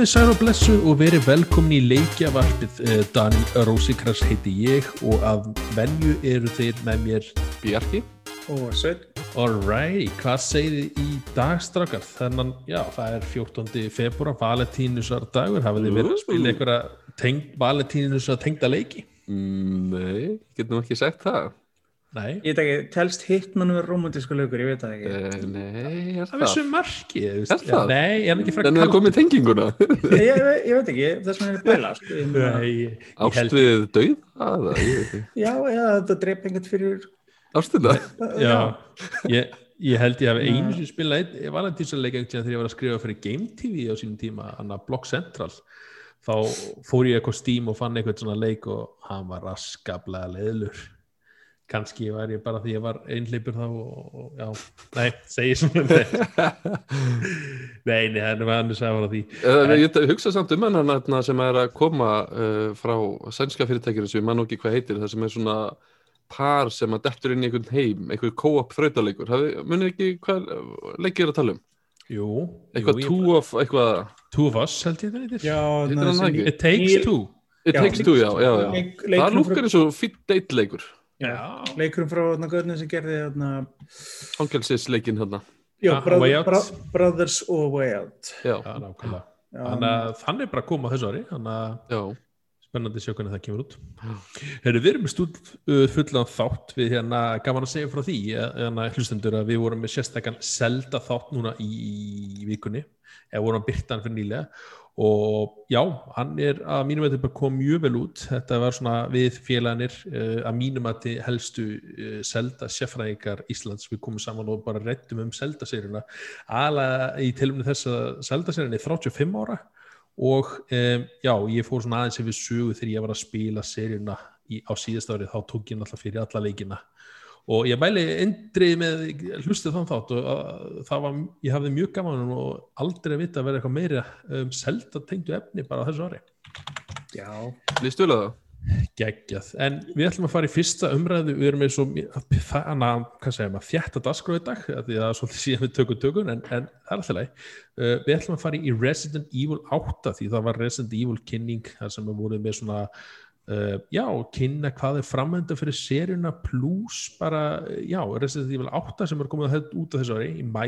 Komið sæl og blessu og verið velkomin í leikjavarpið. Eh, Daniel Rósikrars heiti ég og að venju eru þeir með mér. Bjarki og Svein Alright, hvað segir þið í dagstrakar? Þannig, já, það er 14. februar, valentínusar dagur. Hafið þið verið að spila einhverja teng, valentínusar tengda leiki? Mm, Nei, ég get nú ekki sagt það Nei, Ég veit ekki, telst Hitman verið romantísku lögur, ég veit það ekki. Uh, Nei, er það það? er sem marki. Er það? Nei, ég er ekki frá Þannig að það komið tenginguna? Ég, ég, ég veit ekki, þess vegna er ég bæla. Ég meina- Nei, ég, ég Ást held, við dauð aða, ég veit ekki. Já, já, þetta dreip einhvern fyrir Ástina? Já, ég, ég held ég hef einu sem spila einn valentínusarleika þegar ég var að skrifa fyrir Game TV á sínum tíma, hann að Block Central. Þá fór ég eitthvað Steam og fann eitthvað svona leik og hann var raskablega leðlur kannski var ég bara því ég var einhleipur þá og, og já, nei, segi svona nei, nei, nei, hann var annars að fara því. Uh, ég hugsa samt um þarna sem er að koma uh, frá sænska fyrirtækinu sem ég man nú ekki hvað heitir það sem er svona par sem að dettur inn í einhvern heim, einhver co-op þrautaleikur munið ekki hvað leikir er að tala um? Jú, eitthvað jú, two of, eitthvað two of us held ég það hann ekki? It takes two. It Já. takes two, já, já, já. Leik- það lúkar eins og fýtt date leikur. Já, Já. Leikurum frá göðnum sem gerði þarna fangelsisleikin hérna Já, Ah, Brother. Bro- Brothers og Way Out. Já, Já, nákvæmlega. Þannig að þannig er bara að koma þessu ári þannig að já, spennandi að sjá hvernig það kemur út. Heru, við erum stúd uh, fullan þátt. Við hérna gaman að segja frá því eh, hérna, hlustendur að við vorum með sérstakann selda þátt núna í, í vikunni. Eða vorum að byrta hann fyrir nýlega og já, hann er að mínum að þetta kom mjög vel út. Þetta var svona við félaganir uh, að mínum að þið helstu uh, selda sérfræðingar Íslands. Við komum saman og bara rettum um selda sérina aðalega í tilumni þess að selda sérina er 35 ára og um, já, ég fór svona aðeins yfir sögu þegar ég var að spila seríuna í, á síðast árið, þá tók ég náttúrulega fyrir alla leikina og ég mæli endrið með hlustið þann þátt og að, það var, ég hafði mjög gaman og aldrei að vita að vera eitthvað meira um, selda tengdu efni bara þessu ári. Já, að það? Geggjað, en við ætlum að fara í fyrsta umræðu, við erum með svo þannig, hvað segja maður, þjætta dagskrá í dag, af því það er svolítið síðan við tökum tökum en, en það er alltaf leið uh, við ætlum að fara í Resident Evil 8 því það var Resident Evil kynning þar sem við vorum með svona uh, já, kynna hvað er framönda fyrir seríuna plus bara, já, Resident Evil 8 sem er komið út af þessu ári í mæ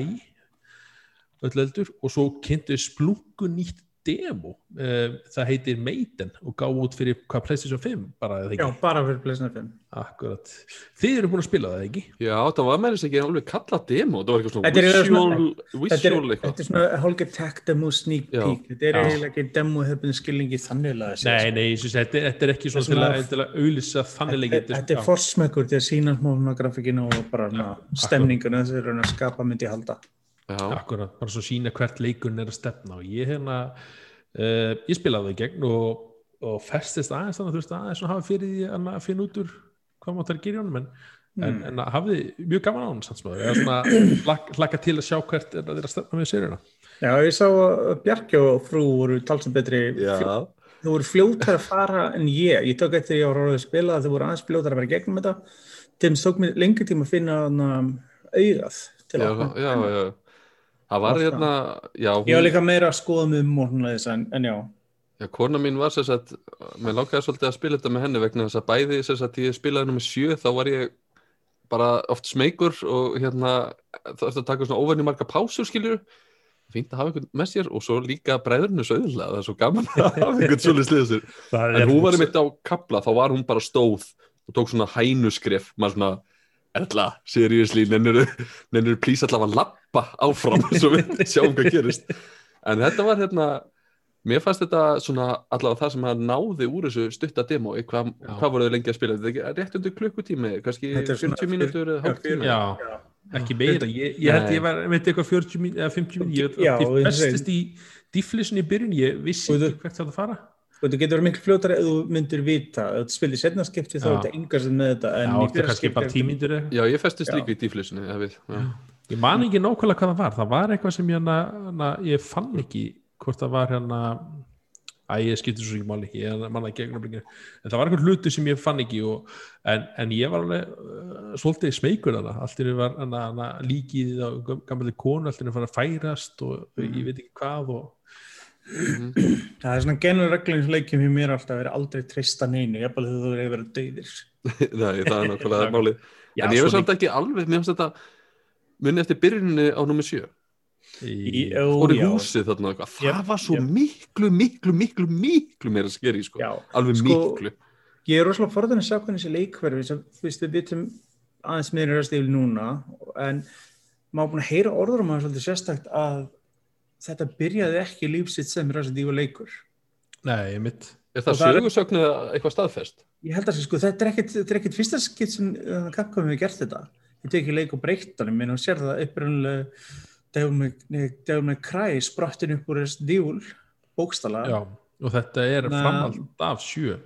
öll eldur og svo kynntu splungu nýtt demo uh, það heitir Maiden og gáð út fyrir hvað PlayStation 5 bara eða já, ekki, bara fyrir Playstation 5 akkurat. Þið eru búin að spila það ekki? Já, það var með þess ekki alveg kallað demo, það var eitthvað svona Þetta er visual, svona- Þetta er, svona hálfgett tech demo sneak Já. peek. Þetta er Já. eiginlega ekki demo hefðin skilningi þannig að segja, nei, sko. nei, ég syns, þetta, þetta er ekki svona til að, til að auðlýsa þannig leik Þetta er forsmekkur til að sína smá grafikinu og bara stemninguna þess að að skapa myndi halda. Já, akkurat, bara svo sína hvert leikurinn er að stefna. Og ég hérna uh, ég spilaði það í gegn og, og festist aðeins þannig að þú veist aðeins hafa fyrir því að finna út úr hvað mátt það að gera í honum en, en, en hafði mjög gaman á hann sanns maður, eða svona hlak, hlakka til að sjá hvert er að þeirra stefna með sérina Já, ég sá að Bjarki og frú voru talsum betri. Já, Þau voru fljótar að fara en ég. Ég tók eftir ég var orðið að spila að þau voru aðeins fljótar að vera gegnum þetta. Þess tók mér lengur tíma að finna hana, augað til já, að já, já. Það var hérna, já, Ég var hún, líka meira að skoða mig um þess en, en já. Já, kona mín var sér að, mér langaði svolítið að spila þetta með henni vegna þess að bæði sér að ég spilaði nummer sjö, þá var ég bara oft smeykur og hérna, það eftir að taka svona óvenni marga pásur, skiljur, fínt að hafa einhvern með sér og svo líka bræðurnu söðla, það er svo gaman að hafa einhvern svolítið sliða sér. En hún var einmitt á kapla, þá var hún bara stóð og tók svona hænuskref, maður svona, Erla, seriously, nennur nennur plís allavega að lappa áfram svo við sjáum hvað gerist. En þetta var hérna, mér fannst þetta svona allavega það sem að náði úr þessu stutta demo, hvað, Já. hvað voruð þið lengi að spila? Þetta er ekki rétt undir klukkutími, kannski Þetta er svona 40 mínútur ekki meira. Ég, ég held ég var, veit eitthvað 40 mín eða 50 mín, ég, bestist í difflisin í byrjun, ég vissi ekki hvert það að fara. og þú getur verið miklu fljótar ef þú myndir vita. Ef þú spilir setna skipti þá er þetta yngarst með þetta en Já, þetta ég festist líka í díflisinu, ég. Ég man ekki nákvæmlega hvað það var, það var eitthvað sem ég, hana, hana, ég fann ekki hvort það var hérna Æ, ég skipti svo ekki máli, ég manna ekki en það var einhvern hluti sem ég fann ekki og, en, en ég var alveg uh, svolítið smeykur hana, allt einu var hana, hana, líkið á gammalli konu, allt í einu fann að færast og ég veit ekki hvað og Mhm. Það er svona genur reglum sem leikjum hjá mér alltaf að vera aldrei treysta neinu, jafnvel þegar þú verið verið döðir. Nei, það er nákvæmlega málið En ég veist samt ekki alveg, mér finnst þetta munni eftir byrjunni á nummer 7 í, Ó, og í já. húsið þarna og eitthvað, það Jep, var svo jep. miklu, miklu, miklu, miklu meira skeri, sko, Já, alveg sko, miklu. ég er rosalega forðan að sjá hvernig þessi leikverfi sem þú veist við vitum aðeins meira röstífli núna en maður búin að heyra orður um að svolítið sérstakt að þetta byrjaði ekki lífsitt sem Resident Evil leikur. Nei, mitt Er Og það það er- sögursögn eða eitthvað staðfest? ég held að sko, þetta er ekkit, er ekkit fyrsta skitt sem uh, Capcom hefur gert þetta ég tekið leik og breytt hann menn og sér það upprunnulega Devil May Cry sprottin upp úr Resident Evil bókstala. Já, og þetta er Na- framhald af sjö.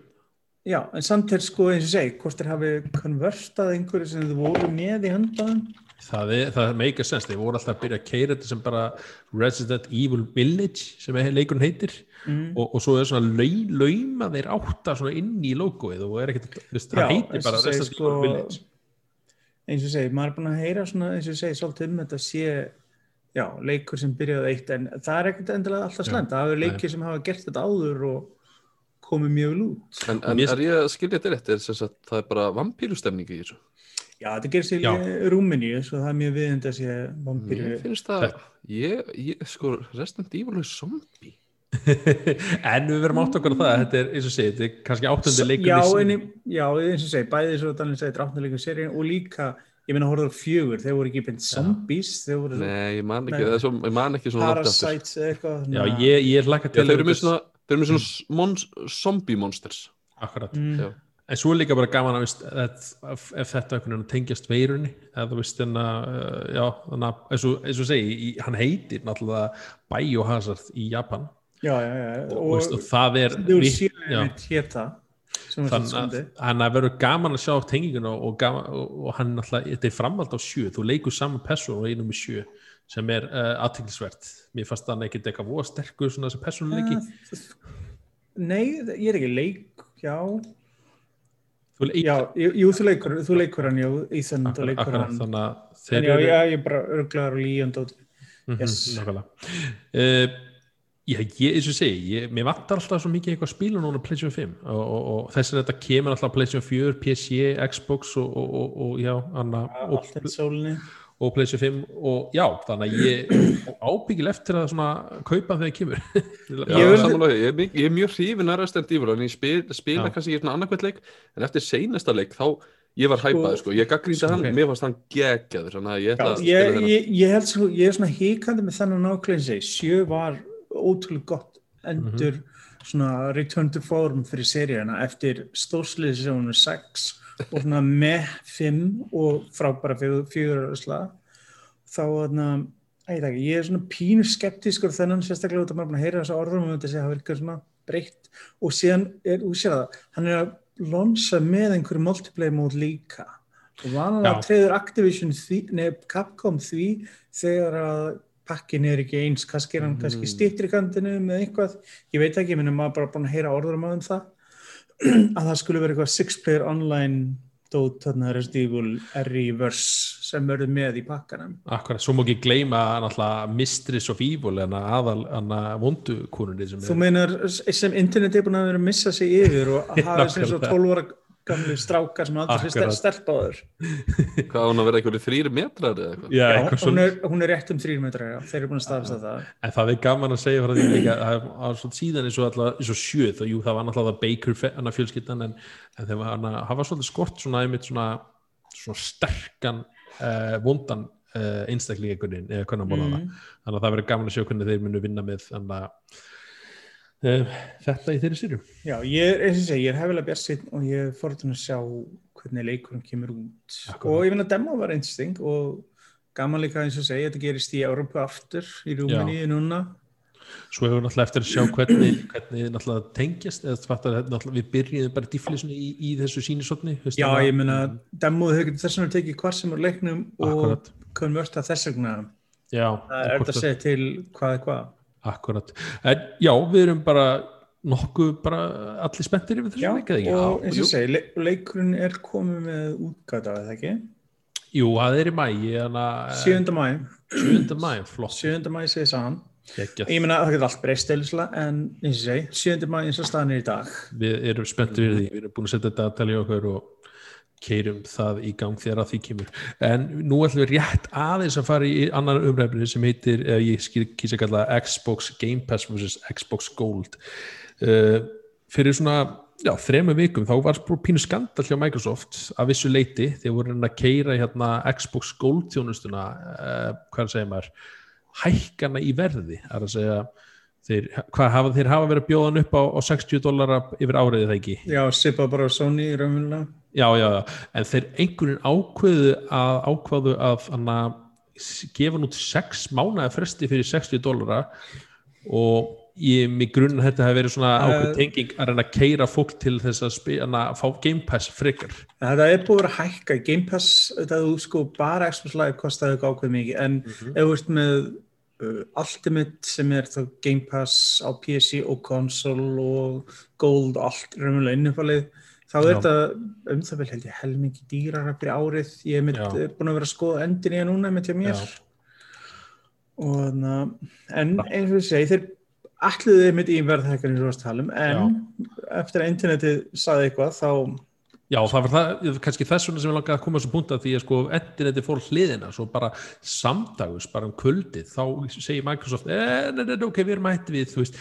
Já, en samt er sko eins og segi, hvort þeir hafi konvertað einhverju sem þið voru með í höndaðum það, er, það make a sense, þeir voru alltaf að byrja að keira þetta sem bara Resident Evil Village sem er leikurinn heitir. Mm. og, og svo er svona lau, lauma þeir átta inn í logoið og er ekkert, þú það heitir bara Resident sko, Evil Village eins og segi, maður er búin að heyra svona, eins og segi, svolítið um þetta sé já, leikur sem byrjaði eitt en það er ekkert endilega alltaf slæmt. Það hafa leikir sem hafa gert þetta áður og komið mjög vel út. En, en er ég að skilja þetta rétt, er sem sagt, það er bara vampýrustemning í þessu? Já, þetta gerir sér í Rúmeníu svo það er mjög viðend að sé vampíru Mér finnst það, ég, ég, sko, Evil er zombie. en við verum átt okkur á það að þetta er, eins og segið, þetta er kannski áttundi leikur já, já, eins og segi, bæði svo Daniel segir dráttanleikum seríun og líka ég meina horfður á fjögur, þeir voru ekki beint zombies, þeir voru Nei, ég man ekki, er svo, ég man ekki svona parasites eða eitthvað já, ég, ég hlakka Já, til þeir að eru með þetta- svona, þeir eru með svona mons, zombie monsters. akkurat. Mm. Já. En svo er líka bara gaman að veist, að, ef, þetta tengjast veirunni eða þú veist en að, já, þannig að eins og, eins og segi, í, hann heitir náttúrulega Biohazard í Japan já, já, já, og, og, veist, og það er já, það sem þannig að skondið. hann að verður gaman að sjá tenginguna og, og, hann náttúrulega, þetta er framhald á sjö. Þú leikur saman person og einum í sjö sem er uh, aðtiklisvert mér fannst þannig ekkert eitthvað voða sterkur svona þessi personleiki Nei, ég er ekki leik já, þú leik, já, jú, jú, þú leikur þú leikur hann, já, Ethan, þú leikur akkurat, hann. þannig að þeir já, eru já, ég er bara örglaður og líjand og Mhm, Yes. nákvæmlega. uh, já, ég, eins og ég segi ég, mér vantar alltaf svo mikið eitthvað að spila núna PlayStation 5 og, og, og þess að þetta kemur alltaf á PlayStation 4, PC, Xbox og, og, og, og já, anna, og, PlayStation 5 og já, þannig að ég ábyggil eftir að svona kaupa þegar ég kemur. Já, Ég ég, er, mjög- ég er mjög hrifin að Resident Evil en ég spil, spila Já. kannski ekki svona annarkvæmt leik en eftir seinasta leik þá ég var hæpaði sko, ég gaggrínda hann, Ok. mér fannst hann geggjaður þannig að ég ætla að spila þennan ég, ég held svo, ég er svona híkandi með þennan nákvæmlega sjö var ótrúlega gott endur svona return to form fyrir seríuna eftir er 6 og svona með 5 og frábæra fjögur slag. Þá veit ekki, ég er svona pínu skeptískur þennan sérstaklega út að maður að heyra þessa orðum og þetta sé að hafa eitthvað svona breytt. Og síðan er, þú sér það, hann er að lonsa með einhverju multiplayer mót líka. Og vanalega Já. treður Activision því, nei, Capcom því þegar að pakkin er ekki eins kannski er hann kannski stýttir í kantinu með eitthvað, ég veit ekki, minnum maður bara búin að heyra orður um það. Að það skulle vera eitthvað six player online dót þarna Resident Evil R-Verse sem verður með í pakkanum. Akkurat, svo má ekki gleyma náttúrulega Mistress of Evil en að aðal en að vondu konunni sem Þú er meinar sem internet er búin að vera að missa sig yfir og að hafa svo Nákvæmlega. 12 ára gamli strákar sem aldrei fyrir stelp á þér hvað á hann að vera einhverju þrýri metrar eða eitthvað? Já, Já, eitthvað hún svona, er, hún er rétt um 3 metrar, já, þeir eru búin að staðfesta það. En það er gaman að segja frá því líka að það var svona síðan eins og, alltaf, eins og sjö þá jú, það var náttúrulega Baker fjölskyldan en, en þeim var það var svolítið skort svona einmitt svona, svona sterkan uh, vondan uh, einstaklingakurinn eða hvernig að bóla það Mm. þannig að það verður gaman að sjá hvernig þeir munu vinna með þannig að þetta í þeirri sýrum Já, ég er, eins og ég er hefilega bjart og ég er forðun að sjá hvernig leikurinn kemur út. Akkurat. og ég finn að demo var interesting og gaman líka eins og segi, þetta gerist í Európu aftur í Rúmeníu núna. Svo hefur náttúrulega eftir að sjá hvernig, hvernig náttúrulega tengjast eða fattar, náttúrulega, við byrjum bara difflisni í, í þessu sínisotni Já, ég meina, demoð hefur getið þess vegna tekið hvar sem er leiknum Akkurat. og konverta þess vegna. Já, það er þetta að segja til hvað er hvað Akkurat. En já, við erum bara nokkuð bara allir spenntir yfir þessu Já, leik, eða ekki? og eins og ég segi, le leikurinn er komið með útgáta, eða ekki? Jú, það er í mæ, þannig að 7. mæ, 7. mæ, flott. 7. mæ segir sann. Ég meina, það getur allt breyst eða en eins og segi, 7. maður eins og staðan er í dag við erum spenntu við því, við erum búin að setja þetta að tala í okkur og keirum það í gang þegar að því kemur. En nú ætlum við rétt aðeins að fara í annan umræfni sem heitir ég kýs að kalla Xbox Game Pass vs. Xbox Gold. Uh, fyrir svona já, þremu vikum þá var pínu skandal hjá Microsoft að vissu leiti þegar voru hann að keira hérna Xbox Gold þjónustuna uh, hvað segir maður hækkana í verði. Er að segja þeir hafa, þeir hafa verið að bjóða hann upp á, á 60 dollara yfir áriðið það ekki? Já, sippa bara á Sony raunverulega. já, já, já, en þeir einhverjum ákveðu að ákvaðu að hana, gefa nút 6 mánuða fresti fyrir 60 dólara og ég mig grunn að þetta hefur verið svona ákveð tenging að reyna að keira fólk til þess að, spi, hana, fá Game Pass frekar. Það er búið að vera að hækka. Game Pass, þetta þú sko bara Xbox Live kostaði ekki ákveð mikið. En Mhm. ef þú ert með uh, Ultimate sem er þá Game Pass á PC og console og Gold allt raunverulega innifalið þá er Já. þetta um það vel held ég helmingi dýrara fyrir árið ég er mitt, Já. er búin að vera að skoða endin í að núna með til mér Já. og þannig að en eins og ég segi þeir alluðið mitt í verðhækkan í róstalum en eftir að internetið saði eitthvað þá Já, það var það, kannski þess vegna sem ég langaði að koma að þessum punta því að sko endineti fór hliðina svo bara samdagus, bara um kvöldið þá segir Microsoft, eh, nei, nei, nei, ok, við erum hætti við, þú veist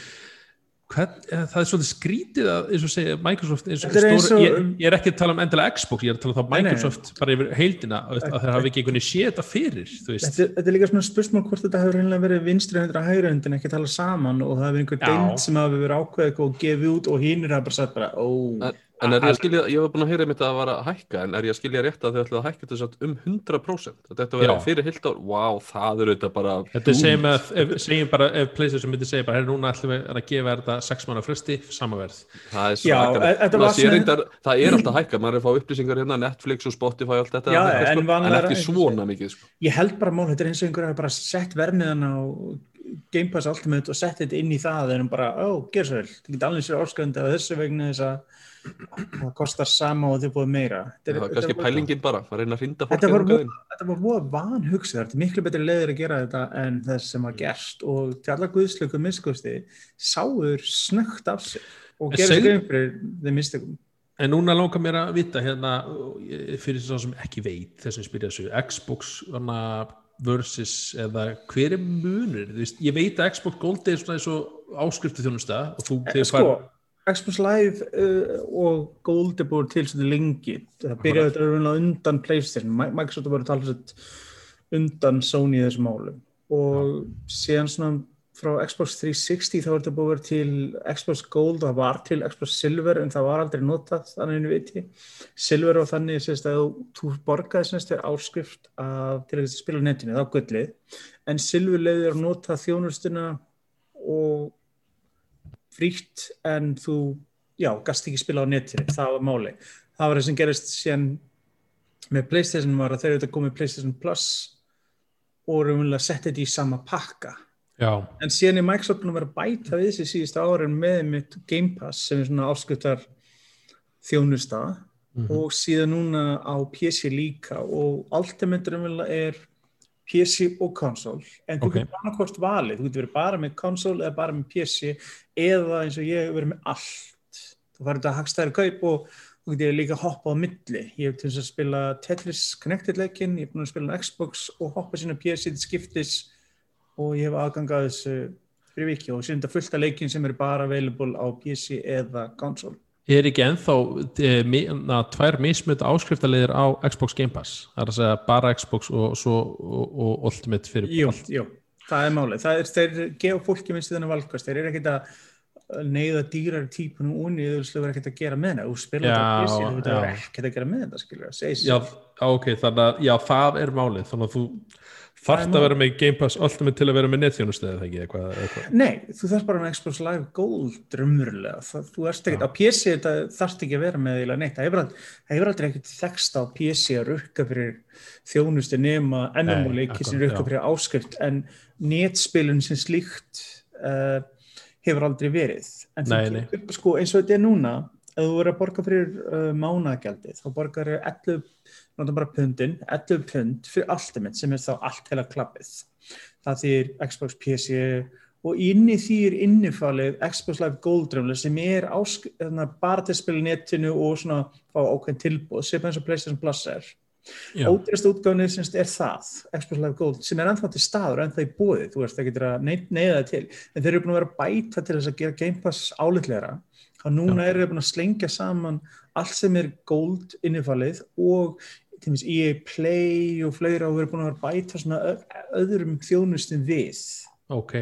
Hvern, eh, það er svolítið skrítið að, eins og segja, Microsoft eins og eins stóri, og- ég, ég er ekki að tala um endilega Xbox, ég er að tala um Nei, nei. Microsoft bara yfir heildina, að, að þeir hafi ekki einhvern veginn séð þetta fyrir, þú veist. Þetta, þetta er líka svona spursmál hvort þetta hefur reynilega verið vinstri hendur að hægri hendur en ekki tala saman og það hefur einhver deild sem hafi verið ákveðið og gefið út og hínir hafa bara sagt bara ó, En, en er ég að skilja, ég var búin að heyra mitt að það var að hækka en er ég að skilja rétt að þau ætlaðu að hækka þetta um 100% að þetta verið Já. fyrir heilt ár, wow, það er auðvitað bara Þetta er segjum, að, ef, segjum bara, ef PlayStation myndi segja bara, herri, núna ætlum við að gefa þetta 6 manna fresti, samaverð það er Já, svakalegt. e- þetta Það er alltaf hækka, maður er að fá upplýsingar hérna Netflix og Spotify og allt þetta Já, en sko, en ekki svona mikið sko. ég held bara mál, þetta er eins og einhver hafi bara sett vermiðan á Game Pass Ultimate og sett þetta inn í það en bara, ó, gerð svo vel, það geta alveg sér ásköndi af þessu vegna þess að það kostar sama og þið búið meira. Þetta er- kannski pælingin bara að reyna að þangað inn. þetta var búið vanhugsið, þetta er miklu betri leiðir að gera þetta en þess sem var gerst og til alla guðslöku miskusti sáur snögt af sig og gerði skrifum fyrir þeim mistökum. En núna langar mér að vita hérna, fyrir svo sem ekki veit þessum spyrja þessu, Xbox versus eða hver er munur, ég veit að Xbox Gold er svona eins og áskriftu þjónusta og þú þegar Sko, Xbox Live uh, og Gold er búið til svolítið lengi, það byrjaði þetta raunlega undan Playstation, Mi- Microsoft var að tala svolítið undan Sony í þessum málum. Og síðan svona frá Xbox 360 þá er þetta að vera til Xbox Gold og það var til Xbox Silver en það var aldrei notað þannig einu viti Silver var þannig sérst, að þú- borgaði semst þér áskrift af, til að spila netinu, þá gullið. En Silver leiðir að nota þjónustuna og frítt en þú, já, gast ekki spila á netinu, það var máli. Það var það sem gerist síðan með Playstation var að þeir eru þetta komið Playstation Plus og raunverulega setti þetta í sama pakka. Já, en síðan er Microsoft búin að vera að bæta við þessi síðustu árin með mitt Game Pass sem er svona áskriftar þjónusta. Mhm. og síðan núna á PC líka og Ultimate raunverulega er PC og konsól. En þú Ok. getur hvort valið, þú getur verið bara með konsól eða bara með PC eða eins og ég verið með allt. Þú farið að hagstæður kaup og þú getur líka hoppa á milli. Ég hef til þess að spila Tetris Connected leikin, ég hef búin að spila á Xbox og hoppa sína PC til skiptis og ég hef aðgang að þessu fyrir viki og síðan þetta fullt af leikin sem eru bara available á PC eða konsól er ekki ennþá e, na, tvær mismöta áskriftarleiðir á Xbox Game Pass, það er að segja bara Xbox og, svo, og, og Ultimate fyrir Jú, jú, það er málið. Það er, þeir gefa fólki minnst þennan valkast. Þeir eru ekkert að neyða dýrar típunum eða þú verður ekkert að gera með það. Þú spila Já, þetta þú verður ekkert að gera með þetta, skilur það. Segir Já, ok, þannig að já, það er málið, þannig að þú þarft að vera með Game Pass Ultimate til að vera með netþjónustu eða ekki eitthvað, eitthvað. Nei, þú þarf bara með Xbox Live Gold. Það, þú ert ekkert, á PC þetta þarft ekki að vera með eiginlega neitt. Það hefur aldrei, ekkert þekst á PC að rukka fyrir þjónustu nema Nei, MMO-leiki sem rukka fyrir áskrift en netspilun sem slíkt uh, hefur aldrei verið. En Nei, nei. getur, sko, eins og þetta er núna, ef þú verður að borga fyrir uh, mánagjaldið, þá borgar þér 11, náttúrulega bara pundin, 11 pund fyrir Ultimate sem er þá allt heila klappið. Það þýr Xbox PC og inni er innifalið Xbox Live Gold Dremler sem er ásk, þarna, bara til að spila netinu og svona fá ákveðin tilbúð sem eins og PlayStation Plus er. Ódýrasta útgáfni semst er það Xbox Live Gold sem er ennþá til staður ennþá í bóði, þú veist, það getur að ney- neyða það til. En þeir eru búin að vera bæta til þess að gera Game Pass álitlegra að núna eru þeir búin að slengja saman allt sem er Gold innifalið og til dæmis EA Play og fleira og við erum búin að bæta svona öðrum þjónustum við. Ok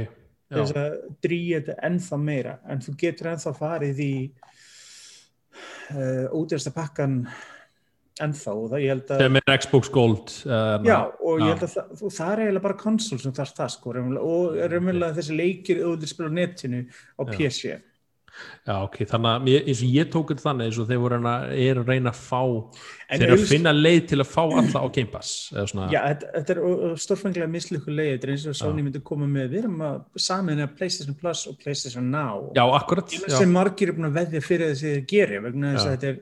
Já, þess að drýja þetta ennþá meira. En þú getur ennþá farið í uh, ódýrasta pakkan ennþá og það ég held að sem er Xbox Gold uh, Já, og ég held að það, það er eiginlega bara konsól sem þarf það sko, og raunverulega þessi leikir auðvitað spila á netinu á. PC. Já, ok, þannig að eins og ég tók þetta þannig eins og þeir voru að, er að reyna að fá En þeir eru að finna leið til að fá alla á Game Pass Já, þetta, þetta er stórfenglega mislíku leið, þetta er eins og Sony myndi koma með, við erum að samin að PlayStation Plus og PlayStation Now já akkurat já, sem margir er búin að veðja fyrir þessi þeir geri vegna þess Já. að þetta er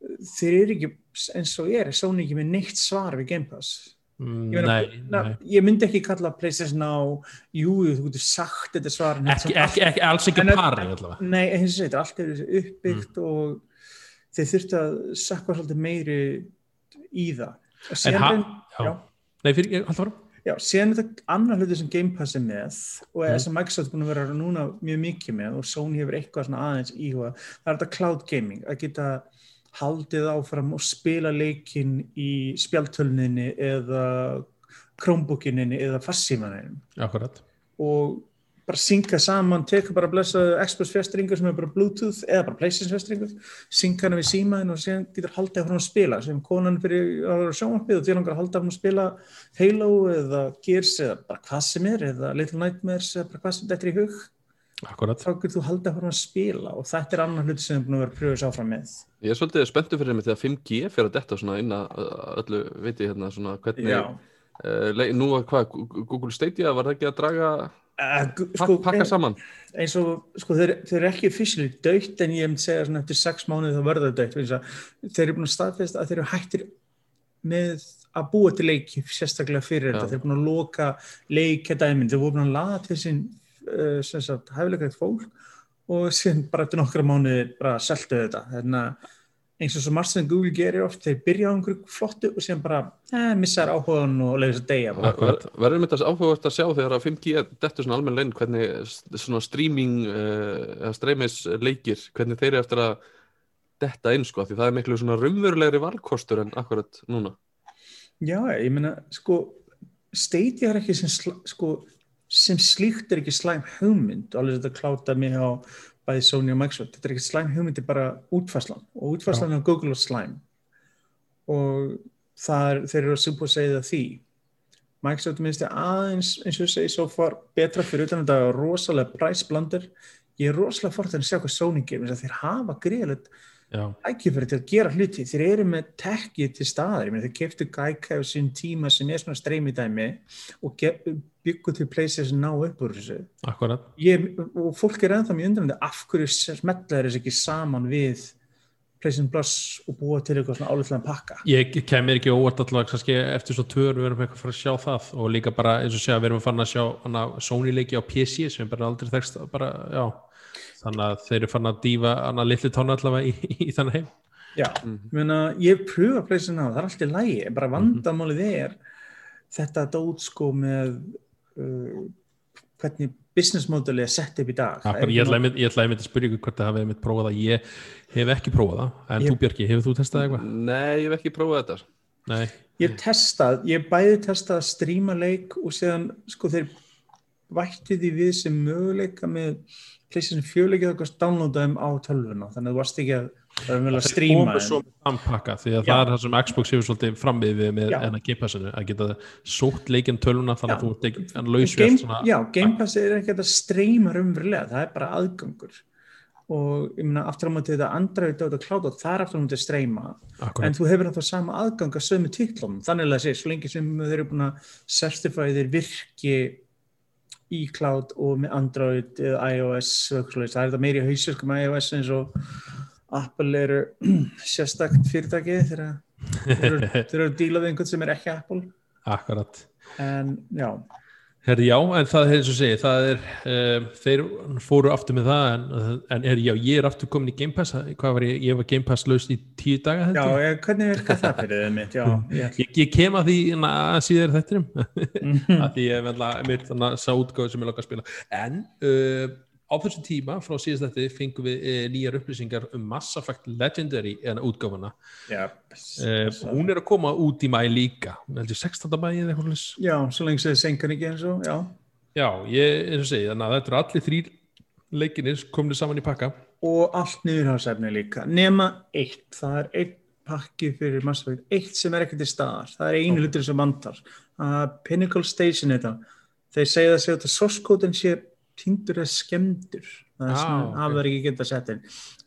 þeir eru ekki eins og er, Sony ekki með neitt svar við Game Pass. Mm, nei, na, nei. ég myndi ekki kalla PlayStation Now, jú, þú getur sagt þetta svar Ekki, ekki, ekki, alls ekki pari Nei, eins og þetta, allt er uppbyggt Mm. og þeir þurftu að sakka svolítið meiri í það. En síðan ha, reyn- já. já. Nei, fyrir, haldur fara Já, síðan er þetta annar hluti sem Game Pass er með og mm. sem Microsoft er búin að vera núna mjög mikið með og Sony hefur eitthvað svona aðeins íhuga. Það er þetta cloud gaming, að geta haldið áfram og spila leikinn í spjaltölninni eða Chromebookinni eða fassímaninni Akkurat. Og bara synka saman, teka bara blessa Xbox fjastringur sem er bara Bluetooth eða bara PlayStation fjastringur, synka hana við símaðin og síðan getur haldið frá að spila. Sem konan fyrir að vera sjónvarpið og því langar að halda frá að spila Halo eða Gears eða bara hvað sem er eða Little Nightmares eða bara hvað sem þetta er í hug Akkurat. Þá getur þú haldið frá að spila og þetta er annar hluti sem er búin að vera að pröfa sér áfram með. Ég er svolítið spenntu fyrir mig þegar 5G fyrir að detta svona inn að að öllu viti hérna svona hvernig Já, uh, le- nú að hvað, Google Stadia var það ekki að draga uh, pak, pakka saman? eins og sko þeir, þeir eru ekki officially dögt en ég myndi segja svona eftir sex mánuði þá verður það dögt að þeir eru búin að staðfesta að þeir eru hættir með að búa til leiki sérstaklega fyrir Já. þetta, þeir eru búin að loka leikjadæmin, þeir voru búin að laða til sín sem sagt hæfilegrætt fólk og síðan bara eftir nokkra mánuði bara seltu þetta. Þannig að eins og svo margt sem Google gerir oft þeir byrja á einhverju flottu og síðan bara eh, missar áhugaðan og leiður þess að deyja verður mitt að áhugavert að sjá þegar að 5G dettur svona almenn leinn hvernig svona streaming uh, eða streymis leikir hvernig þeir eru eftir að detta inn sko því það er miklu svona raunverulegri valkostur en akkurat núna. Já, ég meina, sko, Stadia er ekki sem, sko, sem slíkt er ekki slæm hugmynd og alveg þetta kláta mig á bæði Sony og Microsoft. Þetta er ekki slæm hugmynd, þetta er bara útfæslan og útfæslan á Google og slæm og það er, þeir eru að súpa að segja því. Microsoft minnst ég aðeins, eins og ég segi, svo far betra fyrir utan þetta rosalega præsblandur. Ég er rosalega fórt að sjá hvað Sony gerir, þeir hafa greiðilegt Já, tækifæri til að gera hluti. Þeir eru með tekkið til staðar. Þeir keftu Gaikai á sín tíma sem er svona streymidæmi og byggu til PlayStation ná upp úr þessu. Ég, og fólk er ennþá mjög undrandi af hverju smetla þessu ekki saman við PlayStation Plus og búa til eitthvað svona álega pakka? Ég kemur ekki óvart kannski eftir svo tvör við erum eitthvað að fara að sjá það og líka bara eins og segja við erum að fann að sjá Sony leiki á PC sem bara aldrei þekst bara, já, þannig að þeir eru fann að dýfa hana litli tónu allavega í, í, þannig heim. Já, ég meina ég pröfa PlayStation Now, það er allt í lægi bara vandamálið er þetta dót sko með uh, hvernig business model er sett upp í dag. Það Akkur, er ég ætlaði einmitt að spyrja ykkur hvort það hafið einmitt prófað það. Ég hef ekki prófað það. En Ég- þú Björki, hefur þú testað eitthvað? Nei, ég hef ekki prófað þetta. Nei, Ég hef testað, ég bæði testað að stríma leik og séðan sko þeir vætti því við sem möguleika með PlayStation 4 leikið okkar downloadaðum á tölvuna þannig að þú varst ekki að það er vel að stríma komið svo með frampakka því að Já. það er það sem Xbox hefur svolítið framvið við með Já. enna Game Passinu að geta sótt leikinn töluna þannig að þú ert ekki en laus við Game, svona Já, Game Pass er ekki að streyma raunverulega, það er bara aðgangur. Og ég meina aftur á móti þetta Android og þetta Cloud og það er aftur á móti að streyma. En Akkurat, þú hefur náttúrulega sama aðgang að sömu titlum, þannig að það sé, svo lengi sem þeir eru búin að certify þeir virki í cloud og með Android eða iOS, það er þetta meiri hausverk með iOS eins og Apple eru sérstakt fyrirtæki þegar þeir eru að díla við einhvern sem er ekki Apple. Akkurat. En já, Herri, já, en það er eins og segi, það er, um, þeir fóru aftur með það, en, en er, já, ég er aftur komin í Game Pass, hvað var ég, ég var Game Pass laust í tíu daga Já, þetta. ég, hvernig virkar það fyrir þið mitt? Já, ég, Ég, ég kem að því na, síðar þettinum, Mhm. að því ég er mitt þannig að sá útgáðu sem ég langa að spila. En uh, á þessum tíma, frá síðast þetta, fengum við uh, nýjar upplýsingar um Mass Effect Legendary en útgáfuna. já, Uh, hún er að koma út í mæ líka, heldur 16. mæ eða eitthvað já, svo lengi sem þið senkan ekki eins og, já. Já, ég er að segja, þannig að þetta eru allir þrýr leikinir komnir saman í pakka. Og allt niðurhásefni líka, nema eitt, það er eitt pakki fyrir Mass Effect, eitt sem er ekki til staðar, það er einu hlutur sem vantar. Uh, Pinnacle Station þetta, þeir segja það segja að soskótin sé týndur eða skemmdur, það er Ah, sem ok. hafa það ekki getað sett inn.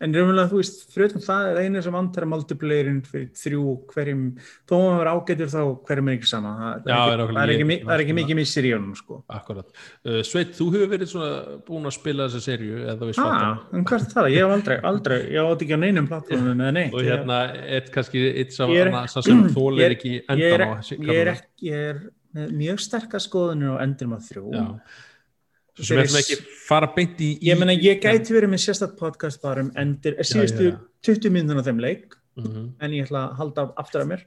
En raunverulega, þú veist, utan það er einu sem vantar er multiplayerin fyrir þrjú hverjum, þó að vera ágætur þá hverjum er ekki sama. Það, það, Já, er, er ekki, það, er, ekki, ég- það er ekki mikið missir í honum, sko. Akkurat. Uh, Sveit, þú hefur verið svona búin að spila þessa serju eða við Ah, svarta. en hvað er það? Ég hef aldrei, aldrei, ég átti ekki á neinum plattformum eða neitt. Og hérna, eitt kannski eitt er- sem þólir er- ekki er, endan á ég er, er mjög sterkar skoðunir á endum að þrjú. Já. Svo sem við ekki fara beint í, Ég meina, ég gæti verið með sérstætt podcast bara um endur, síðustu já. 20 minnuna þeim leik, Mhm. en ég ætla að halda aftur af mér.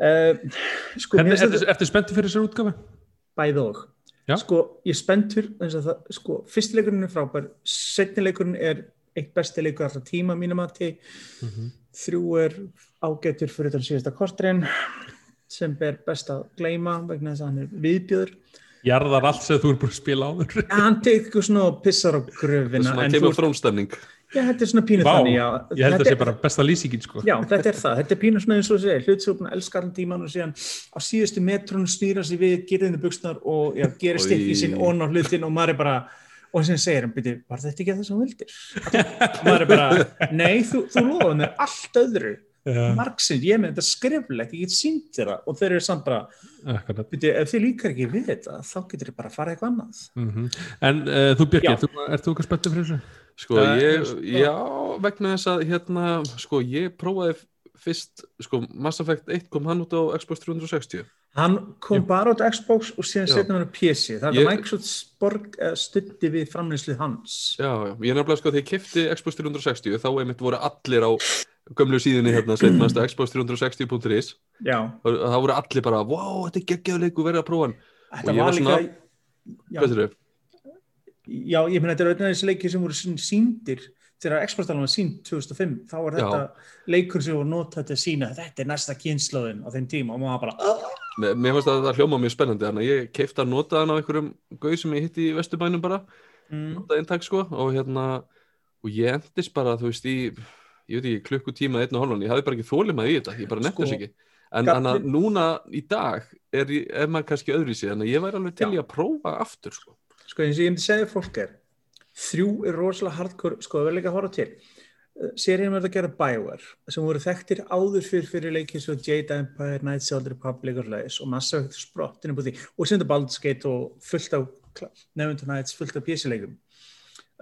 uh, sko, finnst ertu, þetta ertu spenntu fyrir þessar útgafu? bæð og. Já. Sko, ég er spenntur, sko, fyrsti leikurinn er frábær, setni leikurinn er eitt besti leikur alltaf tíma mínum að til, Mhm. þrjú er ágætur fyrir þann síðasta kortrin sem ber best að gleyma vegna þess að hann er viðbjöður Jarðar allt sem þú er búin að spila áður. hann tekur svona og pissar á gröfina Svona þú- frónstemning já, þetta er svona pínu Vá, þannig já, ég held að Þetta það sé bara besta lýsingin, sko. já, þetta er það, þetta er pínu svona eins og segja hlut sem er búin að elska allan tíman og síðan á síðustu metrunum snýra sig við gerðinu buksnar og já, gerir stikki sín ón á hlutin og maður er bara og sem segir hann, byrju, var þetta ekki það sem þú vildir? maður er bara, nei, þú, þú lofaði mér allt öðru Já, margsinn, ég er með þetta skriflegt, ég get sínt það. Og þeir eru samt bara, byrju, ef þið líkar ekki við þetta þá getur þið bara að fara eitthvað annað. Mm En uh, þú. Björki, þú, ert þú eitthvað spenntu fyrir þessu? Sko, Uh, ég, sko- já, vegna þess að hérna, sko, ég prófaði fyrst, sko, Mass Effect 1 kom hann út á Xbox 360 Hann kom bara út á Xbox og síðan setna hann á PC. Það er Microsoft sporg, uh, stutti við framleyslið hans. Já, já, ég nefnilega sko, þegar ég kefti Xbox 360 þá einmitt voru allir á gömlu síðunni hérna, sveitnasta Xbox 360.is Já, og það voru allir bara, wow, þetta er geggjaðleiku, verið að prófa hann. Þetta Og ég var var svona- Já, Hvað þurru? já, ég meina þetta er auðvitað þessi leikir sem voru sín- síndir þegar Xbox-talan var sínd 2005 þá var þetta leikur sem voru notað til að sína þetta er næsta kynnslóðin á þeim tíma. Og maður bara. Mér, mér fannst að það hljóma mjög spennandi þannig að ég keifti að nota hann á einhverjum gauð sem ég hitti í Vesturbænum bara. Mm, nota eintak sko og hérna og ég endist bara þú veist í ég veit ekki klukkutíma einn og hálfan ég hafði bara ekki þólum í þetta, ég bara nefndi Sko, ekki. En að núna í dag er, ég- er maður kannski öðruvísi þannig að ég væri alveg til í að prófa aftur sko. sko eins og ég myndi segja fólk er þrjú er rosalega hardcore sko það verður líka að horfa til. Seríum verður að gera Bioware sem voru þekktir áður fyrir fyrir leikið svo Jade Empire, Knights of the Republic og, og Mass Effect sprottinu búið því og sem þetta Baldur's Gate og fullt af Neverwinter Nights, fullt af PC-leikum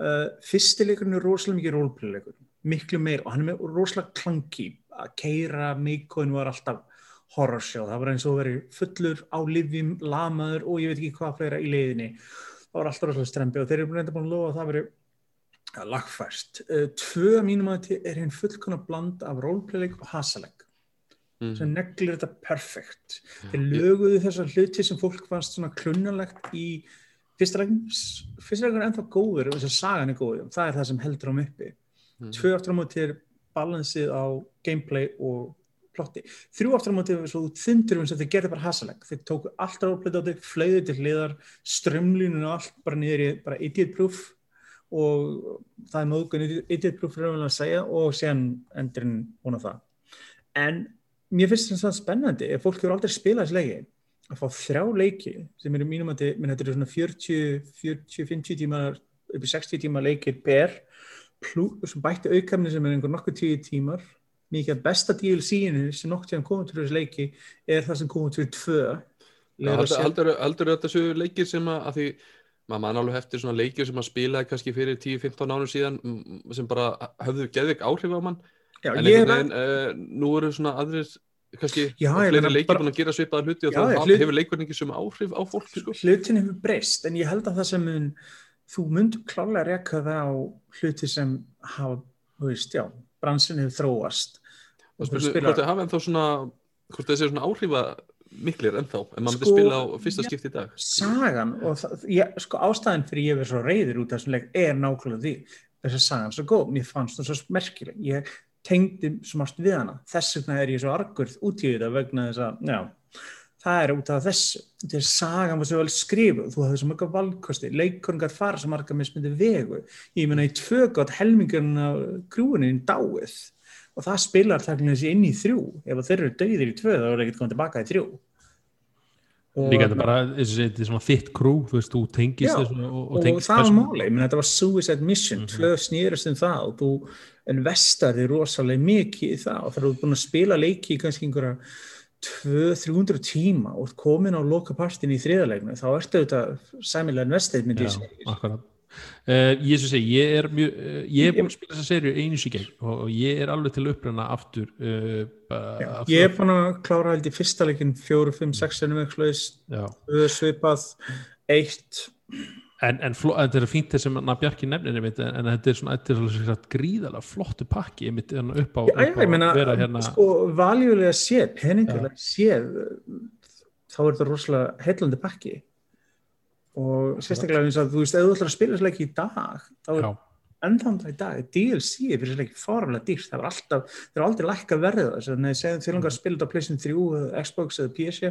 uh, fyrsti leikurinn er rosalega mikið roleplay-leikur, miklu meir og hann er með rosalega klangi að keira Mikoin var alltaf horror show, það var eins og verið fullur á livjum, lamaður og ég veit ekki hvað fleira í leiðinni það var alltaf rosalega strempi og þeir eru reynda búin að lofa að það veri lagfæst. Uh, tvö mínum að þetta er hinn fullkona bland af roleplayleik og hasaleg mm. sem neglir þetta perfekt. Þeir löguðu þessar hluti sem fólk fannst svona klunalegt í fyrsta leikin, fyrsta leikin er ennþá góður og þess að sagan er góður, það er það sem heldur hann uppi. Mm. Tvö aftur á móti er balansið á gameplay og plotti. Þrjú aftur á móti er svo þundur um sem þeir gerði bara hasaleg. Þeir tóku allt roleplay á þig, fleiði til hliðar, strömlínun og allt bara niður í bara idiot proof og það er móðgun idiot proof að segja og séðan endurinn hún á það. En mér finnst þetta spennandi ef fólk eru aldrei spilað þessi leiki að fá þrjá leiki sem eru mínum að þetta eru svona 40-50 tímar upp í 60 tíma leikir per bætti aukæmni sem er einhver nokkuð tíu tímar. Mikið að besta DLC-inu sem nokkuð tíðan komið til þessu leiki er það sem komið til tvö. Heldur þetta séu leikir sem að, að því maður mann alveg eftir svona leikir sem að spila kannski fyrir 10-15 ánum síðan sem bara höfðu geðvik áhrif á mann. Já, en einhvern er veginn, uh, nú eru svona aðrir kannski Já, fleiri leikir bara- búin að gera svipaða hluti og Já, þá hlut- hefur leikurinn ekki sem áhrif á fólk sko. hlutin hefur breyst en ég held að það sem mun, þú myndur klálega reka það á hluti sem hafa, þú veist, já bransin hefur þróast. Og þú spurning hvort þið hafa ennþá svona hvort þessi svona áhrifa miklir ennþá en maður myndi Sko, spila á fyrsta já. skipti í dag? sagan og það, ég, sko ástæðin fyrir ég verið svo reyður út af þessum leik er nákvæmlega því þess að sagan svo góð, mér fannst það svo merkileg. Ég tengdi svo margt við hana. Þess vegna er ég svo argur út í þetta vegna þess að, já það er út af þessu, þetta er sagan var svo vel skrifuð, þú hafði svo mörg valkosti leikurinn gætt fara svo marga mismyndi vegu. Ég meina í tvö gott helmingurinn af krúinin dáið. Og það spilar takkilega þessi inn í þrjú. Ef þeir eru döðir í tvö þá er ekkert komið tilbaka í þrjú. Og- líka þetta bara, og segir, þetta er svona þitt krú þú veist, þú tengist þessu og, og, og, tengist það var máli, ég meina þetta var suicide mission, mm Mhm. tvö snýrust um það og þú investaði rosalega mikið í það. Og þegar þú er búin að spila leiki í kannski einhverja 200-300 tíma og komin á loka partin í þriðalegnum, þá ertu þetta sæmilega investið myndi ég segja. Uh, ég, segi, ég er mjög uh, ég er búin að spila þessa serju einu gegn og, ég er alveg til að uppræna aftur uh, Já, aftur, ég er búin að klára held í fyrsta leikin 4, 5, 6 ennum eitthvað já. svipað, eitt en, en fló, þetta er fínt þess að Bjarki nefnir einmitt, en, en þetta er svona, er svona gríðalega flottu pakki einmitt, hérna, upp á, Já, já, upp á meina, vera hérna sko, valjulega séð, peningulega séð, þá er þetta rosalega heillandi pakki. Og sérstaklega eins að þú veist, ef þú ætlar að spila þessu leiki í dag, þá er ennþann í dag, DLC fyrir þessu leiki fárlega dýrt, það var alltaf, þeir eru aldrei lækka verðið þess, en þegar segjum þið langar að spila þetta á PlayStation 3, eða Xbox eða PC,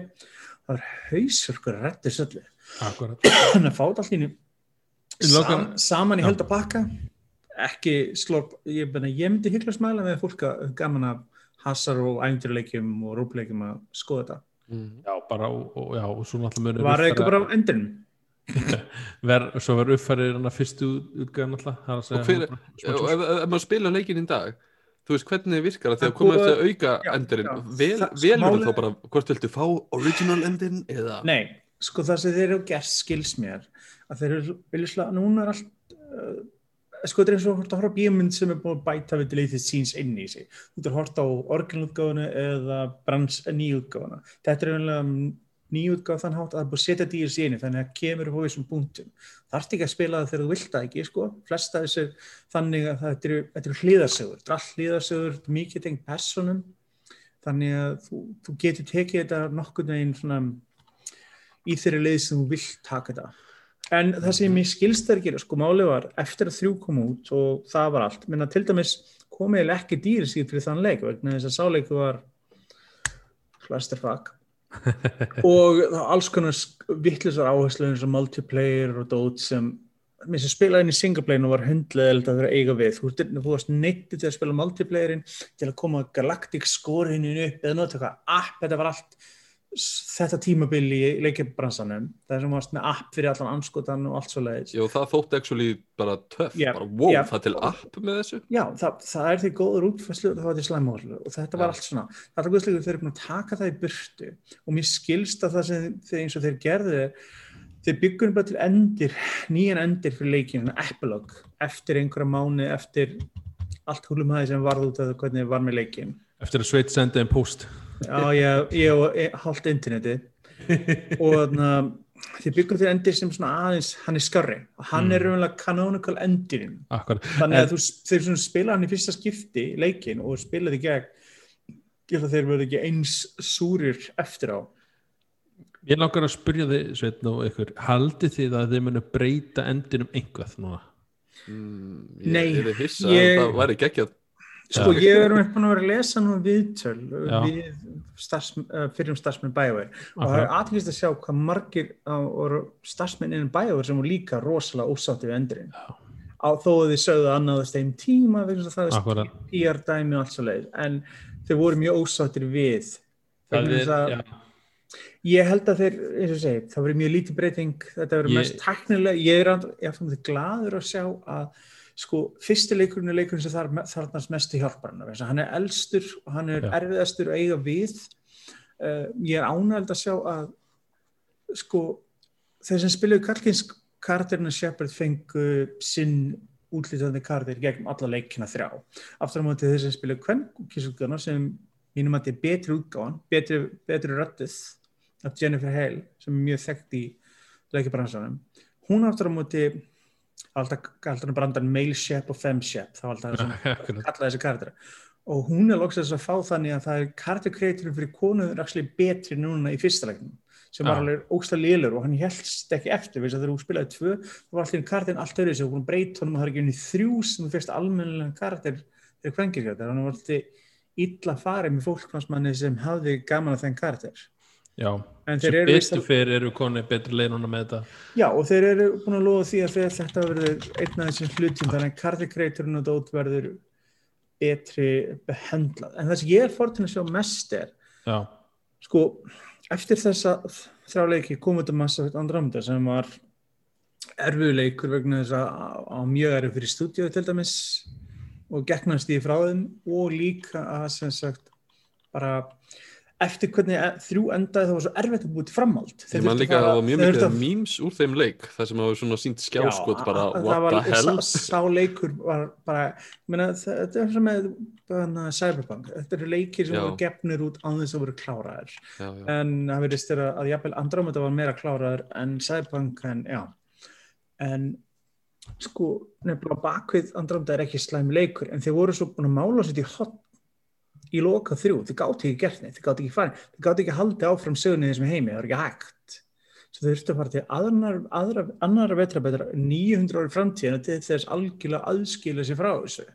það er hausverkur að redda akkurat þannig að fáta sam, saman í held að pakka. Ekki slorp, ég, ég myndi hyggla smæla með fólk að gaman að hasar og æfinturleikjum og rúbleikjum að skoða þetta. mm. já, bara, og, og, já, og svo náttúrulega Var það eitthvað bara á endinum? ver, svo var uppfærið hann að fyrstu útgæðan alltaf það að segja Og og ef, ef maður spila leikin í dag þú veist hvernig virkar það þegar komið búið- eftir að auka já, endurinn? velur málið- þá bara hvort viltu fá original endin eða Nei, sko það sem þeir eru gert skils mér að þeir eru, vilja slá, núna er allt uh, sko þetta er eins og hvort að horfa á bíómynd sem er búin að bæta við deleted scenes inn í sig. Þú ert að horfa á orginútgáfunu eða brans nýjútgáfuna þetta er einlega nýjútgáf þann hátt að það er búin að setja dýrs í einu þannig að kemur upp á þessum punktum. Það ert ekki að spila það þegar þú vilt það ekki sko. Flesta þessu þannig að þetta eru, þetta eru hlýðarsögur, þetta allt hlýðarsögur þetta mikið tengt personum þannig að þú, þú getur tekið þetta svona í þeirri leið sem þú vilt taka þetta. En það sem ég skilst þær gera sko málið var eftir að þrjú kom út og það var allt, menna til dæmis komið ekki dýri síðan fyrir þann leik vegna þess að sáleiku var clusterfuck. Og alls konar vittlisar áherslu eins og multiplayer og dót sem mér sem spilaði inn í singleplayinu var hundlega að vera eiga við. Þú, varst neittið til að spila multiplayerin til að koma galaktik skorinu upp eða eitthvað app, þetta var allt þetta tímabil í leikjabransanum það sem varst með app fyrir allan anskotan og allt svo leiðis Já, það þótti actually bara töff, Já, bara wow, já. það til app með þessu. Já, það, það er því góður útfæslu og það var því slæmóðlu og þetta var Já. allt svona. Þetta er guðslegur þeir eru búin að taka það í burtu og mér skilst að það sem þeir, eins og þeir gerðu þeir byggjum bara til endir, nýjan endir fyrir leikinu, epilogue eftir einhverja mánu, eftir allt húlum hæði sem varð út af það hvernig var með leikin eftir að Sveit sendi einn post Já, ég, ég haldt interneti og þannig að þeir byggjum til endir sem svona aðeins hann er skarri og hann er Mm. raunverulega canonical endurinn akkurat, þannig að þú, þeir spila hann í fyrsta skipti leikin og spilaði gegn ég held að þeir verði ekki eins súrir eftir á. Ég langar að spyrja þið Sveit og ykkur, haldið þið að þið munu breyta endinum einhvað núna? Mm, Ég Nei, er hissa ég- að það væri geggjað sko ég er með búin að vera að lesa nú viðtöl Já. við starfs, uh, fyrir um starfsmenn bæjar og það er aðlýst að sjá hvað margir starfsmenn innan bæjar sem voru líka rosalega ósátti við endurinn. Á þó að þið sögðu annaðast einn tíma vegna það er. PR dæmi og allt svo leið en þeir voru mjög ósáttir við það vegna er, þess að já, Ég held að þeir, eins og segi, það verið mjög lítið breyting, þetta Ég- mest teknilega, ég er að gladur að sjá að sko, fyrsti leikurinn er leikurinn sem þar, þarnast mest til hjálparinn, hann er elstur og hann er Já. erfiðastur að eiga við. Uh, ég er ánægld að sjá að sko, þeir sem spiluðu Karlkins karakterinu Shepard fengu sinn útlítandi karakter gegn alla leikina þrjá. Aftur á móti þeir sem spiluðu kvennkísugana sem mínum að þetta er betri útgáðan betri, betri röddið af Jennifer Hale sem er mjög þekkt í leikibransanum hún áttur á móti alltaf, alltaf brandan male shep og shep það var alltaf það sem Akkurat. kalla þessi karakter. Og hún er loksins að fá þannig að það er karakterkreiturum fyrir konu er actually betri núna í fyrsta leiknum sem var alveg ógsta lélur og hann helst ekki eftir þess að þegar hún spilaði tvö þá var allir karakterin allt öðru sem hún breyt honum að það er ekki unni þrjú sem fyrst almennilega karakter fyrir kvengirkvæðar hann var alltaf illa farið með fólkvansmanni sem hafði gaman að þenn karakter Já, sem þeir að- fyrir eru koni betri leiðnuna með þetta. Já, og þeir eru búin að lofa því að fyrir þetta verður einn af þessum hlutum þannig að kartikreiturinn og dót verður betri behendlað. En það sem ég er fórtinn að sjá mest er, Já, sko, eftir þessa þrjáleiki komum þetta massa Andromeda sem var erfuleikur vegna þess að á mjög erfu fyrir stúdíu til dæmis og gegnast í frá þeim og líka að sem sagt bara eftir hvernig e- þrjú endaði það var svo erfitt að búið til framhald. Ég man líka að það var mjög þeir mikið að- memes úr þeim leik þar sem hafa svona sínt skjáskot bara það what var, the hell? sá, leikur var bara meina, það- þetta er sem með hana, Cyberpunk, þetta eru leikir sem Já. voru gefnir út án þess að voru kláraðir. Já, já. en það verðist þeirra að jafnvel Andromeda var meira kláraður en Cyberpunk en já. En sko nefnilega bakvið Andromeda er ekki slæm leikur en þeir voru svo búin að mála sér í hot í loka þrjú, þeir gátt ekki gert neitt þeir gátt ekki farin, þeir gátt ekki haldið áfram sögunni þessum heimi, það var ekki hægt. Svo þeir þurftu að fara til aðrar, aðra, annara vetrabetra 900 ári framtíðina til þess algjörlega aðskila sér frá þessu.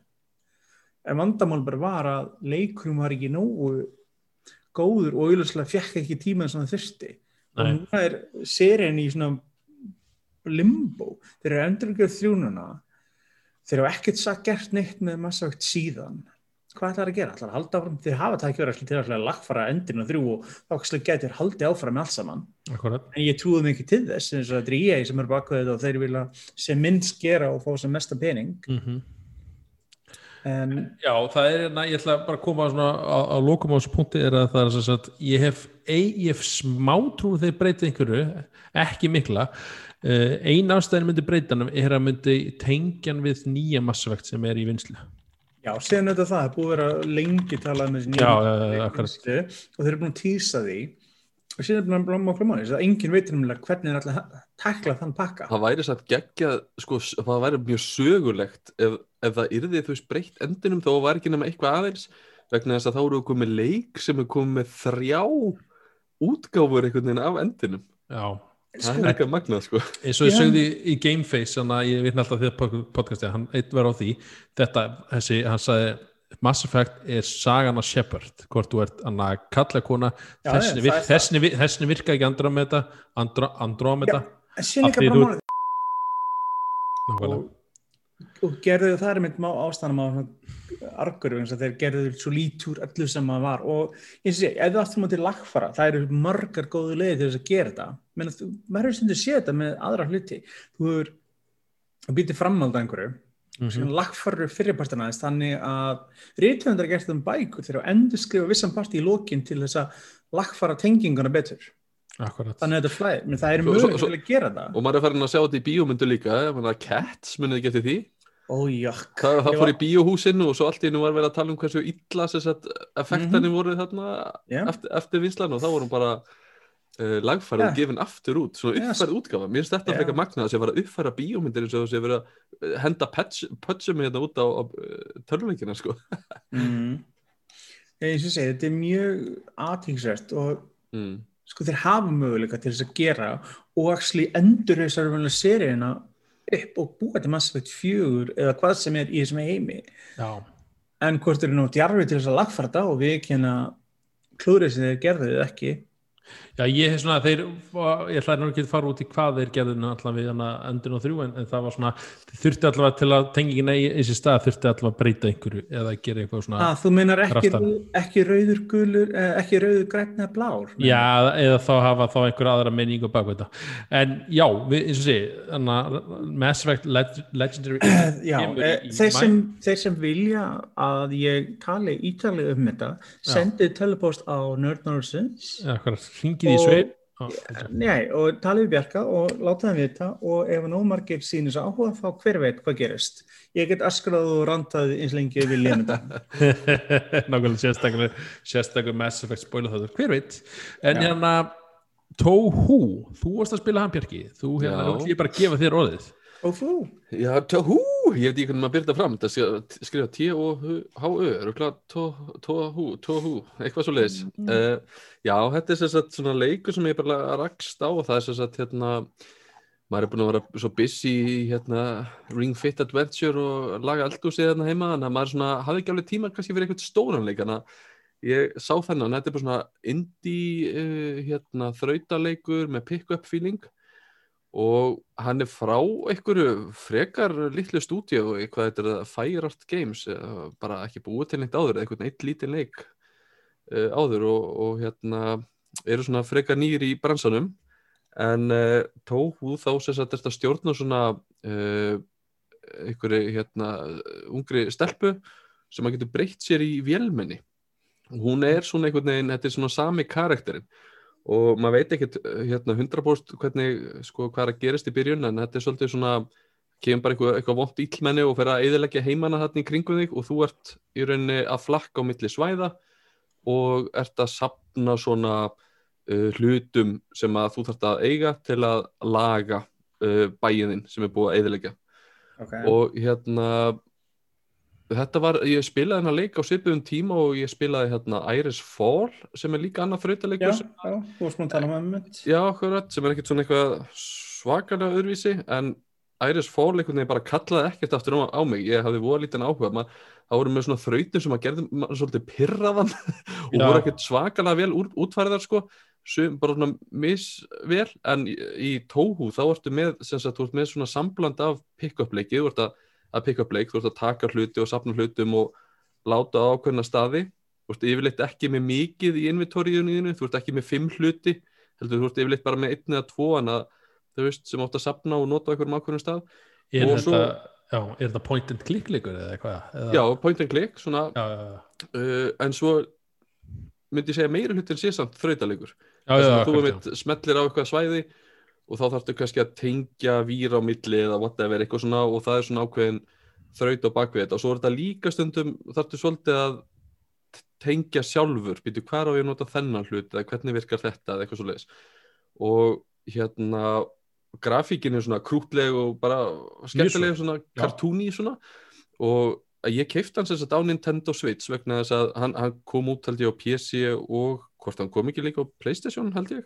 En vandamál bara var að leikurum var ekki nógu góður og auðvitað fekk ekki tíma sem það þurfti. Og núna er serien í svona limbo. Þeir eru endurgjörð þrjúnuna þeir eru ekkert sagt gert neitt með massagt síðan hvað ætlar að gera, ætlar að halda áfram? Þeir hafa tækjur til að lagfara endinu og þrjú og þá ekki getur haldið áfram með allt saman. Akkurat en ég trúði mikið til þess eins og þetta er EA sem er bakveð þetta og þeir vilja sem minnst gera og fá sem mesta pening. Mm en Já, það er, næ, ég ætla bara að koma á, á lokum á þessu punkti er að það er sem sagt, ég hef, ei, ég hef smá trú að þeir breyta einhverju, ekki mikla. Uh, ein ástæðin myndi breytanum er að myndi tengjan við nýja massavegt sem er í vinslu já, séðan þetta það, það er búið að vera lengi talað með þessi Já, já, já, akkurat. og þeir eru búin að týsa því. Og síðan er búin að blóma okkur máli þess að enginn veitur um hvernig er alltaf að takla þann pakka. Það væri satt geggjað sko, það væri mjög sögulegt ef, ef það yrði þú veist breytt endinum þó var ekki nema eitthvað aðeins vegna þess að þá eru komið leik sem er komið með þrjá útgáfur einhvern veginn af endinum. Já, það er eitthvað magnað sko. Eins og ég sögði í Gameface þannig að ég vitna alltaf því að podcasti hann eitt var á því, þetta þessi, hann sagði, Mass Effect er sagan af Shepard, hvort þú ert að kalla kona, Já, þessni, já, vir, það er þessni, vir- þessni virka ekki Andromeda Andro, Andromeda Af því bara þú- og, og gerðu það er má ástæðanum á argur eins og þeir gerðu svo lítúr öllu sem maður var. Og ég sé, ef þú aftur mútið lagfara, það eru margar góðu leiði til þess að gera þetta. Menn að þú, maður hefur stundur séð þetta með aðra hluti. Þú hefur, þú býtir framhald að einhverju. Mhm. sem lagfarur fyrirpartina þess þannig að rithöfundar gert um bækur. Þegar að endur skrifa vissan parti í lokin til þess að lagfara tenginguna betur. Akkurat. þannig að þetta er flæð, menn það er svo- til að gera það og maður er farin að sjá þetta í bíómyndu líka Cats, munið ekki eftir því ójökk það, það fór í bíóhúsinu og svo allt í hennu var verið að tala um hversu illa sem sagt effektarnir voru þarna Já. eftir, eftir vinslan og þá vorum bara uh, lagfærið Já. og gefin aftur út svona uppfærið útgafa, mér finnst þetta Já. frekar magnað að sé að vera að uppfæra bíómyndir eins og verið að eh, henda pötsum hérna út á, á törleikina sko mm. og ég segi, þetta er mjög aðtíksvært og mm. sko þeir hafa möguleika til þess að gera og actually endur þessar venulega seríuna upp og búa til Mass Effect 4 eða hvað sem er í þessum heimi Já. en hvort eru nú djarfi til þess að lagfara þetta og við ekki hérna klúrið sem þeir gerðu eða ekki Já, ég hef svona, þeir, ég ætlaði nú ekki að fara út í hvað þeir gerðu nú allavega við hana endun og þrjú en, en það var svona, þurfti allavega til að tengingin eigi þessi stað þurfti allavega að breyta einhverju eða gera eitthvað svona að þú meinar ekki, ekki rauður gulur eh, ekki rauður græn eða blár Já, eða þá hafa þá einhver aðra menningu bak þetta. En já, við, eins og sé hana, Mass Effect Leg Legendary Já, e, í- í þeir, sem, þeir sem vilja að ég tali ítalið um þetta sendið telepost á Nerd Northsins Hringið í ok. Nei, og tala við Bjarka og láta þeim vita og ef hann ómargir sínir svo áhuga þá hver veit hvað gerist. Ég get askrað og rantað eins lengi við þetta. nákvæmlega sérstaklega sérstaklega Mass Effect spoiler þáttur, hver veit en Já. hérna Tóhú, þú varst að spila hann Bjarki þú hérna, ég bara að gefa þér orðið þú? Já, tóhú, ég veit ekki hvernig maður þetta fram. Þetta skrifa T-O-H-U tóhú, tóhú eitthvað svo leiðis uh, Já, þetta er sagt svona leikur sem ég bara rakst á og það er sagt hérna maður er búin að vera svo busy í hérna Ring Fit Adventure og laga eldhúsið hérna heima þannig að maður svona hafði ekki alveg tíma kannski fyrir eitthvað stóran leik þannig að ég sá þennan, þetta er bara svona indie uh, hérna þrautaleikur með pick-up feeling og hann er frá einhverju frekar litlu stúdíu hvað þetta er það, Fire Art Games eh, bara ekki búið til neitt áður eða einhvern eitt lítið leik uh, áður og, og hérna eru svona frekar nýr í bransanum. En uh, tóku þá sem sagt þetta stjórna svona uh, einhverju hérna ungri stelpu sem að getur breytt sér í vélmenni. Hún er svona einhvern veginn, þetta er svona sami karakterinn og maður veit ekkert hérna 100% hvernig sko hvað er að gerast í byrjun en þetta er svolítið svona kemur bara eitthvað, eitthvað vont íllmenni og fer að eðilegja heimana þarna í kringum þig og þú ert í rauninni að flakka á milli svæða og ert að sapna svona uh, hlutum sem að þú þarft að eiga til að laga uh, bæiðin sem er búið að eðilegja Okay. og hérna þetta var, ég spilaði hennar leik á svipuðum tíma og ég spilaði hérna Iris Fall sem er líka annað Já, þrautaleikur já, sem þú varst maður að tala um ömmut. Já, akkurat, sem er ekkert svona eitthvað svakalega öðruvísi, en Iris Fall einhvern veginn bara kallaði ekkert aftur á, mig, ég hafði voða lítinn áhuga Ma, það voru með svona þrautum sem að gerði maður svolítið pirraðan og Já. voru ekkert svakalega vel úr, útfæriðar sko, sem bara svona misvel, en í, í Tóhu þá ertu með, sem sagt, að, að pick-up leik, þú ert að taka hluti og sapna hlutum og láta á ákveðna staði. Þú ert yfirleitt ekki með mikið í inventoríuninu, þú ert ekki með fimm hluti heldur þú ert yfirleitt bara með einn eða tvo þú veist sem átt að sapna og nota á einhverjum ákveðnum stað. Er Og þetta, svo- já, er þetta point and click leikur eða eitthvað? Já, point and click, svona já, já, já. uh, en svo myndi ég segja meiri hlutin sé samt þrautalegur. Þú einmitt smellir á eitthvað svæði og þá þarftu kannski að tengja vír á milli eða whatever, eitthvað svona og það er svona ákveðin þraut á bakvið þetta. Og svo er þetta líka stundum þarftu svolítið að tengja sjálfur, býtu hvar á ég að nota þennan hlut eða hvernig virkar þetta eða eitthvað svo leiðis og hérna grafíkin er svona krútleg og bara skemmtileg svona kartúni svona. Og ég keipti hann sem sagt á Nintendo Switch vegna þess að hann, hann kom út held ég á PC og hvort hann kom ekki líka á Playstation held ég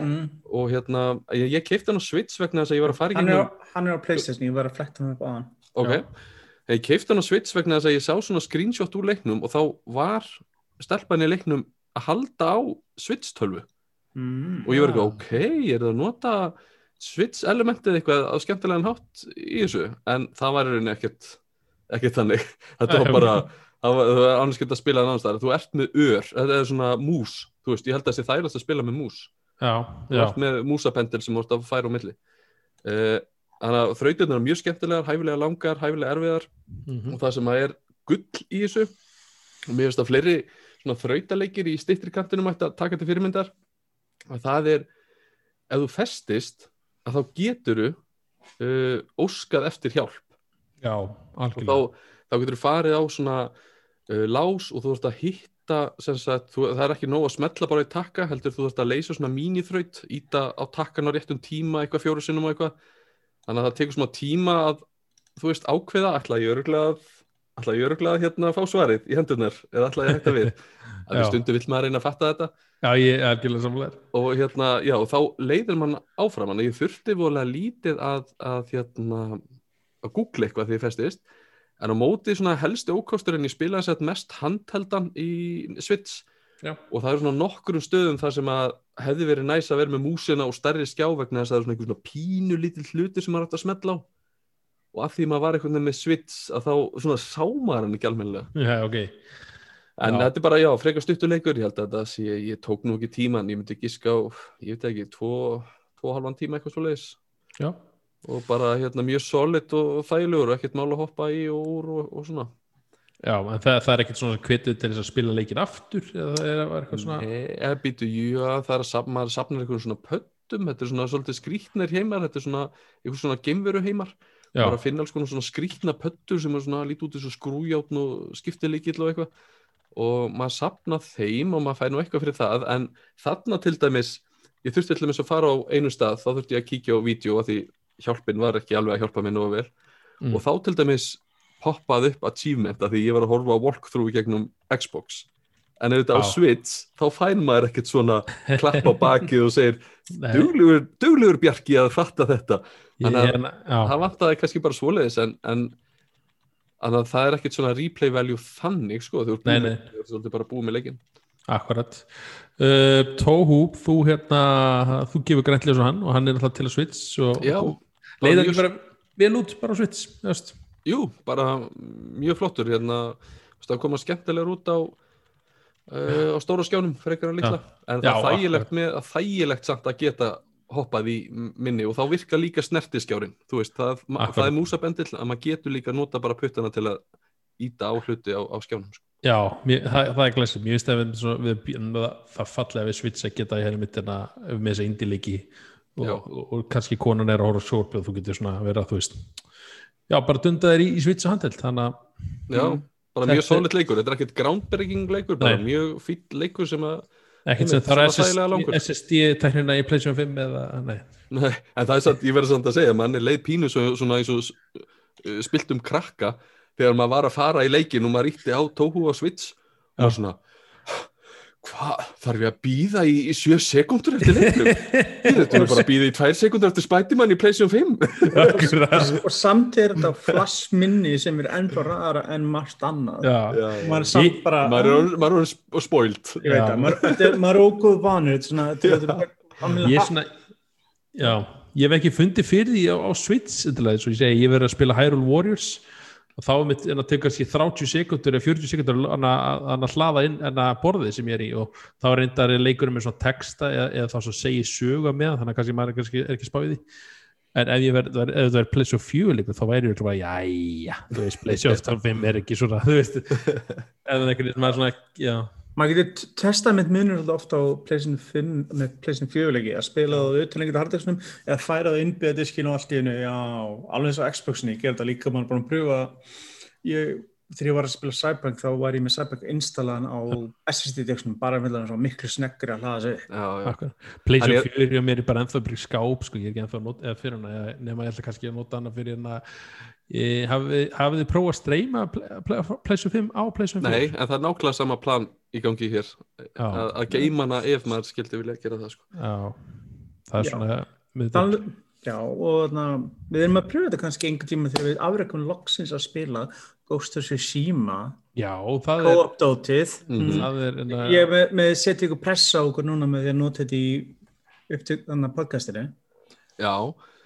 Mm. og hérna, ég, ég keipti hann á Switch vegna þess að ég var að fara í Hann, er hann er á Playstation, ég var að fletta hann upp á hann. ok, ég keipti hann á Switch vegna þess að ég sá svona screenshot úr leiknum og þá var stelpan í leiknum að halda á Switch tölvu Mm. og ég var eitthvað, ok, er það að nota Switch elementið eitthvað á skemmtilegan hátt í þessu? En það var í rauninni ekkert ekkert þannig, þetta var bara það var, var annars geta að spila en annars staðar. Þú ert með ör, þetta er svona mús. Þú veist, ég held að það sé þægilegast að spila með mús já, með músapendil sem ert að færa á milli. Uh, þannig að þrautirnar er mjög skemmtilegar hæfilega langar, hæfilega erfiðar. Mhm. og það sem að er gull í þessu og mér finnst að fleiri þrautaleikir í stittri kantinum ætti að taka til fyrirmyndar og það er ef þú festist að þá geturu uh, óskað eftir hjálp. Já, algjörlega þá, þá getur þú farið á svona uh, lás og þú ert að hitta þú, það er ekki nóg að smetla bara í takka, heldur þú ert að leysa svona míníþraut, íta á takkan á réttum tíma eitthvað fjóru sinnum og eitthvað. Þannig að það tekur svona tíma að þú veist ákveða, ætla ég öruglega að ætla ég öruglega að hérna fá svarið í hendurnar eða ætla ég að hætta við? Að stundu vill maður reyna að fatta þetta. Já, ég er algjörlega samlega og hérna, já, þá leiðir mann áfram, en ég þurfti voðalega lítið að, að hérna að googla eitthvað því ég festist en á móti svona helsti ókosturinn ég spilaði sett mest handheldan í Switch Já. og það eru svona nokkurum stöðum þar sem að hefði verið næs að vera með músina og stærri skjá vegna þess að það eru svona einhver svona pínu lítill hluti sem maður átt að smetla á. Og af því maður var einhvern veginn með Switch að þá svona sá maður hann ekki almennilega. Já, ok, En Já. þetta er bara, já, frekar stuttuleikur, ég held að þetta sé, ég tók nú ekki tíman, ég myndi giska á, ég veit ekki, tvo, tvo halvan tíma eitthvað svo leiðis já, og bara hérna mjög solid og þægilegur og ekkert mál að hoppa í og úr og, og svona. Já, en það, það er ekkert svona kvitið til þess að spila leikin aftur eða það er eitthvað svona Nei, eða býtu, jú, að það er að maður safnar einhverjum svona pöttum, þetta er svona svolítið skrýtnir heimar, þetta er svona einhver svona geimveru heimar, Já, bara að finna alls konar svona skrýtna pöttur sem er svona lítið út og skrújátn og skiptileikill og eitthvað. Og maður safna þeim og maður fær nú eitthvað fyrir það, en þarna til dæmis, ég þurfti til dæmis að fara á einu stað, þá þurfti ég að kíkja á vídeo að því hjálpin var ekki alveg að hjálpa mér nógu vel. Mm. og þá til dæmis poppað upp achievement að því ég var að horfa á walkthrough gegnum Xbox. En ef þetta á. Switch þá fær maður ekkert svona klapp á bakið og segir duglegur Bjarki að fatta þetta. Þannig að- það vantaði kannski bara svoleiðis en, en að það er ekkert svona replay value þannig sko, þú ert bara búið með leikin akkurat. Uh, Tóhú, þú hérna þú gefur grænlega svo hann og hann er alltaf til að switch og Já, og leiðir mjög- bara vel út bara á veist. Jú, bara mjög flottur hérna, veist, það koma skemmtilegur út á uh, á stóra skjánum frekar en litla, en það er þægilegt með, að þægilegt samt að geta hoppað í minni og þá virka líka snertiskjárin þú veist, það, það er músabendill að maður getur líka nota bara puttana til að íta á hluti á, á skjánum sko. Já, mér, það, það er glæsið mér finnst að við, svona, við, við, það fallega við switch að geta í henni mittina með þessa indíleiki og, Já. Og, og, kannski konan er að horfa sjópi og þú getur svona að vera, þú veist já, bara dunda þér í, í og handheld þannig að, Já, bara Þetta mjög solid leikur, þetta er ekkert groundbreaking leikur, bara Nei. mjög fýtt leikur sem að, ekkert sem þarf. SSD-tæknina í PlayStation 5 eða, nei, nei, en það er samt, ég verður samt að segja, mann er leið pínu svo, svona eins og uh, spiltum krakka þegar maður var að fara í leikin og maður ítti á tóhu og switch og svona hvað, þarf ég að býða í, í sjö sekundur eftir leikum ég er bara að býða í tvær sekundur eftir Spiderman í PlayStation 5 akkurat. Og samt er þetta flash minni sem er ennþá ræðara en margt annað. Já, maður er samt bara maður er orðinn- maður er ógóð vanur ég er svona já, ég hef ekki fundið fyrir því á, á Switch eins og ég segi, ég verið að spila Hyrule Warriors og þá er mitt en að teka sér 30 sekundur eða 40 sekundur að, að, að hlaða inn en að borðið sem ég er í. Og þá er reyndar leikurinn með svona texta eða, eða þá svo segir söga með þannig að kannski maður er, kannski, er ekki spáðið því. En ef ég verð, ef það er PlayStation 4 leikur þá væri ég bara, jæja þú veist, PlayStation 5 er ekki svona þú veist, það er einhvern veginn maður svona, já, maður getur testað með munur ofta á PlayStation 5 með PlayStation 4 leiki að spila það utan einhvern harddisknum eða færa það innbyggða diskinu og allt í hennu já, alveg eins og Xboxinni, ég ger þetta líka maður bara að pröfa ég, þegar ég var að spila Cyberpunk þá var ég með Cyberpunk installaðan á SSD disknum bara með það miklu sneggri að hlaða sig upp. já, já. Akkur. PlayStation Þannig 4 er mér bara ennþá í skáp sko, ég er ekki ennþá að nota, eða fyrir hana eða nema ég ætla kannski að nota hana fyrir hana hafið, þið prófað að streyma Play- Play- PlayStation 5 á PlayStation 4? Nei, en það er nákvæmlega sama plan í gangi hér. Að, að geima hana ef maður skildi vilja gera það sko. Já, það er Já. svona með Tal, já, og na, við erum að pröfa þetta kannski einhvern tíma þegar við afreikum loksins að spila Ghost of Tsushima. Já, það er, co-op-dótið Mhm. það er enna, Ég með, með setja ykkur pressa á okkur núna með því að nota þetta í upptök þannig að podcastinu. Já,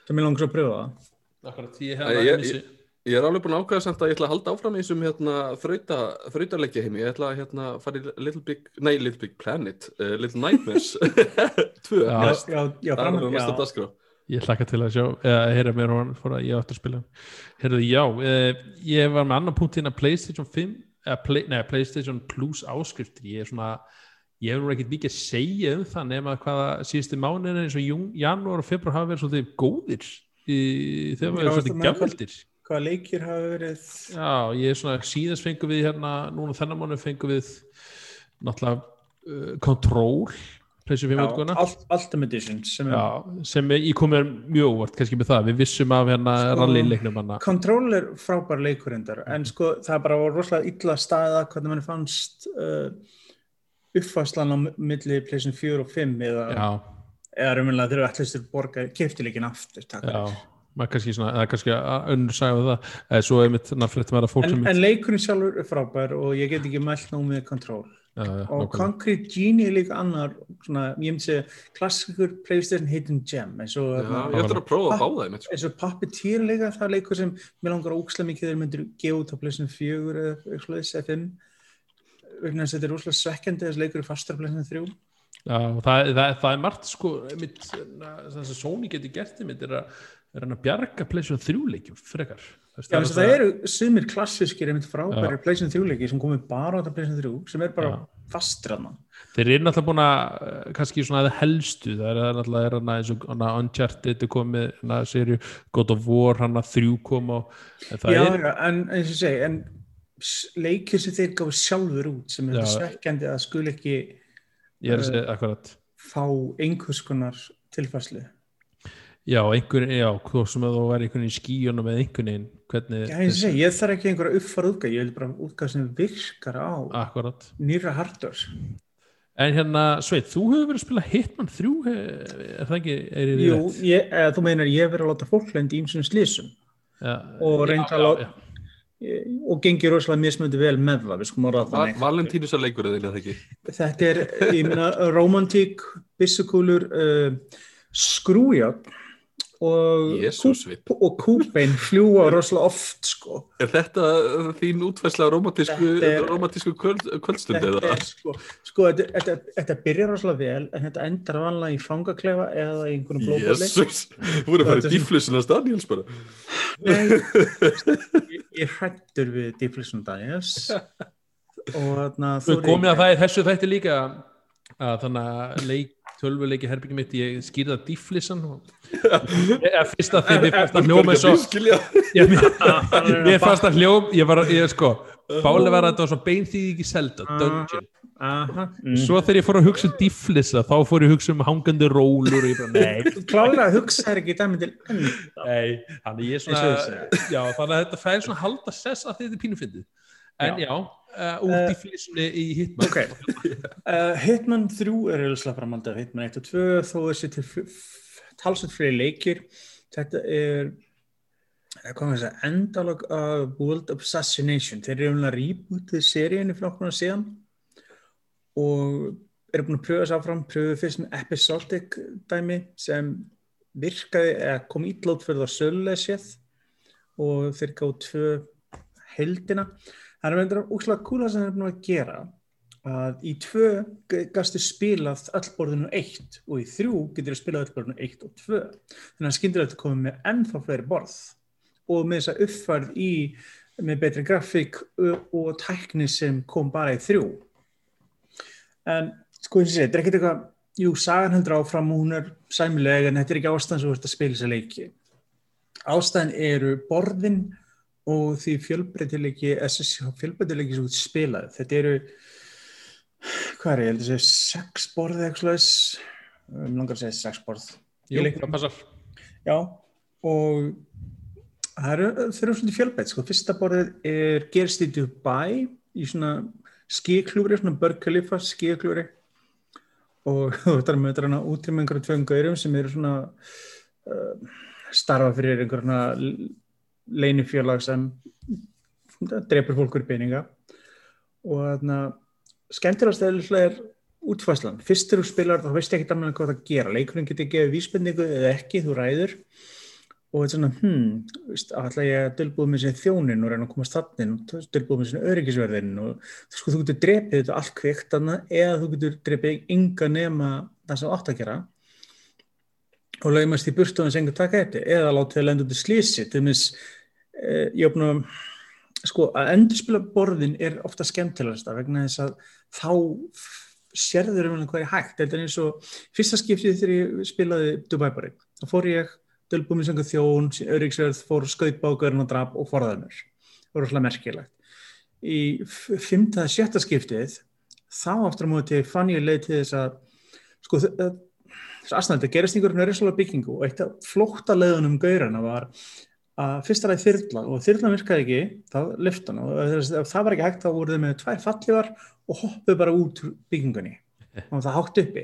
það mér langar að pröfa. það akkurat, ég ég- ég, ég er alveg búin að ákvæða samt að ég ætla að halda áfram í þessum hérna, þrauta, þrautaleikja heimi. Ég ætla að hérna, fara í Little Big nei, Little Big Planet, uh, Little Nightmares. Tvö, Já. næst. já, já, það fram, er næsta já, dagskrá. Ég hlakka til að sjá eða heyra mér og hann fór að ég átti að spila. Herðu, já, e, ég var með annan punkt að PlayStation 5 eða play, nei, PlayStation Plus áskriftir ég er svona ég hef nú ekkert mikið að segja um það nema hvaða síðustu mánuðin eins og jún, janúar og februar hafa verið svolítið góðir í, þegar við erum með gammaldir hvaða leikir hafa verið? Já, ég er svona síðast fengum við hérna, núna þennan mánu fengum við náttúrulega uh, Control PlayStation 5 já, Ultimate Edition sem Já, sem ég kom mér mjög óvart kannski með það, við vissum af hérna Sko- rallyleiknum hann Control er frábær leikurindar en sko það bara rosalega illa staða hvernig mann fannst uh, uppfæslan á milli PlayStation 4 og 5 eða, Já, eða raunverulega þegar ætlistur borga keftileikin aftur takk já kannski svona, eða kannski að önnur sagði það, eða svo er mitt náttúrulega að fólk en, sem en leikurinn sjálfur er frábær og ég get ekki mælt nú með já, og. Concrete Genie er líka annar svona, ég myndi segja klassikur PlayStation Hidden Gem eins og, Já, hérna, að að þeim sko. eins og Puppeteer líka það er leikur sem mér langar ókslega mikið þeir myndir gefa út á PlayStation 4 eða eitthvað svoleiðis, eða 5 vegna þess að þetta er óslega svekkjandi þessi leikur er fastar á PlayStation 3 Já, það, það, það er margt sko mitt, þess að Sony getur gert mitt er að er að bjarga pleysjum þrjúleikjum frekar. Já, það, það eru sumir klassískir frábæri Já. Playstation 3 leiki sem komið bara á þetta Playstation 3 sem er bara hann þeir eru náttúrulega búin að eh, kannski svona að helstu það er náttúrulega er hann eins og hana Uncharted komið hana serju God of War hann að þrjú kom á það Já, er, en eins og segi leikir sem þeir gáðu sjálfur út sem er þetta svekkjandi að skul ekki ég er að segja akkurat. fá einhvers konar tilfærslu. Já, einhvern, já, hvað sem að þú væri einhvern veginn í skíunum eða einhvern veginn hvernig, Já, ég segi, ég þarf ekki einhverja uppfara útgáð ég vil bara útgáð sem virkar á akkurat. nýra hardware. En hérna, Sveit, þú hefur verið að spila Hitman 3 eh, er það ekki, er Jú, ég, eða, þú meinar ég hef verið að láta fólk lendi ímsum slísum og reynda að lá- já. Og gengir rosalega mismöndi vel með það við skulum orða þannig. Valentínus að leikur eða ekki? Þetta er, ég meina, romantík byssukúlur uh, skrúja og, kúp, og kúbein fljúa rosalega oft sko. Er þetta þín útfærsla romantísku, er- romantísku kvöld, kvöldstund þetta eða? er sko, sko þetta, þetta, þetta byrjar rosalega vel en þetta endar vanlega í fangaklefa eða í einhvern blóðbóli Jésús, þú voru að fara í er- dýflusunast Daniels bara ég, ég hrættur við Difflison Daniels og þarna Við komum að það í þessu þætti líka að þannig að leik tölvuleiki herbyggjum mitt, ég skýrði það difflisan og ég, fyrst að því mér fannst að hljóma ég, mér fannst að hljóm ég var, ég sko, báli var að þetta var svo beinþýði ekki selda, dungeon. Aha, mm. svo þegar ég fór að hugsa um difflisa þá fór ég að hugsa um hangandi rólur og ég bara, nei, klálega hugsa er ekki dæmi til þannig ég svona, já, þannig að þetta fær svona halda sess að þetta er pínufindið en já, uh, úr difflisunni í Hitman. Ok, uh, Hitman 3 er auðvitað framhaldið af Hitman 1 og 2 þó þessi til talsveit fyrir leikir. Þetta er eh, endalog af World of Assassination. Þeir eru umlega rýbútið seríunni fyrir okkur síðan og eru búin að pröfa þess áfram. Pröfuðu fyrst með episodic dæmi sem virkaði eða kom ítlót fyrir það sölulega séð og þeir gáðu tvö heldina það er með úrslega kúla sem þeir eru búin að gera að í tvö gastu spilað öll borðinu eitt og í þrjú getur þú spilað öll borðinu eitt og tvö. Þannig að skyndir þetta komið með ennþá fleiri borð og með þess að uppfærð í með betri grafík og, tækni sem kom bara í þrjú. En sko eins og þetta er ekkert eitthvað jú, sagan heldur áfram og hún er sæmilega en þetta er ekki ástæðan sem ert að spila þessa leiki. Ástæðan eru borðin og því fjölbreytilegi fjölbreytilegi sem þú spilaði þetta eru hvað er ég, ég held að segja sex borð eða eitthvað um, langar að segja sex borð. Jú, það passar. Já og það eru, eru svona fjölbreyt sko. fyrsta borðið er gerst í Dubai í svona skíklúri svona Burj Khalifa skíklúri og þetta er með þetta hana út með einhverjum tveim gaurum sem eru svona uh, starfa fyrir einhverjum leinifjölag sem drepur fólkur í peninga. Og þarna skemmtilegast eða útfæslan fyrst þú spilar þá veist ekki annað hvað það gera. Leikurinn getur gefið vísbendingu eða ekki þú ræður. Og þetta er svona, hmm, ætla ég að dölbúið með sér þjónin og reyna að komast þannig og dölbúið með sér öryggisverðin og sko, þú getur drepið þetta allt kvikt eða þú getur drepið ynga nema það sem átt að gera. Og laumast í burtu og þess engur taka þetta eða látið að lenda út í slísi til mis, eh, opna sko, að endurspila borðin er ofta skemmtilegast vegna þess að þá sérður um hvað er hægt. Þetta er eins og fyrsta skiptið þegar ég spilaði Dubai borði, þá fór ég dölbúið með sengur þjón, öryggsverð fór skauðbákurinn og drap og forðaði mér. Það var rosalega merkilegt. Í fymta, sjötta skiptið þá aftur á móti fann ég leið til þess að sko þess aðstæðan, þetta gerist einhverjum nörðislega byggingu og eitt af flótta leiðunum gaurana var að fyrsta ræði þyrla og þyrlan virkaði ekki, þá lyftan og ef það var ekki hægt þá voru þau með tvær fallívar og hoppuð bara út byggingunni. Og það hátt uppi.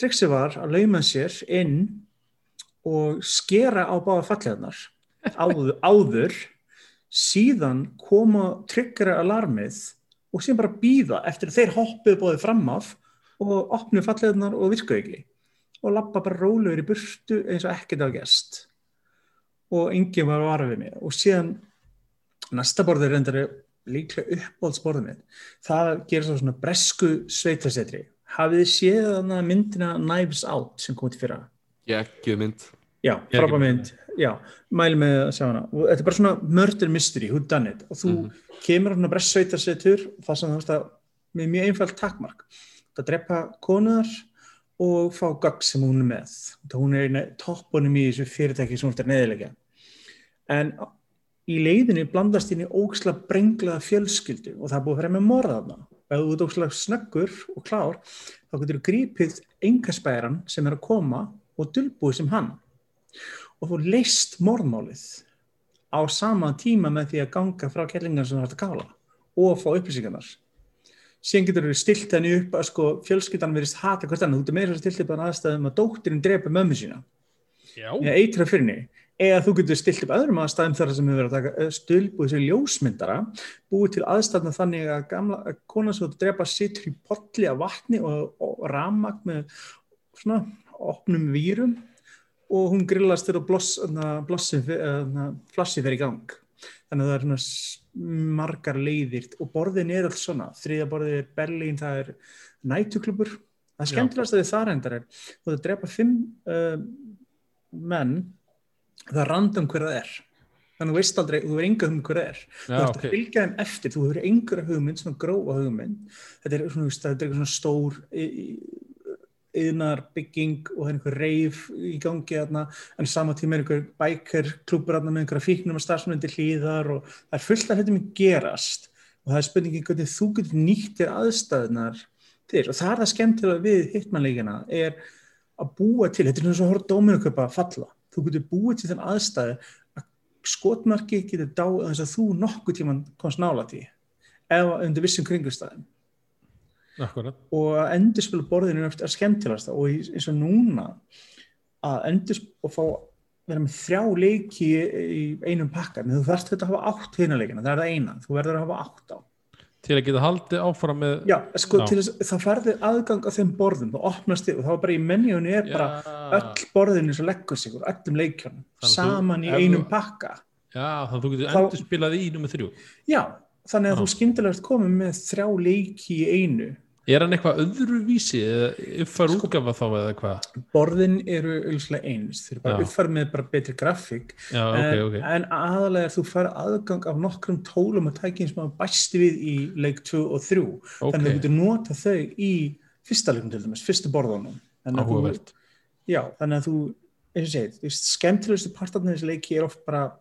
Triksi var að lauma sér inn og skera á báða fallíðarnar áður, áður. Síðan koma tryggjara alarmið og síðan bara býða eftir að þeir hoppuð bóðið fram af og opnu fallíðarnar og virkaði ekki. Og lappa bara rólegur í burtu eins og ekkert á gest og enginn var að vara við mig. Og síðan næsta borður reyndar líklega uppbóldsborðið mitt. Það gerir svo svona bresku sveitasetri. Hafið þið séð þarna myndina Knives Out sem kom til fyrra? Ég ekki mynd. Já, er frábæð mynd, já, mæli með að sjá hana. Og þetta er bara svona murder mystery, who done it? Og þú kemur á svona brestsveitarsetur það sem þú veist að með mjög einfalt takmark. Það drepa konuðar og fá gagg sem hún er með. Það hún er eina toppunum í þessu fyrirtæki sem hún er neðilega en í leiðinni blandast inn í óksla brenglaða fjölskyldu og það er búið að vera með morðaðna og ef þú ert óksla snöggur og klár þá getur þú grípið engaspæran sem er að koma og dulbúið sem hann. Og þú leist morðmálið á sama tíma með því að ganga frá kellingar sem þú hægt að kála og fá upplýsingarnar. Síðan getur þú stilt henni upp að sko fjölskyldan verist hata hvert annað, þú getur meira stilt upp að aðstæðum að dóttirinn drepa mömmu sína. Eða eitra fyrir henni eða þú getur stilt upp öðrum aðstæðum þar sem hefur verið að taka stölbúið sem ljósmyndara búið til aðstæðna þannig að gamla að konan sem þú drepa situr í potli af vatni og, og ramag með svona opnum vírum og hún grillast þegar bloss, na, blossi, na, flassi fer í gang. Þannig að það er svona margar leiðir og borðin er alls svona. Þriðja borðið er Berlín, það er nætuklubur, það er skemmtilegast að þið þar endar er, þú það drepa fimm uh, menn það er random hver það er. Þannig að þú veist aldrei, þú hefur enga hugmynd hver það er. Þú ert ok. að fylgja þeim eftir, þú hefur engra hugmynd svona grófa hugmynd. Þetta er svona, þetta er eitthvað svona stór yðnar bygging og það er einhver reif í gangi þarna, en sama tíma er einhver bæker klúpur þarna með einhverja fíknum að starfsmyndi hlýðar og það er fullt af hlutum að gerast. Og það er spurningin hvernig þú getur nýtt þér aðstæðunar til. Og það er það skemmtilega við hittmannleikina er að búa til, þetta er svona svo að þú getur búið til þenn aðstæðu að skotmarki getur dáið þess að þú nokkuð tíman komst nála því eða undir vissum kringustæðum Akkurat. Og að endurspila borðinu er skemmtilegast og eins og núna að endurspila og fá vera með þrjá leiki í, einum pakka, en þú þarft þetta að hafa átt hérna leikina, það er það eina, þú verður að hafa átt á Til að geta haldið áfram með já, sko, Já. þess, þá færður aðgang á þeim borðum, þú opnast þig og þá er bara í menjunni er bara öll borðinu sem leggur sig úr öllum leikjunum Þannig að þú- saman í einum þú- pakka Já, þannig að þú getur endur spilað í nummer þrjú já, þannig að Já. þú skyndilega ert komið með þrjá leiki í einu Er hann eitthvað öðruvísi eða uppfær Sko- útgafa þá eða hvað? borðin eru auðvitað eins, þeir eru bara Já. uppfærið með bara betri grafík. Já, en, ok. en aðalega þú fær aðgang af nokkrum tólum og tækjum sem að bæsti við í leik 2 og 3 Ok, þannig að þú getur nota þau í fyrsta leikum til dæmis, fyrstu borðunum. Að áhugavert. Já, þannig að þú eins og segið, skemmtilegustu partarnir þessi leiki er oft bara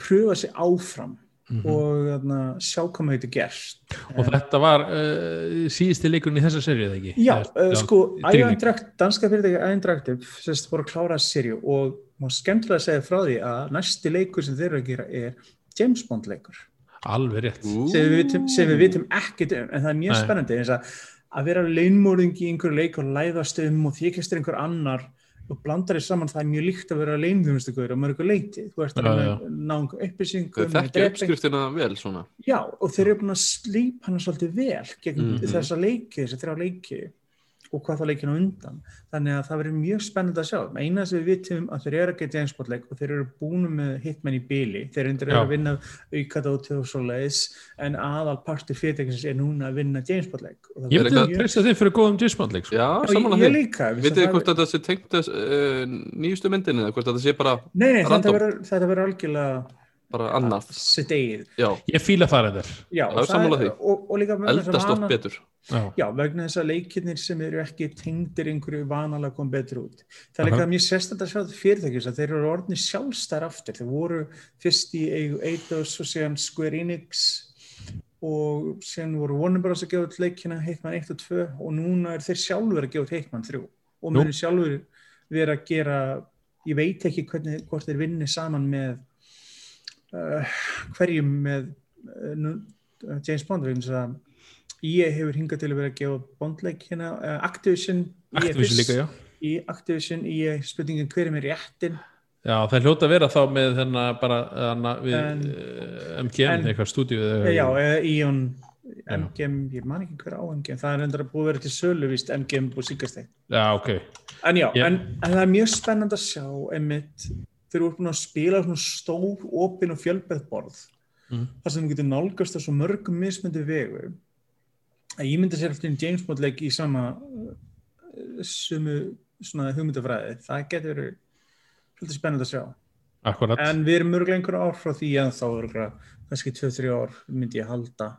pröfa sig áfram Mhm. og þarna, sjá hvað maður getur gerst Og þetta var uh, síðusti leikurinn í þessa serið, ekki? Já, uh, sko. Interactive, danska fyrirtæki Interactive sérst voru að klára serju og má skemmtilega að segja frá því að næsti leikur sem þeir eru að gera er James Bond leikur Alveg rétt sem við vitum, sem við vitum ekkert um en það er mjög Nei. spennandi eins að að vera launmóringi í einhverju leik og læðast um og þykjast er einhver annar og blandar því saman það er mjög líkt að vera leinþjónustugur og mörgu leiti, þú ert að já. að ná einhver Þau upplýsingum þekkja uppskriftina vel svona Já, og þeir eru búin að slípa hana svolítið vel gegn Mhm. þessa leiki, þessi þrjá leiki og hvað það leikinu undan. Þannig að það verður mjög spennandi að sjá. Eina sem við vitum að þeir eru að geta einsportleik og þeir eru búin með hitmenn í bíli. Þeir undir eru að vinna aukadóti og svo leiðis en aðal partur fyrirtækisins er núna að vinna Jamesport-leik. Ég myndi eitthvað- að treysta þig fyrir góðum Gismandleik sko. Já, Já, samanlega ég því líka. Vitið þið hvort að þetta sé tengt uh, nýjustu myndinni eða hvort að þetta sé bara, Nei, nei, þetta random? verður, þetta verður algjörlega bara annað sitt eigið. Já, Ég fíla það reyndar og er-. Og, og líka vegna þess að eldast oft betur Já, Já, vegna þess að leikirnir sem eru ekki tengdir einhverju vanalega kom betur út. Það er líka mjög sérstætt að sjá þetta fyrirtækis að þeir eru orðni sjálfstæðar aftur. Þeir voru fyrst í eigu Eidos og síðan Square Enix og síðan voru Warner Bros. að gefa út leikina Hitman 1 og 2 og núna er þeir sjálfur að gefa út Hitman 3 og Nú. munu sjálfur vera að gera, ég veit ekki hvernig, hvort þeir vinni saman með uh, hverjum með uh, James Bond að EA hefur hingað til að vera að gefa Bondleik hérna, Activision EA Activision líka, já. Í Activision, EA spurningin hver er réttin Já, það hljóta að vera þá með þennan bara hana, við En- MGM, en- eitthvað stúdíu já, Já. MGM, ég man ekki hver á MGM það er endur að búið að vera til sölu víst MGM og síkasteg já, ok. En já, Já. En, en það er mjög spennand að sjá einmitt, þeir eru búin að spila svona stór, opin og fjölbeð borð Mm. þar sem þú getur nálgast svo mörgum mismöndi vegu að ég myndi sér eftir James Bond leik í sama uh, sumu svona hugmyndafræði. Það getur verið er spennandi að sjá. Akkurat. En við erum mörgulega einhverju ár frá því en þá er kannski 2-3 ár myndi ég halda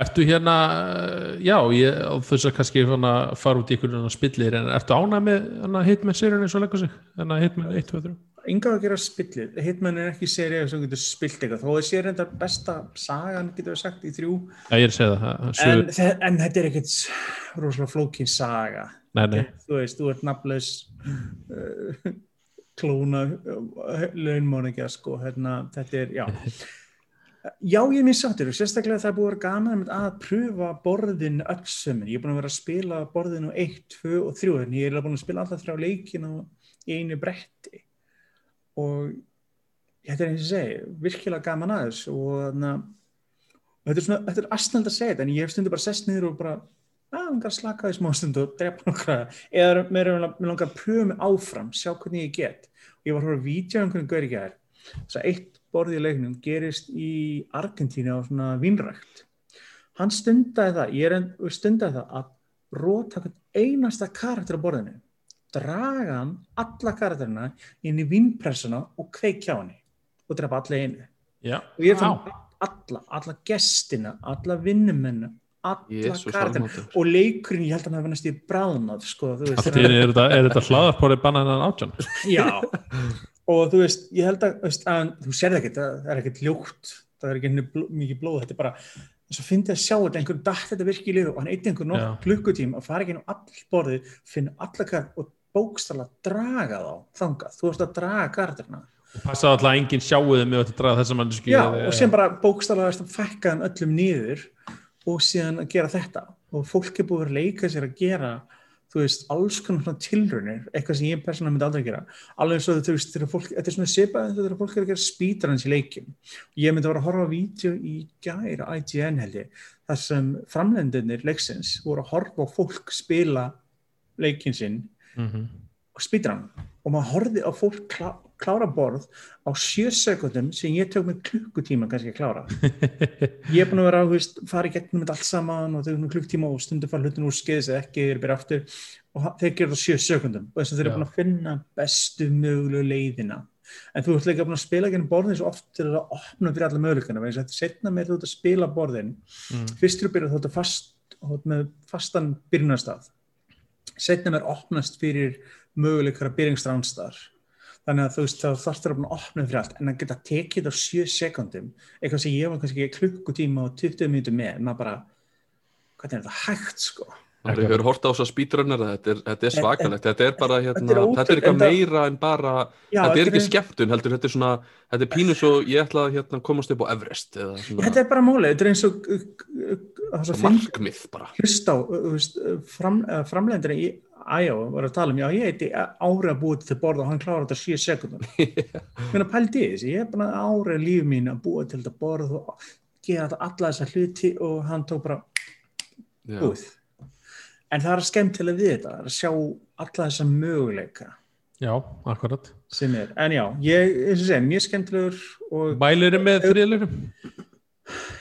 Ertu hérna, eh, já, ég, þess að kannski fara út í einhvern veginn spillir en ertu ánað með hana, Hitman serien eins og leggur sig? Hitman 1, 2, 3? Enga að gera spillir, Hitman er ekki serið sem getur spilt eitthvað, þó er serið þetta besta sagan getur við sagt í þrjú Já, ég er að segja það, það. en, Sögur, þe- en þetta er ekkert rosalega flókin saga nei, nei, þú veist, þú ert nafnlaus uh, klóna uh, launmóningja sko, hérna, þetta er, já já, ég er mjög sáttur og sérstaklega það er búið að vera gaman að pröfa borðin öll sömur, ég er búin að vera að spila borðinu 1, 2 og 3 en ég er búin að spila alltaf þrjá leikina í einu bretti. Og þetta er eins og ég segi, virkilega gaman aðeins og þetta er svona, þetta er astnald að segja þetta en ég hef stundu bara sest niður og bara að hann að slaka því smá stund og drepa nokkra. Eða mér langar að pröfa mig áfram sjá hvernig ég get. Og ég var að horfa að vídeo um hvernig gaur ekki er þess að eitt borð í leiknum gerist í Argentínu á svona vínrækt hann stundaði það ég er enn stundaði það að róta einasta karakter á borðinu draga hann alla karakterina inn í vínpressuna og kveikja á henni og drepa alla einu já, og ég Vá. þannig alla, alla gestina, alla vinnumenn alla Jesús karakterina almáttugur. og leikurinn, ég held að hann hafi næst í bráðnað sko, er er þetta hlaðarpórið bannaðan átján? já og þú veist, ég held að, veist, að þú sérði ekkert, það er ekkert ljótt það er ekki bló, mikið blóð, þetta er bara svo fyndi að sjá þetta, einhvern datt þetta virkilega og hann eitt einhvern nokk klukkutíma að fara ekki inn á all borðið, finna alla karakter og bókstala draga þá þangað, þú veist að draga karakterina Passa alltaf að enginn sjáu þið með að draga þessa mannsku Já, og sem bara bókstala að fækka þeim öllum niður og síðan að gera þetta. Og fólk er að vera að leika sér að gera þú veist, alls konar svona tilraunir eitthvað sem ég persónulega myndi aldrei gera. Alveg svo þú veist, þetta er svona sipað þegar fólk er að gera speedruns í leikim og ég myndi að vera að horfa á vídeo í gær á IGN held ég, þar sem framlendinir leiksins voru að horfa á fólk spila leikin sinn Mhm. og speedrun og maður horfði á fólk klára borð á sjö sekundum sem ég tök með klukkutíma kannski að klára. Ég er búin að vera að fara í gegnum allt saman og þau erum klukkutíma og stundum fara hlutin úr skeiðis eða ekki, þeir byrja aftur og þeir gera það sjö sekundum og þess að þeir eru búin að finna bestu mögulegu leiðina. En þú ert líka búin að spila genið borðin svo oft til að opna fyrir alla möguleikana vegna þess að setna með þú ert að spila borðin Mm. fyrst eru byrjað þú ert að fast, með fastan byrjunarstað. Setna mér opnast fyrir möguleikara byrjingstránstað þannig að þú veist þá þarfst þér að að opna fyrir allt en að geta tekið á sjö sekundum eitthvað sem ég var kannski klukkutíma og 20 minnum með, maður bara hvernig er þetta hægt sko? Það hefur hort á þess að speedrunner þetta er, er svakalegt, þetta er bara hérna, Þetta er ótrú- þetta er eitthvað en meira en bara Já, þetta er ekki skemmtun heldur, þetta er svona þetta er pínu svo ég ætla að hérna, komast upp á Everest eða svona þetta er bara málið, þetta er eins og uh, uh, uh, markmið bara. Hlust á uh, þú veist, uh, fram, uh, framleiðandina í Æjó var að tala um, já ég heiti ára að búa til borða og hann klára þetta 7 sekundum mér að pældi í þessi, ég er bara ára líf mín að búa til þetta borð og gera þetta alla þessa hluti og hann tók bara búið. En það er skemmtilega við þetta er að sjá alla þessa möguleika Já, akkurat. sem er, en já, ég, og segja, mjög skemmtilegur og Mælirinn með þriðleirum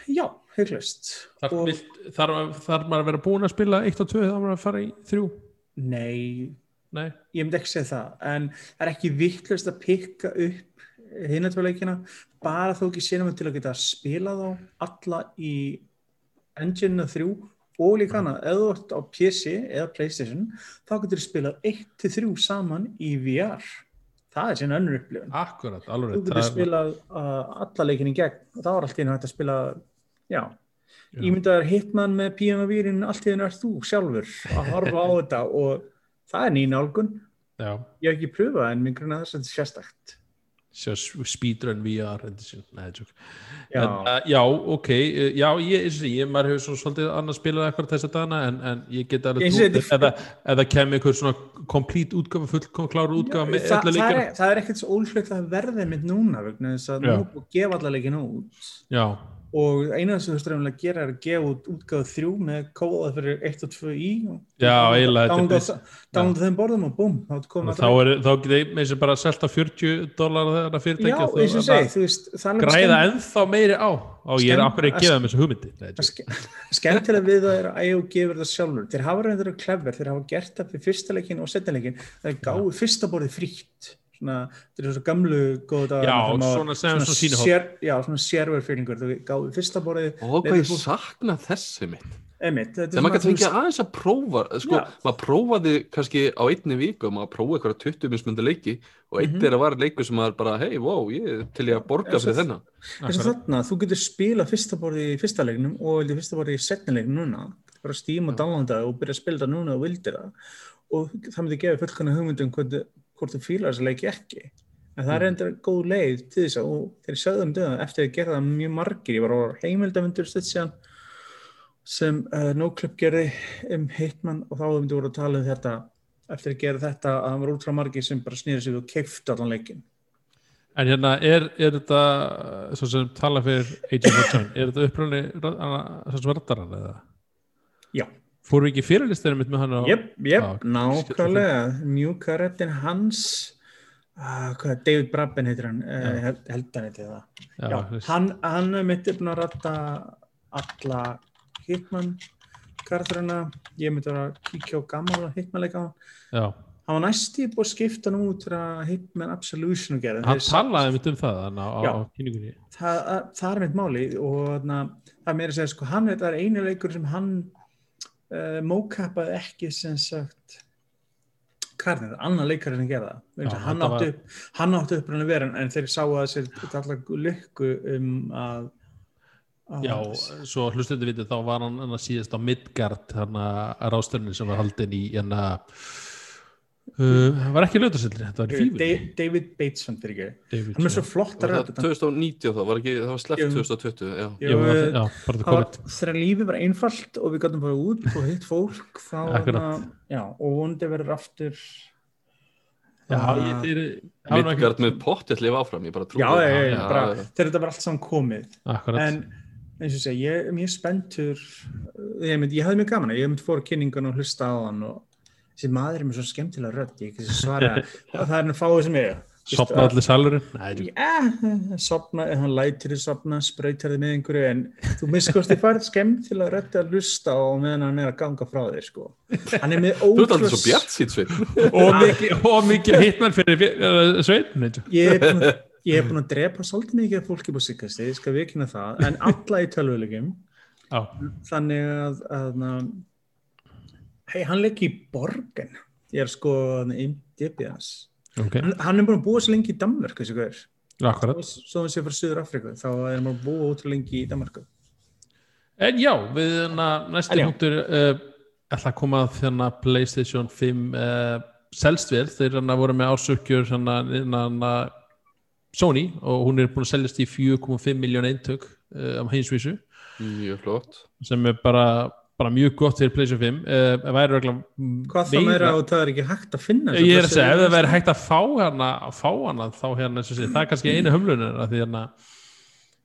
já, Þar, og vilt, þar, þar maður að vera búin að spila 1 og 2 þá maður að fara í 3 nei, Nei, ég myndi ekki segja það en það er ekki vittlust að pikka upp hinatveruleikina bara þó ekki sínum til að geta spila þá alla í engine 3 og líka hana eða þú ert á PC eða Playstation þá getur þú spilað 1-3 saman í VR það er sín önnur upplifun. Akkurat, alveg þú getur spilað uh, alla leikin í gegn og þá er allt henni hægt að spila Já. Ímyndaður hitman með PMV-vírin allt í henni er þú sjálfur að horfa á þetta og það er nýna álgun Já, ég hef ekki pröfað en mér grunna þess að þetta er sérstakt. Speedrun VR Nei, já, En, uh, já, ok, uh, já, ég, ég maður hefur svo svolítið annars spilað eitthvað þess að dana en, en ég get alveg eða, eða kem einhver svona complete útgáfa, fullkom kláru útgáfa með Þa, öllu það, leikina er, það er ekkert svo ólflögt að verða mitt núna vegna þess að Já. nú gefa alla leikin út. Já, og eina sem þú strefnilega að gera er að gefa út útgáðu þrjú með kóða fyrir 1 og 2 í og Já, eiginlega, downloada þeim borðum og búm þá þá, er, þá get ég með þessi bara selta 40 dólar þegar og og það- segi, þú veist er alveg græða ennþá meiri á. Og ég er Skemm- akkur að gefa þeim þessu hugmyndi. Skemmtilega við það er að IO gefur það sjálfur. Þeir hafa reyndur að klefver, þeir hafa gert það fyrir fyrsta leikin og setna leikin, þeir gáðu fyrsta borðið frítt svona, þetta er svo gamlu góða dagar Já, þegar maður- svona sem svona sér, já, svona sérverfýringur þú gáði fyrsta borðið og hvað ég sakna þessi mitt Einmitt, þetta er þegar maður svona gæti fengið aðeins að prófa sko, Já. maður prófaði kannski á einni viku maður prófaði eitthvað 20 mismundi leiki og einn Mhm. þeirra var leikur sem maður bara hei, wow, ég er til ég að borga fyrir þennan. eins og þarna, þú getur spila fyrsta borðið í fyrsta leiknum og vildi fyrsta borðið í setni leiknum núna. Bara Steam og downloada og byrja að spila þetta núna og vildir það. Og það myndi gefa fullkona hugmyndum hvort, hvort þú fílar þessa leiki ekki en það er Mhm. endur góð leið til þess að þeir sögðum döða eftir að gera það mjög margir ég var á heimildamundur stutt síðan sem uh, NoClip gerði um Hitman og þá höfum við voru að tala um þetta eftir að gera þetta að það var út frá margir sem bara snýður sig og keiftu allan leikin En hérna, er, er þetta svo sem tala fyrir Agent of John er þetta uppröðinni svo sem verðarann eða? Já. Fóru ekki fyrirlistinni mitt með hann á Jöp, jöp, nákvæmlega. mjúka rettin hans uh, hvað, David Brabben heitir hann uh, held, held hann heitir það. Já, Já, hann, hann er mitt uppn að ratta alla Hitman karakterina, ég myndi að kíkja á gamla Hitman leika já. hann var næsti búið að skipta nú út þegar Hitman Absolution gerði. Hann talaði mitt um það á, á, Já. á kynningunni. Það, það er mitt máli og na, það er meira að segja sko, hann er, er einu leikur sem hann uh, mókapaði ekki sem sagt Karnir, annar leikar en að gera það. Já, hann, þetta átti var- upp, hann átti upp en, vera, en þeir sáu að sér allar lukku um að, að Já, svo hlustendur vitið þá var hann síðast á Midgard hann að rástörnin sem var haldin í hann að uh, hann var ekki lögðarsildri, þetta var í fífur David, David Bateson fyrir ekki. David, hann er svo já. flott að það 2019 þá, var ekki, það var sleppt Jú. 2020 já. Já, já, bara það það var, þegar lífið var einfalt og við gætum bara út og hitt fólk þá já, og vondi verður aftur. Já, það Midgard með pott ég lifa áfram, ég bara já, já, já, já, já, já. þegar þetta var allt saman komið. Akkurat, en eins og segja, ég er mjög spenntur. Ég, ég hafði mjög gaman ég myndi fór kynningun og hlusta á hann og þessi maður er með svo skemmtilega rödd ég ekki svara, það er hann fáið sem ég sopna allir salurinn? Já, sopna, hann lætir þið sopna, sprautar þið með einhverju en þú miskosti farið skemmtilega rödd að hlusta á meðan hann er að ganga frá þér sko. Hann er með Þú ert aldrei svo bjart sýt sveit og mikið, og hitmenn fyrir uh, sveitn ég er búin ég er búin að drepa svolítið mikið fólki búið síkast, ég skal vikina það, en alla í tölvuleikum, Já, þannig að, að hei, hann leik í borgen, ég er sko IMDb-as, ok, hann, hann er búin að búa svo lengi í Danmörk, þessi hver, akkurat. Svo hann sé frá Suður Afriku, þá er hann að búa ótrúlega lengi í Danmörku. En já, við En já. punktur uh, ætla að koma að þérna Playstation 5 uh, selst vel, þeir hana voru með ásökjur hana, hana, Sony og hún er búin að seljast í 4,5 miljón eintök uh, á heimsvísu. Mjög flott. Sem er bara, bara mjög gott fyrir Playstation 5 uh, væri regla Hvað þá meira og það er ekki hægt að finna þessa Ég er að segja, ef það væri hægt að fá hana, að fá hana þá hérna, sé, það er kannski einu hömlunin að því hérna,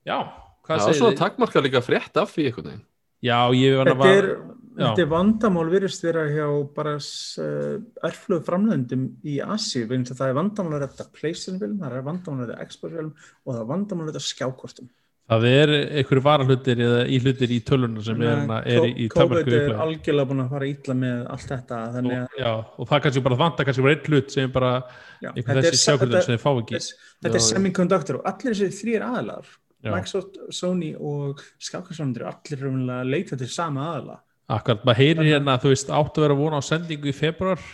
já, hvað Það var segir svona þið? takmarka líka frétt af því einhvern veginn Já, ég var að Þetta er, já. þetta er vandamál virðist vera hjá bara uh, örflögu framlöndum í Asi, vegna það er vandamál að þetta Playstation-film, það er vandamál að þetta Xbox-film og það er vandamál að þetta skjákortum. Það er einhverju varahlutir eða í hlutir í tölunum sem er, er í, í COVID er algjörlega búin að fara ítla með allt þetta, að og, já, og það kannski bara vantar kannski bara einn hlut sem bara já, þessi sjákvöldun þetta, sem þið fá ekki þess, þetta er semiconductor og allir þessi þrýr aðalar, Já. Microsoft, Sony og skjákortsframlendur, allir raunverulega að leita til sama aðala. Akkurat, maður heyrir hérna að þú veist áttu að vera að vona á sendingu í februar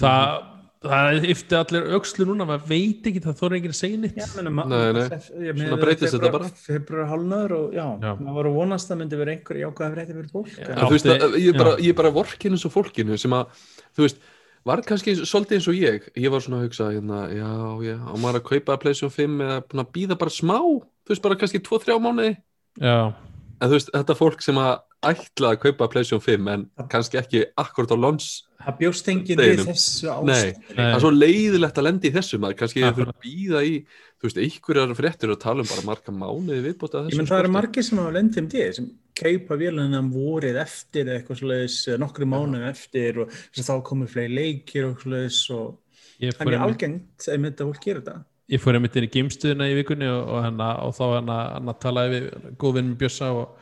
það, það yfti allir aukslu núna, maður veit ekki það þóra enginn að segja nýtt Já. Svona breytist þetta bara. Februar hálfnaður og já, Já. maður var að vonast að myndi vera einhver jákvæða frétti fyrir fólk. Já. þú veist, að, ég er bara, já. ég bara vorkinu svo fólkinu sem að, þú veist, var kannski svolítið eins og ég, ég var svona að hugsa hérna, já, já, á maður að kaupa PlayStation 5 eða búin að býða bara smá þú veist, bara kannski 2-3 mánuði Já, en þú veist, þetta fólk sem að ætla að kaupa PlayStation 5 en kannski ekki akkurat á lons Það bjóst enginn við þessu Nei, ástand. það er svo leiðilegt að lendi í þessu maður, kannski þurfa að býða í þú veist, einhverjar fréttir og tala um bara marga mánuði viðbóta að Ég þessu menn það eru skorti. margir sem hafa lendið um því sem kaupa vélina um vorið eftir eitthvað svoleiðis, nokkru mánuð eftir og að þá komið fleiri leikir og svoleiðis og er einmitt- algengt að mynda fólk gera þetta. ég fór einmitt inn í geimstuðina í vikunni og, og, hana, og þá hana, hana talaði við góðvinn með Bjössa og,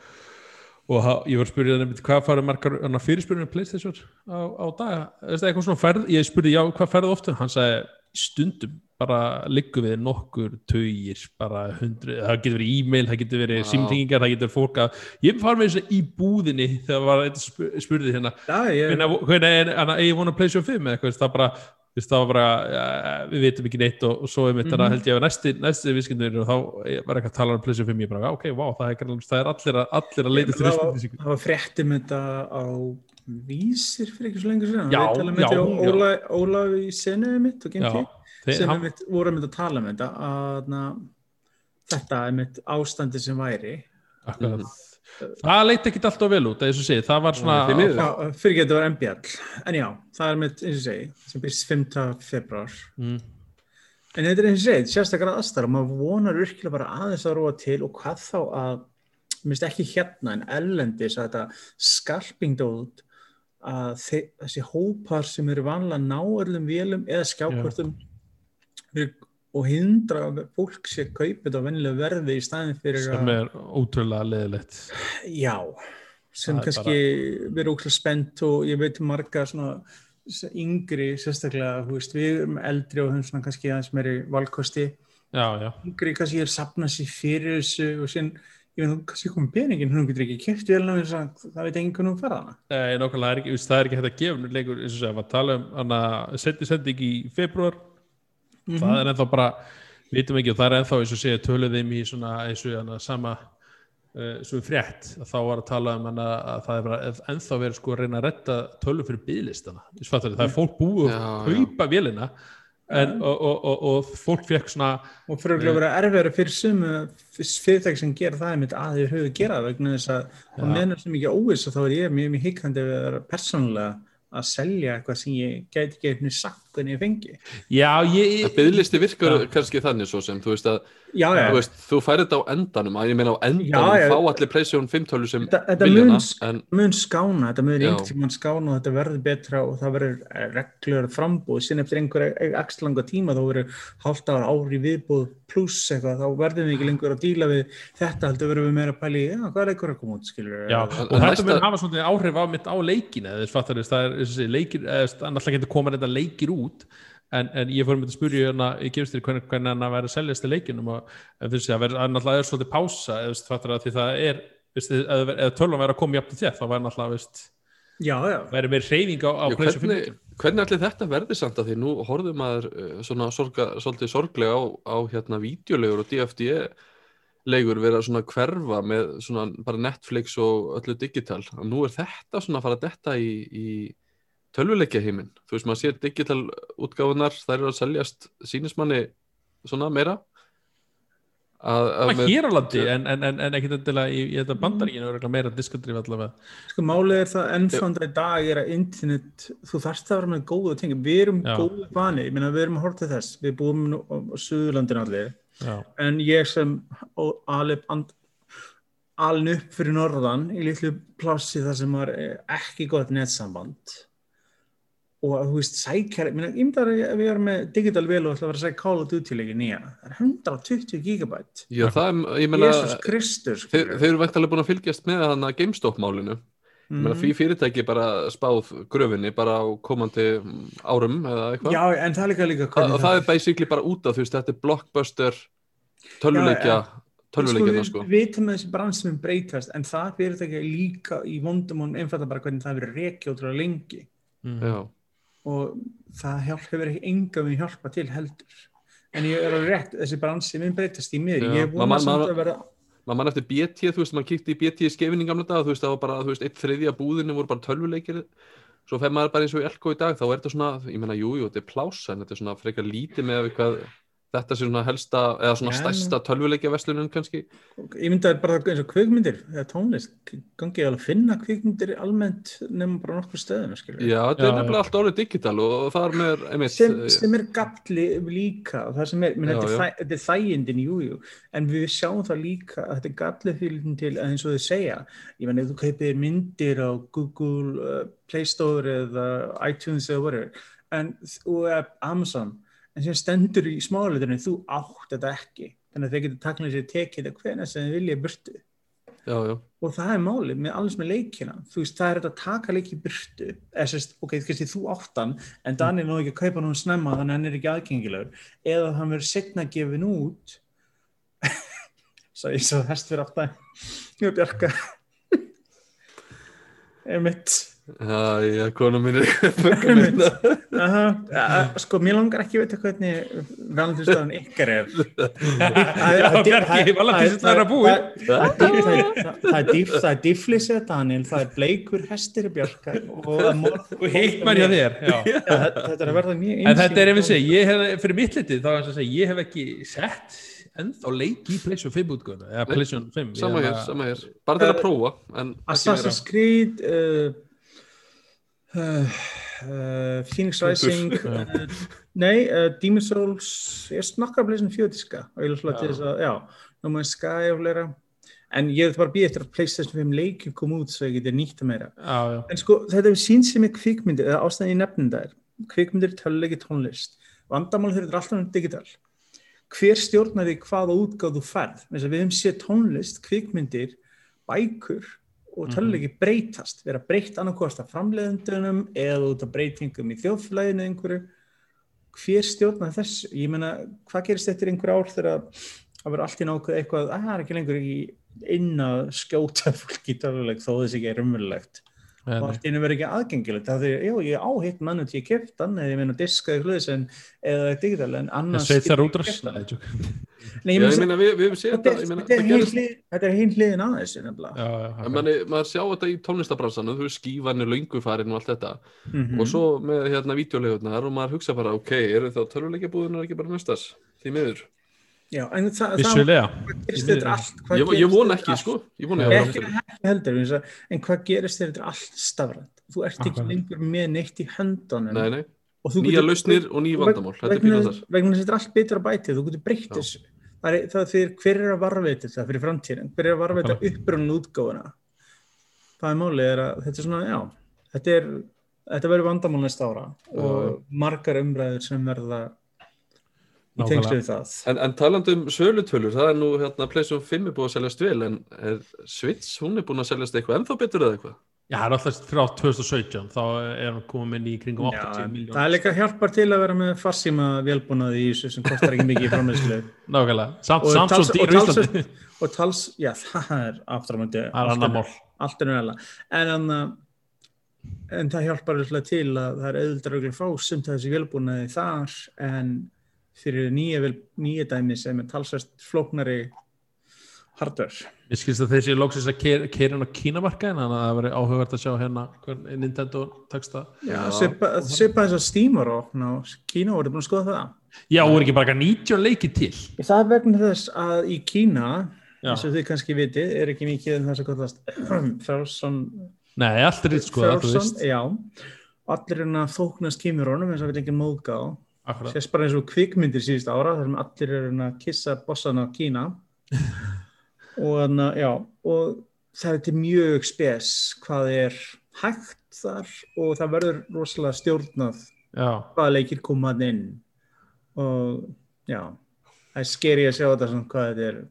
og ég var að spyrja hann einmitt hvað farið margar fyrirspyrjum með Playstation á, á daga, veist, eitthvað svona ferð, ég spurði já hvað ferðu ofta, hann sagði stundum bara liggum við nokkur tugir, bara hundru það getur verið e-mail, það getur verið símtingingar það getur fólk að, ég far með þess að í búðinni þegar var eitthvað spu- spurði hérna. Já, ég, hvernig, er, er, er ég vona að play show 5 eða eitthvað, það bara það var bara, ja, við veitum ekki neitt og, og svo er mitt mm Mhm. held ég að næsti, næsti viskindur og þá var eitthvað að tala um show 5 ég bara, ok, wow, það er, það er allir, að, allir að leita til viskindur það var fréttum þetta á vísir fyrir ekki svo lengur sér Já, já, já. Óla, Ólaf í senuðu mitt og þeir, sem hann, hann... voru að að tala um þetta að na, þetta er mitt ástandi sem væri. Akkurat það leit ekki alltaf vel út, eins og segið, það var svona fyrir þetta var MBL en já, það er mitt, eins og segi sem byrst 5. februar mm, en þetta er eins og segið, sérstaklega aðstæður og maður vonar virkilega bara aðeins að róa til og hvað þá að minnst ekki hérna en ellendis að þetta skarpingd út að þe- þessi hópar sem eru vanlega að ná öllum vélum eða skjákvörtum og hindra að fólk sé kaupið á vennilega verði í staðin fyrir sem er ótrúlega leðilegt já, sem Það kannski verið ókslega spennt og ég veit um marga svona yngri sérstaklega, þú veist, við erum eldri og höfum svona kannski aðeins meiri valkosti. Já, já, yngri kannski er sapnað sér fyrir þessu og síðan, ég veit, kannski komið peningin hún getur ekki kæft þess að það veit hún fara hana Nei, nákvæmlega, það er ekki, ekki hægt að gefa leikur, eins og segja, að tala um hana, sendi sending í februar Mhm. það er ennþá bara, við veitum ekki og það er ennþá eins og segja, töluð þeim í svona eins og hana, sama uh, svo frétt, að þá var að tala um hana, að það er bara ennþá verið sko að reyna að retta tölu fyrir bílistana það er fólk búið Já, að kaupa vélina en, og, og, og, og fólk fekk svona og fyrir að vera erfiðara fyrir sumu fyrirtæk sem gera það einmitt að þau höfu gera það vegna þess að á meðan sem ekki óviss og þá er ég mjög mjög hikkandi við að vera persónulega að selja eitthvað sem ég gæti ekki einhvern sagt hvernig ég fengi. Já, ég, Það byggðlisti virkar Já. kannski þannig svo sem, þú veist að já, já, þú, veist, þú færir þetta á endanum, að ég meina á endanum fá allir PlayStation 5 tölu sem Þetta- mun- en mun skána, þetta mun Já. einhvern tímann skána og þetta verður betra og það verður reglur frambúð, síðan eftir einhverja axlanga tíma þá verður hálft ára ári viðbúð pluss eitthvað, þá verðum við ekki lengur að díla við þetta, heldur verðum við meira að pæli já, hvað er einhver að koma út, skilur Já, En- og en þetta næsta- mun hafa svona áhrif á mitt á leikina þess fattar þess, það er þess að leikir eða annars getur koma þetta leikir út en, en ég fór með að spyrja hérna í gefstir hvernig, hvernig hann að vera að seljast í leikinum og þess að verður náttúrulega er svolítið pása eða þess fattar að því það er eða, eða tölvan verður að koma jafn til þér þá væri náttúrulega væri meir hreyfing á, á Já, hvernig, hvernig allir þetta verði samt að því nú horfðum maður uh, svona sorga, svolítið sorglega á, á hérna vídeolegur og DFD leigur vera svona hverfa með svona bara Netflix og öllu digital. Og nú er þetta svona að fara að detta í, í tölvuleikja heiminn þú veist maður sér digital útgáfunar þær eru að seljast sínismanni svona meira. Að, að Það hér á landi en, en, en, en ekkert endilega í, í þetta bandaríkinu er meira diskandrif allavega. Sko málið er það ennfandra í dag er að internet, þú þarfst að vera með góða ting, við erum Já. góðu vani ég meina við erum að horta þess, við búum nú á, á Suðurlandinu allir. Já, en ég sem and, alin upp fyrir norðan í litlu plássi þar sem var ekki gott netsamband og þú veist, sækjar ég ég myndi að við erum með digital vel og ætla að vera að segja Call of Duty leiki nýja. Það er 120 gigabyte. Já það er, ég meina Jesus Kristus þeir, þeir eru væntalega búin að fylgjast með þannig að GameStop málinu. Mhm. mm. því fyrirtæki bara spáð gröfinni bara á komandi árum eða eitthvað. Já, en það er líka líka og það er basically bara út af þú veist þetta er blockbuster tölvuleikja tölvuleikjana sko Við vitum að þessi bransi mun breytast en það fyrirtæki líka í vondumón einfalda bara hvernig það og það hjálp, hefur ekki enga við hjálpa til heldur. En ég er alveg rétt, þessi bransi mun breytast í Já, ég er búin að samt að vera maður mann eftir BT þú veist maður kíkti í BT í skefinni gamla dag þú veist það var bara þú veist eitt þriðja búðinu voru bara tölvuleikir. Svo fer maður bara eins og í Elko í dag þá er þetta svona ég meina jú jú þetta er plása en þetta er svona frekar lítið með við hvað þetta sé svona helsta eða svona Já, stærsta tölvuleikja verslunin kannski. Ég myndi að bara eins og kvikmyndir eða tónlist, gangið alveg að finna kvikmyndir almennt nefnum bara nokkur stöðum skilur. já þetta er nefnilega allt orðið digital og það er með einmitt sem, eh, sem er galli líka og það sem er, minn, Já, þetta, er þæ, þetta er þægindin, jú, jú. En við sjáum það líka að þetta er galli fyrir til að eins og þau segja ég menn ef þú kaupir myndir á Google uh, Play Store eða iTunes eða whatever en, og uh, Amazon en sem stendur í smáleitinu þú átt þetta ekki. Þannig að þeir getur taknað sér tekið þetta hvena sem þið vilja burtu. Já, já, og það er málið með alls með leikina. Þú veist, það er þetta að taka leiki burtu. Eða sérst, ok, kannski þú áttan en Daniel náðu ekki að kaupa nú snemma þannig að hann er ekki aðgengilegur. Eða hann verður setna gefin út. Svo ég svo hest fyrir aftan ég bjarga Einmitt já, já, konu mín er eitthvað minna. Aha, sko, mér langar ekki að vita hvernig valentínsdagen ykkar er Já, Bjarki, Valentínsdagur er. Það er dýf- það er- það er það er difflisið Daniel, það er bleikur hestir í bjarga og hittmann hjá þér þetta er að verða mjög en þetta er ef við segja, ég hef, fyrir mitt litið þá er þess að segja, ég hef ekki sett ennþá leik í PlayStation 5 útgöðuna eða PlayStation 5 Sama Ég hér, hef sama hér. Bara til að prófa. Assassin's Creed uh, Phoenix Rising uh, nei, uh, Demon's Souls ég snakkar að pleysa fjótiska og ég vil til þess að, já, No Man's Sky og fleira. En ég vil bara býja eftir að PlayStation 5 leikir kom út svo ég geti nýtt að meira. Já, já, en sko, þetta er sín sem er kvikmyndir eða ástæðan í er kvikmyndir, töluleiki, tónlist. Vandamál þeir eru alltaf um digital. Hver stjórnar því hvaða útgáð þú færð við höfum séð tónlist, kvikmyndir bækur og töluleiki breytast, vera breytt annarkvort af framleiðendunum eða út af breytingum í þjóðflæðinu einhverju. Hver stjórnar þessu? Ég meina, hvað gerist eftir einhver ár þegar að vera allt í nákvæð eitthvað að það er ekki lengur í inn að skjóta fólk í töluleik þó þess ekki er umverulegt og allt einu verður ekki aðgengilegt. Það er, já, ég á hitt mann til ég keft hann eða ég meina diska eða hlutis en eða digital en annars Nei, ég meina, við, við hefum séð þetta þetta, er- hinn hliðin að þessu nefnilega. Já, já, en akkurat. manni, maður sjá þetta í tónlistabransanum, þú veist, skífan er löngufarin og allt þetta, Mhm. og svo með hérna vídeolegurnar og maður hugsa bara, ok, eru þá töluleikjabúðunar ekki bara næstas, því miður. Já, en það, það vissulega. hvað gerist þetta allt? hvað Ég, ég vona ekki, sko, ég vona Já, ekki. ekki, heldur en hvað gerist þetta er allt stafrænt? Þú ert ekki lengur með neitt í höndunum. Nei, nei, og þú nýja getur- lausnir og ný vandamál, þetta er vegna þess að þetta er allt betur að bæti. Þú getur breytt Já. þessu. Það er, það fyrir, hver er að varveita þetta fyrir framtíðin hver er að varveita upprunn útgáfuna? Það er málið er að þetta er svona, já. Þetta er, þetta verður vandamál næsta ára. Og margar umræður sem verða í tengslu við það. En, en talandi um sölutölur, það er nú hérna Playstation 5 er búið að seljast vel en er Switch, hún er búin að seljast eitthvað ennþá betur eða eitthvað? já, það er alltaf frá 2017 þá er hann komið inn í kringum Já, 80 miljón það er líka hjálpar til að vera með farsíma vélbúnaði í þessu sem kostar ekki mikið í framleyslu nákvæmlega, samt, og, samt tals, svo og, dýr í Íslandi og tals já það er afturmöndi allt er nægilega en, en, en það hjálpar alltaf til að það er auðvitað að fá sumt af þessi vélbúnaði þar en fyrir nýja, dæmi sem er talsvært flóknari hardware Ég skilst að þessi loksins að keira hann á kínamarkaðin þannig að það verið áhugavert að sjá hérna hvern Nintendo tekst það. Já, svipa eins og Steam var opn og Kína voru búin að skoða það Já, og er ekki bara 90 leiki til. Það er vegna þess að í Kína eins og þið kannski vitið, er ekki mikið um þess að kallast frálsson Nei, allt er sko, frálsson, veist. já allir er að þóknast kímurónum eins og við enginn móðgá Akkurat. sést bara eins og kvikmyndir síðust ára þar sem allir eru að kissa bossana á Kína. Og þannig að já og það er til mjög spes hvað er hægt þar og það verður rosalega stjórnað Já, hvaða leikir koma hann inn. Og já það er skeri að sjá þetta svona hvað þetta er.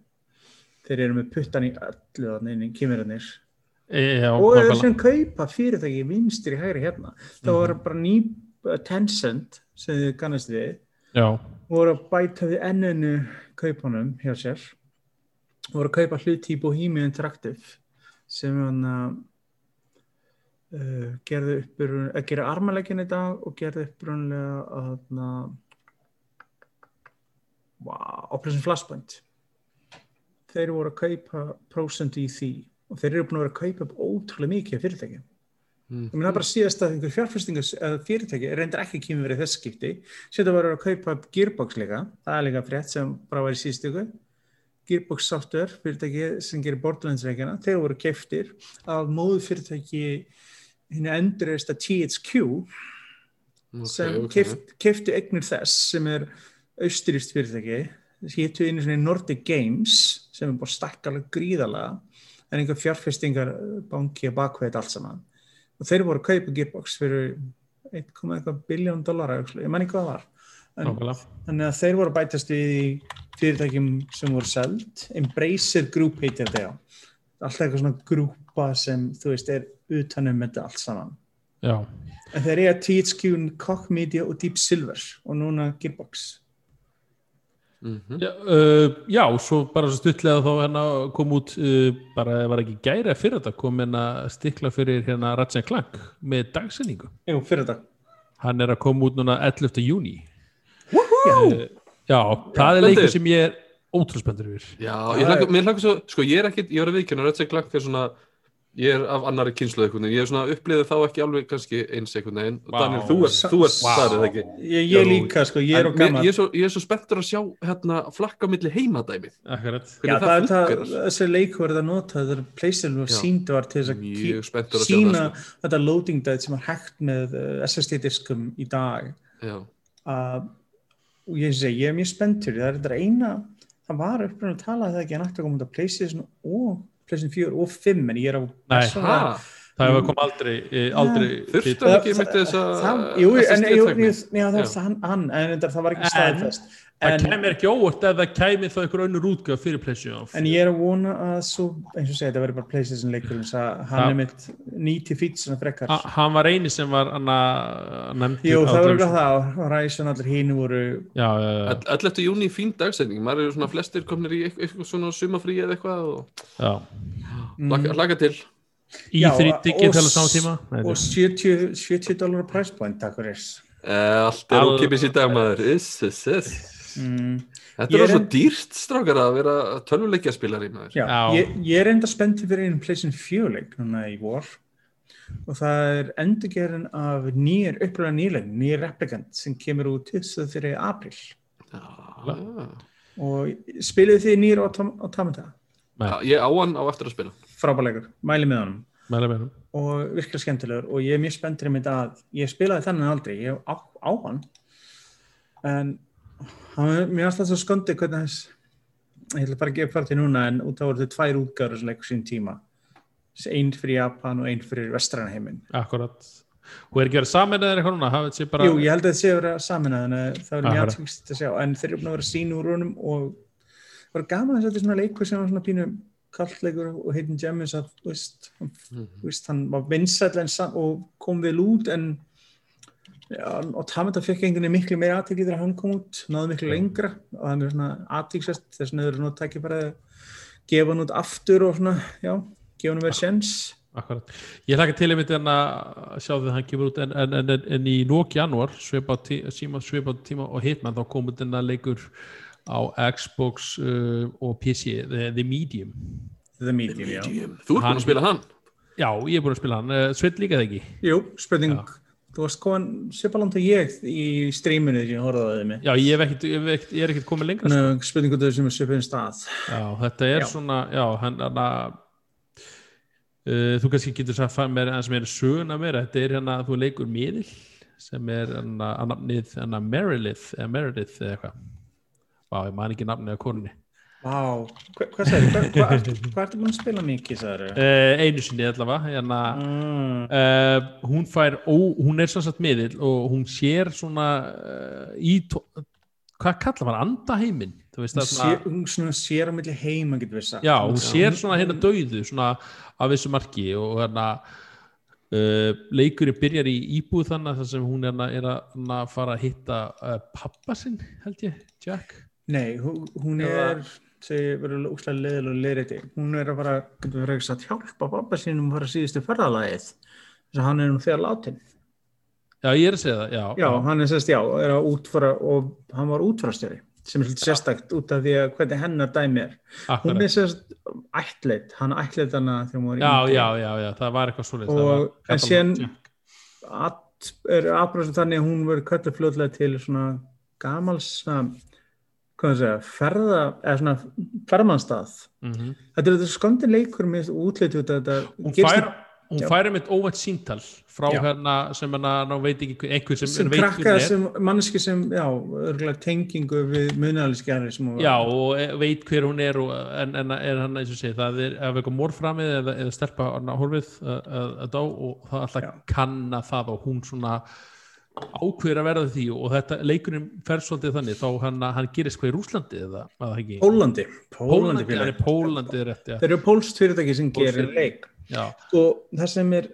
Þeir eru með puttan í þannig inn í kýmurarnir e, og sem kaupa fyrirtæki vinstir í hægri hérna. Það var bara ný uh, Tencent sem þið kannast við Já, voru að bæta við ennunu kaupunum hjá sér. Voru að kaupa hluti í Bohemia Interactive sem hann að uh, gerði uppur að gera armalegin í dag og gerði upprunlega að wow, Operation Flashpoint. Þeir voru að kaupa prósent í því og þeir eru búin að vera að kaupa ótrúlega mikið fyrirtækjum Mm. Ég meina bara síðast að einhver fjárfestingas fyrirtæki reyndar ekki kemur verið þess skipti. Síðan var að kaupa upp Gearbox líka. Það er líka frétt sem bara var í síðstöku Gearbox Software fyrirtæki sem gerir Borderlands-reikina þeir voru keftir af móðu fyrirtæki henni endurist að THQ Ok, sem ok. keft, keftu eignir þess sem er austuríst fyrirtæki. Héttu einu svona Nordic Games sem er bara stakkalega gríðalega en einhver fjárfestingar banki að bakveita allt saman og þeir voru að kaupa Gearbox fyrir 1,1 biljón dollara ég man ekki hvað það var. En, þannig að þeir voru að bætast í fyrirtækjum sem voru seld. Embracer Group heitir þetta alltaf eitthvað svona grúpa sem þú veist er utanum þetta allt saman. Já, en þeir eiga THQ, Koch Media og Deep Silver og núna Gearbox Mhm. já, uh, já svo bara svo stuttlega þá hérna kom út uh, bara var ekki gæri að fyrir þetta kom hérna stikla fyrir hérna Ratchet Clank með dagsinningu Jú, fyrir þetta hann er að koma út núna 11. júni Já, já, það er Spenntur. leikur sem ég er ótrúlega spenntur yfir Já, ég hlaka, svo, sko ég er ekkit, ég var að viðkjöna Set Clank er svona, ég er af annari kynslu veginn, ég er svona upplýðið þá ekki alveg kannski eins einhvern veginn, Vá. Daniel, þú ert, þú ert Vá. þar eða ekki? Ég, ég líka sko, ég er á En gaman ég, er svo, ég er svo spenntur að sjá hérna flakka á milli heimadæmið akkurat. Já, hvernig það er það, þessi leikur er að nota, það er playstation og sínd var til þess að Mjög spenntur að sjá sína það sko. þetta loading date sem er hægt með uh, SSD-diskum í dag. Já, uh, og ég segi, ég er mjög spenntur. Það er þetta eina, það var uppröðin að tala það ekki að nætti að koma út á PlayStation og PlayStation 4 og 5 en ég er á það hefur komið aldrei, eh, aldrei hann ekki með þess að jú, en, jú, já, það var hann, hann en það það kemur ekki óvart ef það kemur þá einhver önnur útgöf fyrir PlayStation en ég er að vona að svo, eins og segja, þetta verður bara PlayStation leikurinn þess að hann er mitt nýti fítsuna frekar. Ha- hann var eini sem var anna, nefndur Jú, það ekki það Ræsson allir hínu voru já, já, já, 11. júni fín dagsending, maður eru svona flestir komnir í eitthvað, svona sumafrí eða eitthvað og já. hlaka, hlaka til. Í Já, þrýttikið og til að s- sama tíma? Nei, og 70, 70 dólar price point takk fyrir. Uh, Allt er All- ókipis í dag maður. Is, is, is. Mm, Þetta er svo en- dýrt strákar að vera tölvuleikjaspilari maður. Já, Já. Ég, ég er enda spenntið fyrir einu PlayStation 4 leik núna í vor. Og það er endurgerðin af nýjir uppröða nýleik, nýjir replikant sem kemur út 23. april Já, og spilið þið nýjir Automata? Já, ég á hann á eftir að spila. Frábæleikur, mæli með honum. Mæli með honum. og virkilega skemmtilegur. Og ég er mjög spenntur í mitt að ég spilaði þennan aldrei, ég á, á hann. En mér er alltaf svo skondi hvernig þess ég ætla bara að gefa í núna en út á þau tvær útgáður sem leikur sín tíma. Einn fyrir Japan og einn fyrir vestræna heiminn. Akkurat. Og er ekki verið saman eða eitthvað núna? Bara Jú, ég held að það sé að vera samin að það verður mjög aðtvíkst að sjá. En þeir eru búin að vera sín úr honum og það var gaman að þetta er svona leikur sem var svona pínu kallleikur og heitin Gemmis að þú veist, hann þú veist, hann var vinsæll en sa- og kom vel út en og Tamata fekk einhvern veginn miklu meira aðtekli þegar hann kom út, náðu miklu lengra og hann er svona aðtíksest þess vegna eru svona tækja bara að gefa hann út aftur og svona, já, gefa hann verið sjens Akkurat. Ég hlaka til einmitt en að sjá þegar hann kemur út en, en, en, en, en í lók janúar svipað tí, tíma og Hitman þá komur þennan leikur á Xbox uh, og PC The, The Medium The Medium, já. Medium. Þú ert búin Hann- að spila hann Já, ég er búin að spila hann uh, Sveit líka það ekki Jú, spurning Já. Þú varst komin svipaland og ég í streaminu sem ég þið mig Já, ég, hef ekkit, ég, hef ekkit, ég er ekkert komið lengra sko. Ná, spurning út af þessum svipin stað. Já, þetta er Já. svona Já, hann, hann að uh, þú kannski getur sagt fann mér en sem er söguna mér, þetta er hérna þú leikur miðil sem er hann að nafnið hann að Meredith eða Meredith eða eitthvað. Vá, ég man ekki nafnið af konunni Vá, hva, hvað sagði, hvað hva, hva, hva ertu búin að spila mikið, sagður? uh, einu sinni allavega hérna, Mm. uh, hún fær ó, hún er svo satt miðil og hún sér svona uh, í hvað kallar maður, andaheimin veist Hún svona hún svona sér á milli heima, getur við sagt. Já, hún Já. sér svona hérna dauðu svona af þessu marki og hérna leikurinn byrjar í íbúð þannig þar sem hún er, að- er að, að fara að hitta uh, pappa sinn held ég, Jack Nei, hún, er, segi, verður úslega leðilega og leðriti. Hún er að fara, getur ekki sagt, hjálpa pappa sínum að fara síðustu ferðalagið. Þess að hann er nú þegar látin. Já, ég er að segja það, já, Já, hann er sérst, já, er að útfara og hann var útfarastjóri sem er sérstakt út af því að hvernig hennar dæmi er. Hún akkurat. er sérst ættleitt, hann ættleitt hana þegar hún var já, yngri. já, já, já, það var eitthvað svoleiðis Og- en síðan-. At, er aðbröðsum þannig að hún verður kölluð fljóðlega til svona gamals svona, hvað það segja, ferða eða svona ferðmannstað Mhm. þetta er þetta skondi leikur með útleitu þetta hún fær hún fær einmitt óvænt síntal frá Já. hérna sem hérna, veit ekki hver- einhver sem, sem veit hver krakka hún er. sem manneski sem, já, örgulega tengingu við munaliskjari sem hún var Já, og e- veit hver hún er og, en, en er hann eins og segi, það er ef eitthvað morframið eða, eða stelpa horfið að, að, að dá og það alltaf Já. kanna það og hún svona ákveður að verða því og þetta leikurinn fer svolítið þannig þá hann, hann gerist hvað í Rúslandi eða Pólandi Pólandi, Pólandi, Pólandi, Pólandi. Rétt, já. Þeir eru pólst fyrirtæki sem Pólskt gerir leik já, og það sem er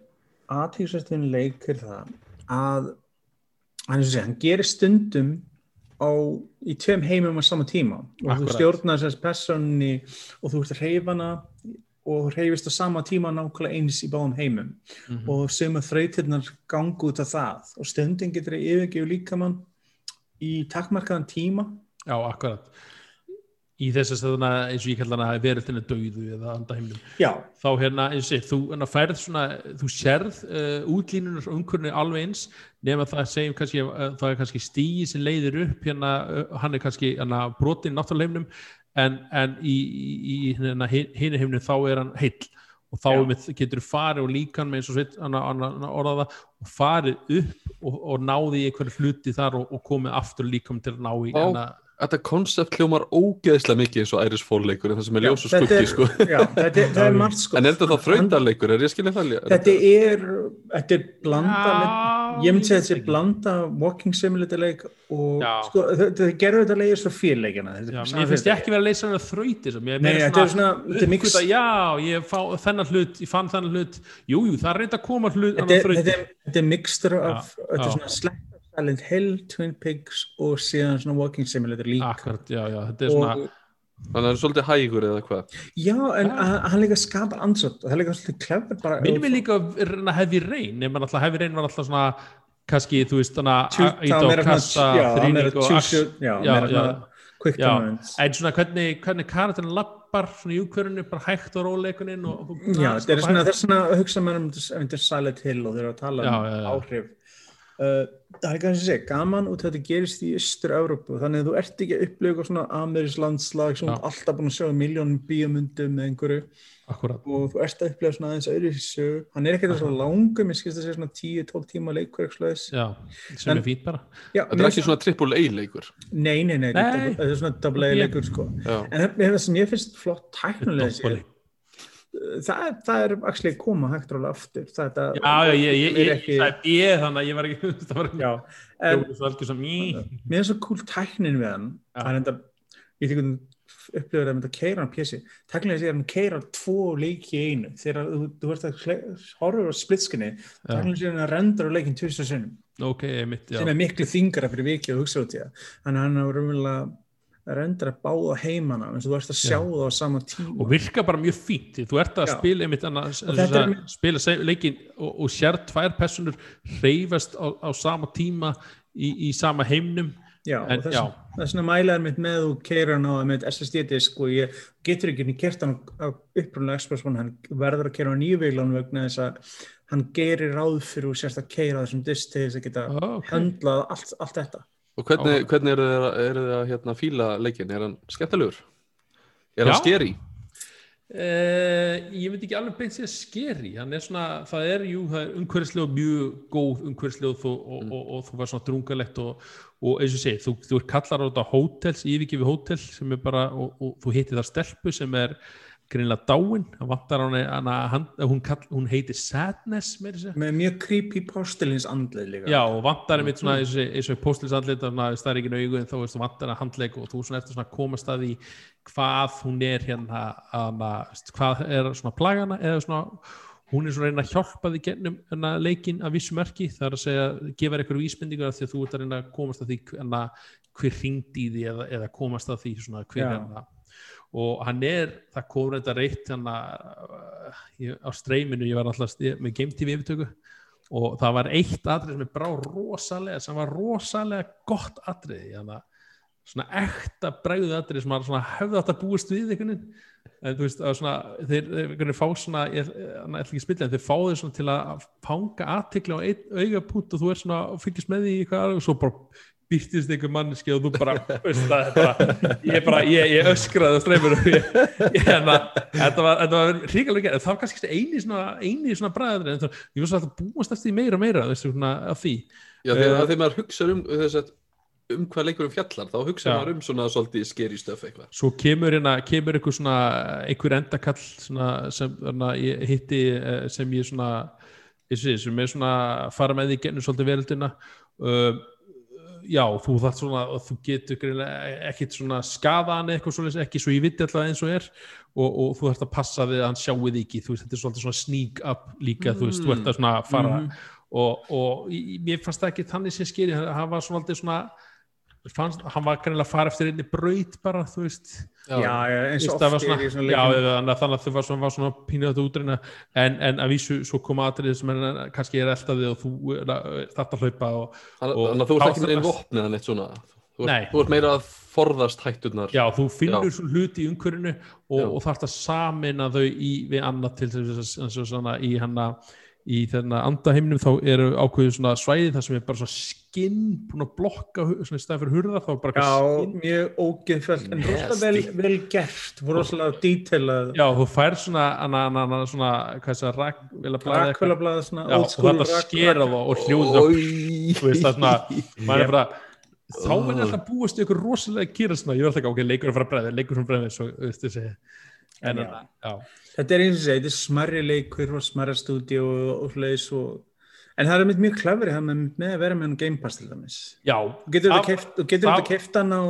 aðtíksvæstin leik er það að hann, sé, hann gerir stundum á, í tveim heimum á sama tíma og þú Akkurat. stjórnar þess personni og þú ert að hreyfa hana og hreyfist á sama tíma nákvæmlega eins í báðum heimum. Mhm. og sömu þrautirnar gangu út af það. Og stundin getur að yfirgefa líkamann í takkmarkaðan tíma. Já, akkurat. Í þess að þarna eins og ég kalla hana veröldinu döðu eða andaheimnum já, þá hérna, eins og þú hérna, færð svona, þú sérð uh, útlínunar og umhverfni alveg eins nema það segjum kannski, uh, það er kannski stíi sem leiðir upp hérna, uh, hann er kannski hérna, brotin náttúruleifnum en, en í, í, í hérna, hinu heimnum þá er hann heill og þá með, getur farið og líkan með eins og sveit hann, hann, hann orðaða og farið upp og, og náði í einhverju hluti þar og, og komið aftur líkam til að ná í Vá. Þetta konsept hljómar ógeðslega mikið eins og Iris Fall-leikur en það sem er ljós og skuggi er- sko. já þetta er, það er margt sko. En er þetta þá þrautarleikur? Er ég skilja það? þetta er, þetta er blanda Já, ég myndi að þetta er blanda walking simulator leik og sko, þetta gerur þetta leik svo fyrleikina Já, mér finnst ég ekki vera að leysa hann að þrauti Nei, þetta er svona- þetta er Já, ég fá þennan hlut, ég fann þennan hlut. Jú, jú, það er reynd að koma hlut þetta er, mixtur af þetta er svona Slap Silent Hill, Twin Pigs og síðan svona walking simulator líka Akkurat, já, já, þetta er svona og, Þannig að það er svolítið hægur eða hvað? já, en að- hann líka skapar ansvöld og það er líka svolítið klefur bara Minnum við líka að reyna heavy rain nema alltaf heavy rain var alltaf svona kannski, þú veist, þannig að það íta á svona- kassa, það þrýning og your- já, já, meira já, svona quick já. tournaments en svona hvernig, hvernig karakterin lappar svona í úkverðinu, bara hægt og róleikunin og þú Já, þetta er svona, þess vegna hugsa maður um Silent Hill og þeir eru að tala um Já, já, já. áhrif uh, það er kannski að segja, gaman út að þetta gerist í Östur-Európu, þannig að þú ert ekki að upplifa eitthvað svona amerísk landslag sem Já. ert alltaf búin að sjá miljónum bíomundum með einhverju Akkurat, og þú ert að upplifa svona aðeins öðru sög hann er ekkert svona langum, ég skilst að segja svona 10-12 tíma leikur eitthvað já, sem En- er fínt bara Þetta er ekki svona triple A leikur. Nei, nei, nei, Nei. þetta er svona double A leikur sko. Já. en það sem ég finnst flott tæknulega sé, Doppoli. Það, er- það er að koma hægt rálega aftur. Það, það, Já, já, ég, ég, er ekki- er ég þannig að ég var ekki það var ekki mér er svo cool tæknin við hann. Það er enda ég að upplifur að mynda að keira hann pjessi tæknilega sé að hann keira tvo leiki í einu. Þegar þú, þú ert að horfa á splitskinni tæknilega sé hann að rendra leikin tvisar sinnum. Ok, mitt, já. Sem er miklu þingra fyrir vikið að hugsa út í það. Þannig að hann er raunverulega rendra báða heimana eins og þú ert að sjá það á sama tíma og virka bara mjög fínt þú ert að Já. spila einmitt annars, er- spila leikinn og, og sér tvær personur reyfast á, á sama tíma í, í sama heimnum Já, En, þess, já. þess vegna mælaður mitt með og keira hann á með SSD-disk og ég getur ekki kert hann á upprunlega Xbox One, hann verður að keira á nýjuveilan vegna þess að hann gerir ráð fyrir og sérst að keira þessum disk til þess að geta Ó, ok. höndlað allt, allt þetta. Og hvernig, hvernig eru þið að, eru þið að hérna, fíla leikin? Er hann skemmtilegur? Er Já. hann skeri? Uh, ég veit ekki alveg beint sér skeri hann er svona, það er jú það er umhverfislega mjög góð umhverfislega og, og, og, og, þú var svona drungalegt og, og eins og segi, þú, þú er kallar á þetta hótels, yfirgefi hótel sem er bara, og, og þú heitir það stelpu sem er greinlega dáin. Hann hann, hún, kall, hún heitir Sadness sér Með mjög creepy postilins andlið líka. Já, og vantar einmitt svona eins og- eins og postlisandlit það er ekki augu en þá veist, þú vantar að handleik og þú svona eftir svona komast að því hvað hún er hérna hana, hvað er svona plagana eða svona hún er svona reyna að hjálpa því gennum leikin að vissu merki það er að segja, gefa eitthvað vísbendingar af því að þú ert að reyna að komast að því hver ringd í því eða, eða komast að því svona hver hérna og hann er, það kom reynda reitt hann á streyminu, ég var alltaf með Game TV yfirtöku og það var eitt atrið sem er brá rosalega, sem var rosalega gott atrið, að svona ekta bregðu atrið sem var svona hefði átt að búast við einhvern veginn. En þú veist, svona, þeir, þeir fá svona, ég ætla ekki að spilla en þeir fá þeir svona til að fanga aðtikla á augapunkt og þú er svona og fylgist með því og svo bara byrtist einhver manneski og þú bara, veist það, bara, ég bara, ég, ég öskraði á og ég, ég hérna, þetta var, var ríkalega ekki, það var kannski eini svona, eini svona bræður en það, ég var svo að búast eftir því meira og meira, þessu svona, af því. Já, því Eh, að þegar maður hugsa um þess að um hvað leikurum fjallar, þá hugsa maður um svona svolítið skeri stöf eitthvað. Svo kemur hérna, kemur einhver svona, einhver endakall svona, sem hérna, ég hitti eh, sem ég svona, ég sem er svona fara með því gennum svolítið veröldina uh, já, þú þarf svona þú getur greinilega ekkit svona skaðan eitthvað svona, ekki svo ég viti alltaf eins og er. Og, og þú þarf að passa við að hann sjáu þig ekki, þú veist, þetta er svolítið svona sneak up líka, þú veist, þú ert að svona fara. Mhm. og, og mér fannst það ekki þannig sem skýri, hann var aldrei svona fannst, hann var greinilega að fara eftir einni braut bara, þú veist. Já, já, eins og oft svona, er í svona já, þannig að- að þau var svona, var svona pínuð að útrýna. En, en að vísu svo koma atrið sem er, kannski er eldaði og þú þarft að hlaupa og, Þannig Og þannig að þú ert ekki með einn vopni eða neitt svona? Þú ert, þú ert meira að forðast hætturnar. Já, þú finnur Já. svo hluti í umhverfinu og, og þarft að samina þau í, við annað til þess að eins og svona í þennan andaheiminum þá eru ákveðu svona svæði þar sem er bara svona skinn búin að blokka svona í stæði fyrir hurðar þá er bara Já, skinn. mjög ógeðfælt en rosalega vel, vel gert rosalega dítilað já, þú fær svona, hana, hana, hana, svona hvað er það, rak, vilja blæða rakvölablaða svona já, og old school þetta rak- skera rak- það og hljóða þú veist það svona maður er bara þá er alltaf búist í ykkur rosalega að gera svona, ég verð ekki ok, leikur að fara að bregða leikur að fara að bregða, svo, þú veist þessi en Já. já, já, Þetta er eins og segja, þetta er smarri leikur og smarra stúdíu og, og og en það er mjög klefri það með, með að vera með hann Game Pass til dæmis. Já. Þú getur Það- þetta það- þetta keft hann á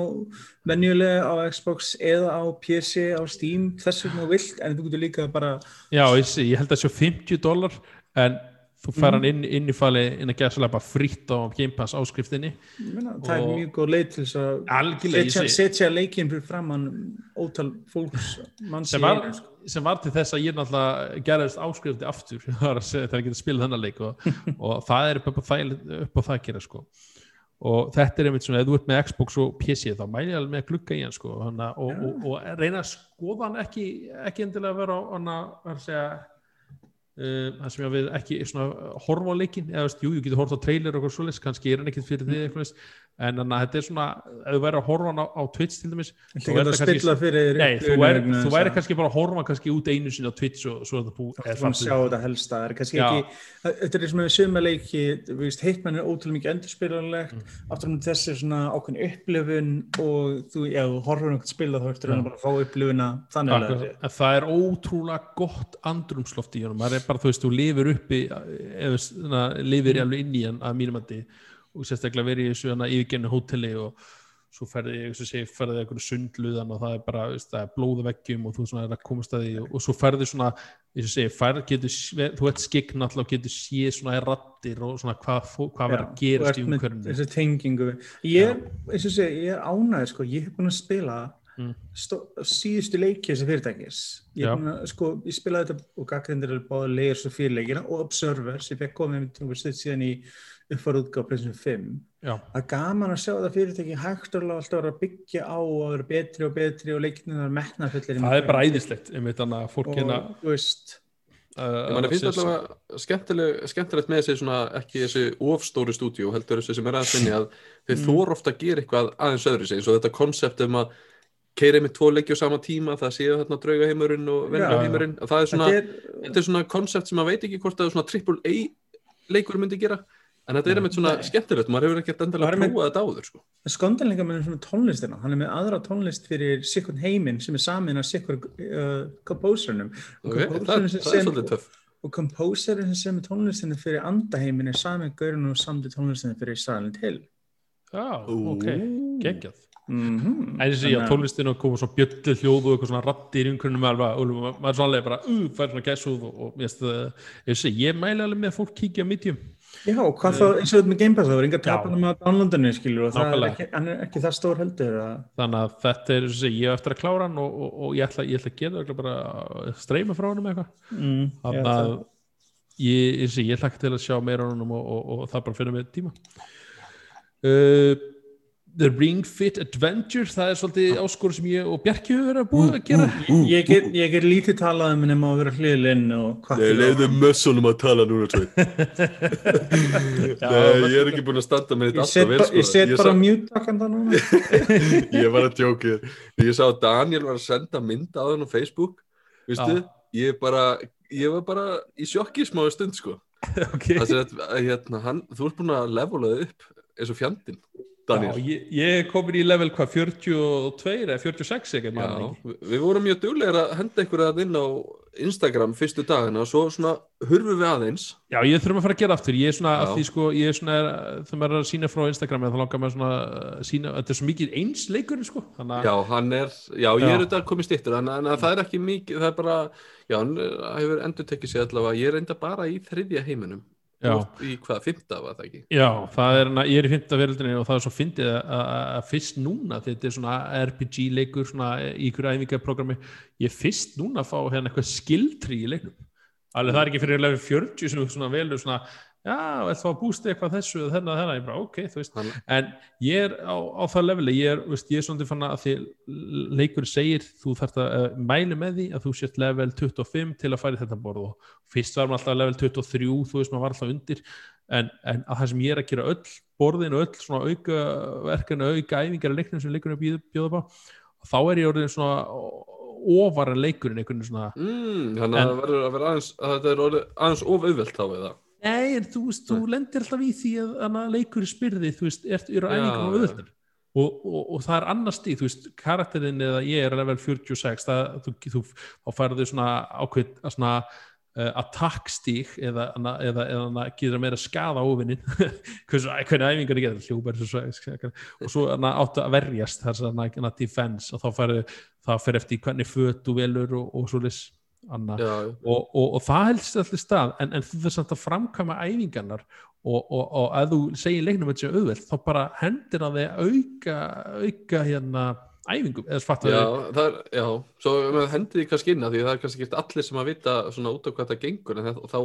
venjulega á Xbox eða á PC á Steam þess vegna vilt en þú getur líka bara já, ég, ég held að sjá 50 dólar en þú fær hann inn, inn í fali inn að gera svolítið bara fritt á Game Pass áskriftinni. Ég meina, það er Og- mjög góð leið til þess að setja, leikinn fyrir framann ótal fólks manns sem í einu, sko. Sem var til þess að ég náttúrulega gerðist áskrifti aftur að þegar ég geta spilað þennan leik og, og það er upp á það, upp á það að gera sko. og þetta er einmitt svona ef þú ert með Xbox og PC þá mæli ég alveg með að glugga í hann sko, hana, og, og, og reyna að skoða hann ekki, ekki endilega að vera að segja Uh, það sem ég vil ekki svona horfa á leikin eða jú, ég getur horfa á trailer og eitthvað svoleiðis, kannski er hann ekkert fyrir því eitthvað, veist, en þannig að þetta er svona ef þú væri að horfa hann á, á Twitch til dæmis þá kannski- þú væri, að- kannski bara að horfa kannski út einu sinni á Twitch og svo er það búið Þú er búin að það sjá þetta helst það er kannski Já. ekki þetta er sem við sögum að leiki þú veist, Hitman er ótrúlega mikið endurspilanlegt Mm. aftur um þessi svona ákveðin upplifun og þú, já, þú horfur einhvern spila þá ertu Já. reyna bara að fá upplifuna þannig að. En það er ótrúlega gott andrumsloft í honum, maður er bara, þú veist, þú lifir uppi eða svona, lifir Mm. alveg inn í hann að mínum andi og sérstaklega verið í þessu yfirgennu hóteli og svo ferði ég, eins og segi, ferði einhverju sundluðan og það er bara, veist, það er blóða veggjum og þú svona er að komast að því og, og svo ferði svona, eins og segi, ferð getur, þú ert skikn alltaf og getur séð svona rattir og svona hvað, hvað verður að gerast í umhverfinu. þessi tengingu. Ég er, eins og segi, ég er ánæður sko, ég hef búin að spila Mm. stó, síðustu leiki þessi fyrirtækis. Ég, er búin að, sko, ég spilaði þetta og gaggrindir er báða Layers og fyrirleikina og Observer sem fekk komið uppfarútgáð plessun 5 Já, að gaman að sjá þetta fyrirtæki hægt og alltaf að vera að byggja á og vera betri og betri og leikinu það er metnafullir það er bara æðislegt, einmitt þannig að fólk hérna og þú veist uh, Ég manni finnst skemmtileg, skemmtilegt með þessi svona ekki þessi ofstóru stúdíu heldur þessi sem er aðeins minni að þeir Mm. þór ofta að gera eitthvað aðeins öðru sig eins og þetta konsept um að keira með tvo leiki á sama tíma það séu þarna drauga heimurinn og venna Já. heimurinn það er svona, þetta er, þetta er svona konsept sem maður veit ekki hvort að svona triple A leikur myndi gera en þetta er einmitt svona Nei. skemmtilegt, maður hefur ekkert er með- prófað þetta áður sko. skondanleika með svona tónlistina hann er með aðra tónlist fyrir sikkur heiminn sem er samin af sikkur uh, komposerunum og komposerinn sem, er og tónlistina fyrir andaheimin er samin gaurinn og samdi tónlistina fyrir Silent Hill. Já, ok, geggjað. Mm -hmm. En þessi, já, tónlistinu koma svona bjöllu hljóð og eitthvað svona rattir í alveg, og maður er svona alveg bara, uh, fær svona gæsúð og, og ég, veist, ég, sé, ég mæli alveg með að fólk kíkja á medium Já, og hvað þá, eins og þetta með Game Pass, það var enga tapanum að downloadinu, skilur, og það er ekki, er ekki það stór heldur að, þannig að þetta er, þessi, ég hef eftir að klára hann og, og, og ég, ætla, ég ætla að gera það bara streyma frá hann eitthvað. Mm, þannig að ég, ég, sé, ég hlakka til að sjá meira á hann og, og, og það bara finna með tíma. Uh, The Ring Fit Adventure það er svolítið áskur sem ég og Bjarki hefur verið að búið að gera. ég get, ég get lítið talað um nema að vera hliðlinn og hvað Nei, leiðu mössunum að tala núna Já, Nei, ég er ekki búin að standa með Ég þetta alltaf vel sko. ég set Ég bara mute-takkan það núna. ég var að djóki ég sá að Daniel var að senda mynd á hann á Facebook Vistu, ég, bara, ég var bara í sjokki smáðu stund sko. ok. Það er að hérna, hann, þú ert búin að levela þig upp eins og fjandinn Já, ég, ég er komin í level hvað 42 eða 46 ekki, Já, við, vorum mjög duglegir að henda einhverja að inn á Instagram fyrstu dagina og svo svona hurfum við aðeins. Já, ég þurfum að fara að gera aftur. Ég er svona, að því sko, ég er svona þegar maður er að sína frá Instagram þá langar maður svona að sína, þetta er svo mikið eins leikurinn sko, þannig að Já, hann er, já, ég er auðvitað komið stýttur en, en það er ekki mikið, það er bara já, hann hefur endur tekið sér allavega. Ég er enda bara í þriðja heiminum í hvað, fymta var það ekki? Já, það er, hana- ég er í fymta veröldinni og það er svo fyndið að, fyrst núna þetta er svona RPG leikur svona í ykkur æfingarprogrammi ég fyrst núna fá hérna eitthvað skildri í leiknum. Alveg það er ekki fyrir level 40 sem svona velur svona já, þá að bústa eitthvað þessu eða þennan þennan, ég bara ok, þú veist. Hann, en ég er á, á það leveli ég er, veist, ég er svona til fann að því leikur segir, þú þarft að uh, mæli með því að þú sért level 25 til að í þetta borð og fyrst var maður alltaf level 23, þú veist maður var alltaf undir. En, en að það sem ég er að gera öll borðin og öll svona auka verkefni, auka æfingar í leiknum sem leikurinn bjóða, bjóða bá og þá er ég orðin svona ofar en leikurinn mm, þannig að En- að aðeins að þetta er orðið aðeins of auðvelt þá það Nei, en þú veist, þú lendir alltaf í því að, að leikur spyrði, þú veist, ertu Já, æfingum á já. auðvöldar og, og, og það er annars stíð, þú veist, karakterin eða ég er level 46, það, þú, þú, þá færðu svona ákveð svona uh, attack stík eða, eða, eða, eða getur meira skada óvinnin hvernig æfingar getur hljópar og svo áttu að verjast þess að defense og þá færðu það fer eftir hvernig föt þú velur og, og svo já, og, og, og það helst allir stað en, en þú þarf samt að framkvæma æfingarnar og, og, og að þú segir leiknum þetta sé auðvelt, þá bara hendir að þið auka, auka hérna æfingum, eða svartu já, er, já svo með hendið því kannski inn að því það er kannski ekki allir sem að vita svona út af hvað það gengur en það, þá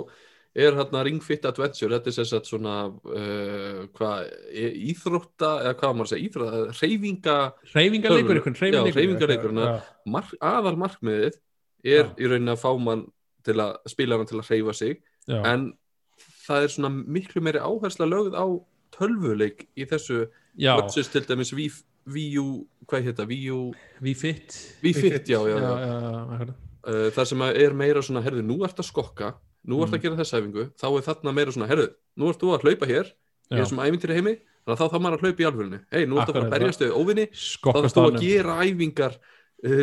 er hérna Ring Fit Adventure þetta er sagt svona uh, hvað, e- íþrótta eða hvað á maður að segja, íþrótta, reyfinga reyfingarleikur ykkur, Já, hreyfingarleikur, já, mark, aðal markmiðið er Já. í rauninni að fá mann til að spila hann til að hreyfa sig já, en það er svona miklu meiri áhersla lögð á tölvuleik í þessu já, versus til dæmis Wii, U, hvað heit það, Wii fitt Wii Fit, Fit, já, já, já, Uh, þar sem er meira svona, herðu, nú ert að skokka nú ert Mm. að gera þessa æfingu, þá er þarna meira svona, herðu, nú ert þú að hlaupa hér í já. þessum æfintýri heimi, þannig að þá þarf maður að hlaupa í alvörunni. Hei, nú ert að fara að berjast við óvinni þá skokka þarf þú að gera æfingar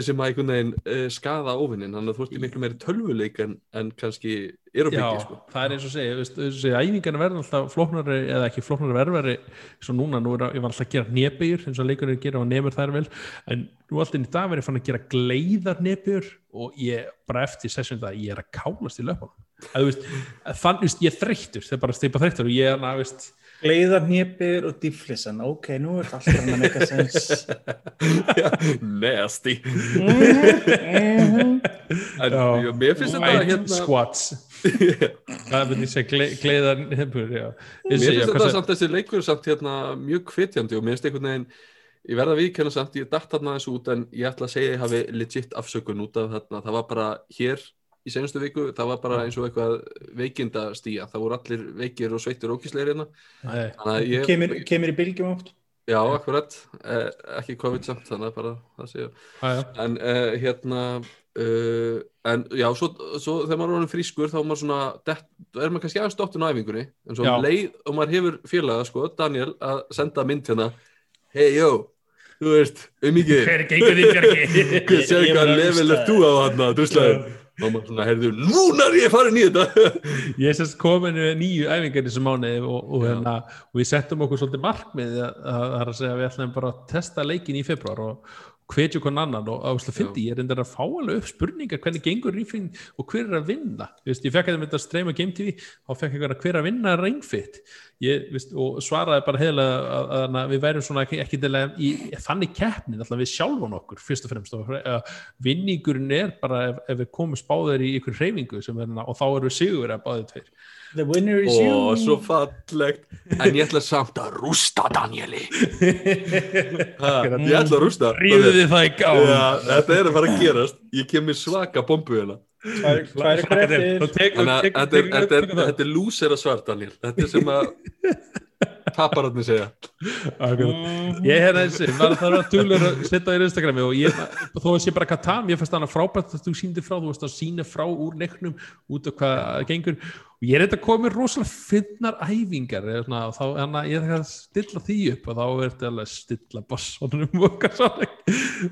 sem að einhvern veginn uh, skada óvinnin þannig að þú ert í miklu meiri tölvuleik en, en kannski er á Já, byggi sko. það er eins og segja, þessi æfingarna verður alltaf flóknari eða ekki flóknari verðveri svo núna, nú er að- ég var alltaf að gera nebegjur eins og leikurinn gera og nemur þær vel en nú alltaf í dag verður ég fann að gera gleiðar nebegjur og ég bara eftir session það, ég er að kálast í löpunum veist, að ég þreyttur það er bara steipa þreyttur og ég er að, veist Gleiðar hnipir og dýflissan, ok, nú er alltaf hann eitthvað sens. nasty Mhm. en Já. já, mér finnst þetta white hérna squats það myndi ég segja gle, gleiðar nebegjur, já mér finnst þetta samt þessi leikur samt hérna mjög hvetjandi og mér finnst einhvern veginn ég verða að viðkenna samt, ég datt þarna þessu út en ég ætla að segja að ég hafi legit afsökun út af þarna, það var bara hér í senastu viku, það var bara eins og eitthvað veikindastíja, það voru allir veikir og sveittir ókísleir hérna. Kemur, kemur í bylgjum oft. Já, akkurat, eh, ekki COVID samt þannig að bara það séu en eh, hérna uh, en já, svo, svo þegar maður er frískur þá er maður svona dett, er maður kannski aðeins dottun á æfingunni. En svo Já. leið og maður hefur félaga sko, Daniel, að senda mynd hérna. Hei, jó, þú veist um mikið, hver gengur því hvað séu Ég hvað level er þú á hann að druslæðin og maður svona, heyrðu, núna er ég farin í þetta. Ég er sérst komin með nýju æfingar þessu mánuði og, og, hérna, og við settum okkur svolítið markmið að, að, að, segja við ætlum bara að testa leikin í februar og hvetju konn annan og áslega fyndi ég er endur að fá alveg upp spurningar hvernig gengur rífing og hver er að vinna? Veist, ég fekk að það myndi að streyma Game TV þá fekk ég að hver er að vinna ég, veist, og svaraði bara heilega að, að, að við værum svona ekki, að í þannig keppni alltaf við sjálfan okkur fyrst og fremst. Og uh, vinningurinn er bara ef, ef við komum spáður í ykkur hreyfingu sem er, og þá erum við sigur að báðið tveir The winner is you. og svo fallegt. En ég ætla samt að rústa Danieli ha, ég ætla að rústa. Ríðu þið það í gám Já, þetta er að fara að gerast. Ég kem með svaka bombu hérna. Að þetta er- þetta er- þetta er lúsera svar Daniel Þetta er sem að tapararnir segja. Mhm. ég hérna þessi, var það var tölur að setja þér Instagrami og ég, þó að sé bara Katam, ég fannst hana frábært að þú síndi frá, þú veist að sína frá úr leiknum út af hvað gengur og ég er þetta komið rosalega finnar æfingar svona, þá að ég er að stilla því upp og þá er þetta alveg að stilla bossonum og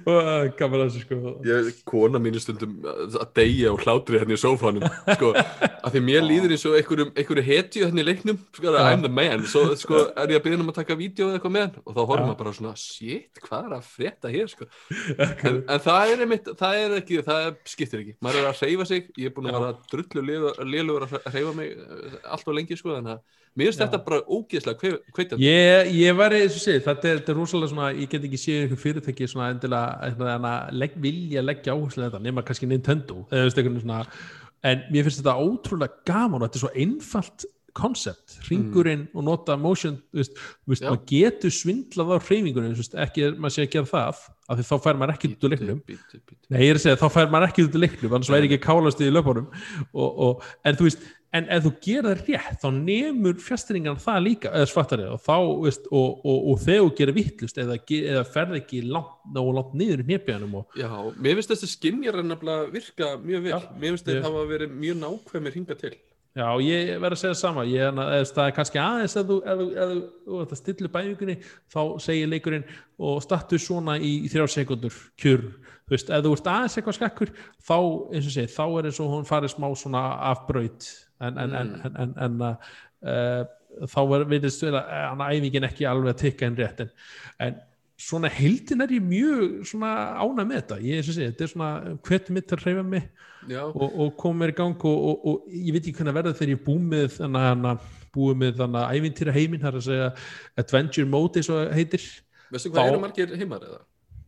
og gaman að þessu sko. Ég, kona mín er stundum að deyja og hlátri hérna í sófanum sko, að því mér líður eins og einhverju hetju hérna í leiknum sko. I'm the man, svo sko, er ég að byrja um að taka vídeo eða eitthvað með hann og þá horfum maður bara svona shit, hvað er að frétta hér sko. en, en það er einmitt, það er ekki það skiptir ekki, maður er að hreyfa sig ég er búin að vera að mig eh, allt og lengi sko, þannig að mér finnst þetta bara ógeðslega kveitjandi Ég, ég var eins og segið, þetta er, er rosalega svona, ég get ekki séð einhver fyrirtæki svona endilega legg, vilja leggja áherslu þetta nema kannski Nintendo svona, en mér finnst þetta ótrúlega gaman og þetta er svo einfalt koncept, ringurinn og nota motion, þú veist, maður getur svindlað á hreyfingunum, þú veist, ekki maður sé að gera það, af því þá fær maður ekki út úr leiknum. Nei, ég er að segja, þá fær maður ekki út úr leiknum annars væri ekki kálast í löpunum og, og, en þú veist, en ef þú gerir það rétt þá nemur fjastringan það líka eða svartari og þá, veist, og, og, og þegar þú gerir vittlust eða, eða ferð ekki langt, og langt niður í nefnbjörnum og Já, mér finnst þessi skinjar nefnilega virka mjög vel, Já, mér finnst þeir ég- hafa verið mjög nákvæmir hinga til. Já, ég verð að segja það sama. Ég, eða, það er kannski aðeins ef þú, ef, þú- þú- þú að stilla bæfingunni þá segir leikurinn og startu svona í þrjá sekundur kjur, þú veist, ef þú ert aðeins eitthvað skakkur þá, eins og segir, þá er eins og hún farið smá svona af braut en, en, en, en, en, en uh, þá er, að hann æfingin ekki alveg að tikka inn rétt en, svona heildin er ég mjög svona ána með þetta, ég og segir, þetta er svona hvet mitt að hreyfa mig og, og koma mér í gang og, og, og ég veit ekki hvernig verða þegar ég er búið með þannig að búið með þannig að ævintýra heiminn það er að segja adventure mode eins og heitir. Veistu hvað þá- eru margir heimar eða?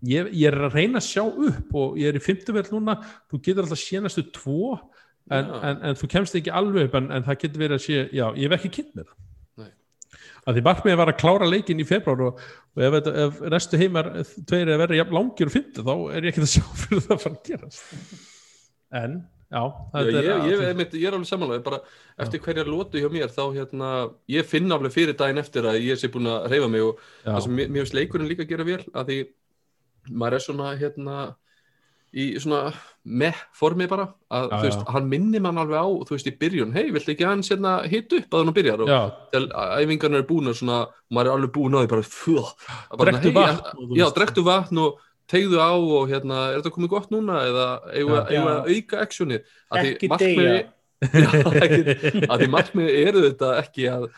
ég, ég er að reyna að sjá upp og ég er í fymtuvel núna. Þú getur alltaf sénastu tvo en, Já. en, en þú kemst ekki alveg upp en, en það getur verið að sé, já, ég hef ekki kynnt með það. Nei. að því markmiðið var að klára leikin í februar og, og ef, ef restu heimar tveir er að vera jafn langir og fymtu þá er ég ekki að sjá fyrir það að fara að gerast. En, já, Já, ég, er ég, ég, ég er alveg samanlega, bara eftir hverja lótu hjá mér þá hérna, ég finn alveg fyrir daginn eftir að ég sé búin að reyfa mig og já, sem mér mér finnst leikurinn líka að gera vel að því maður er svona hérna í svona með formi bara að Já, þú veist, já. hann minnir mann alveg á þú veist í byrjun, hei, viltu ekki hans hérna hit upp að hann byrjar og já, þegar æfingarnar er búnar svona, maður er alveg búin á því bara, fuh, að bara, og þú já, veist. drektu vatn og tegðu á og hérna, er þetta komið gott núna eða eigum við Já. að auka actionið Af því Ekki markmiði- deyja. Já, ekki- að því markmiði eru þetta ekki að,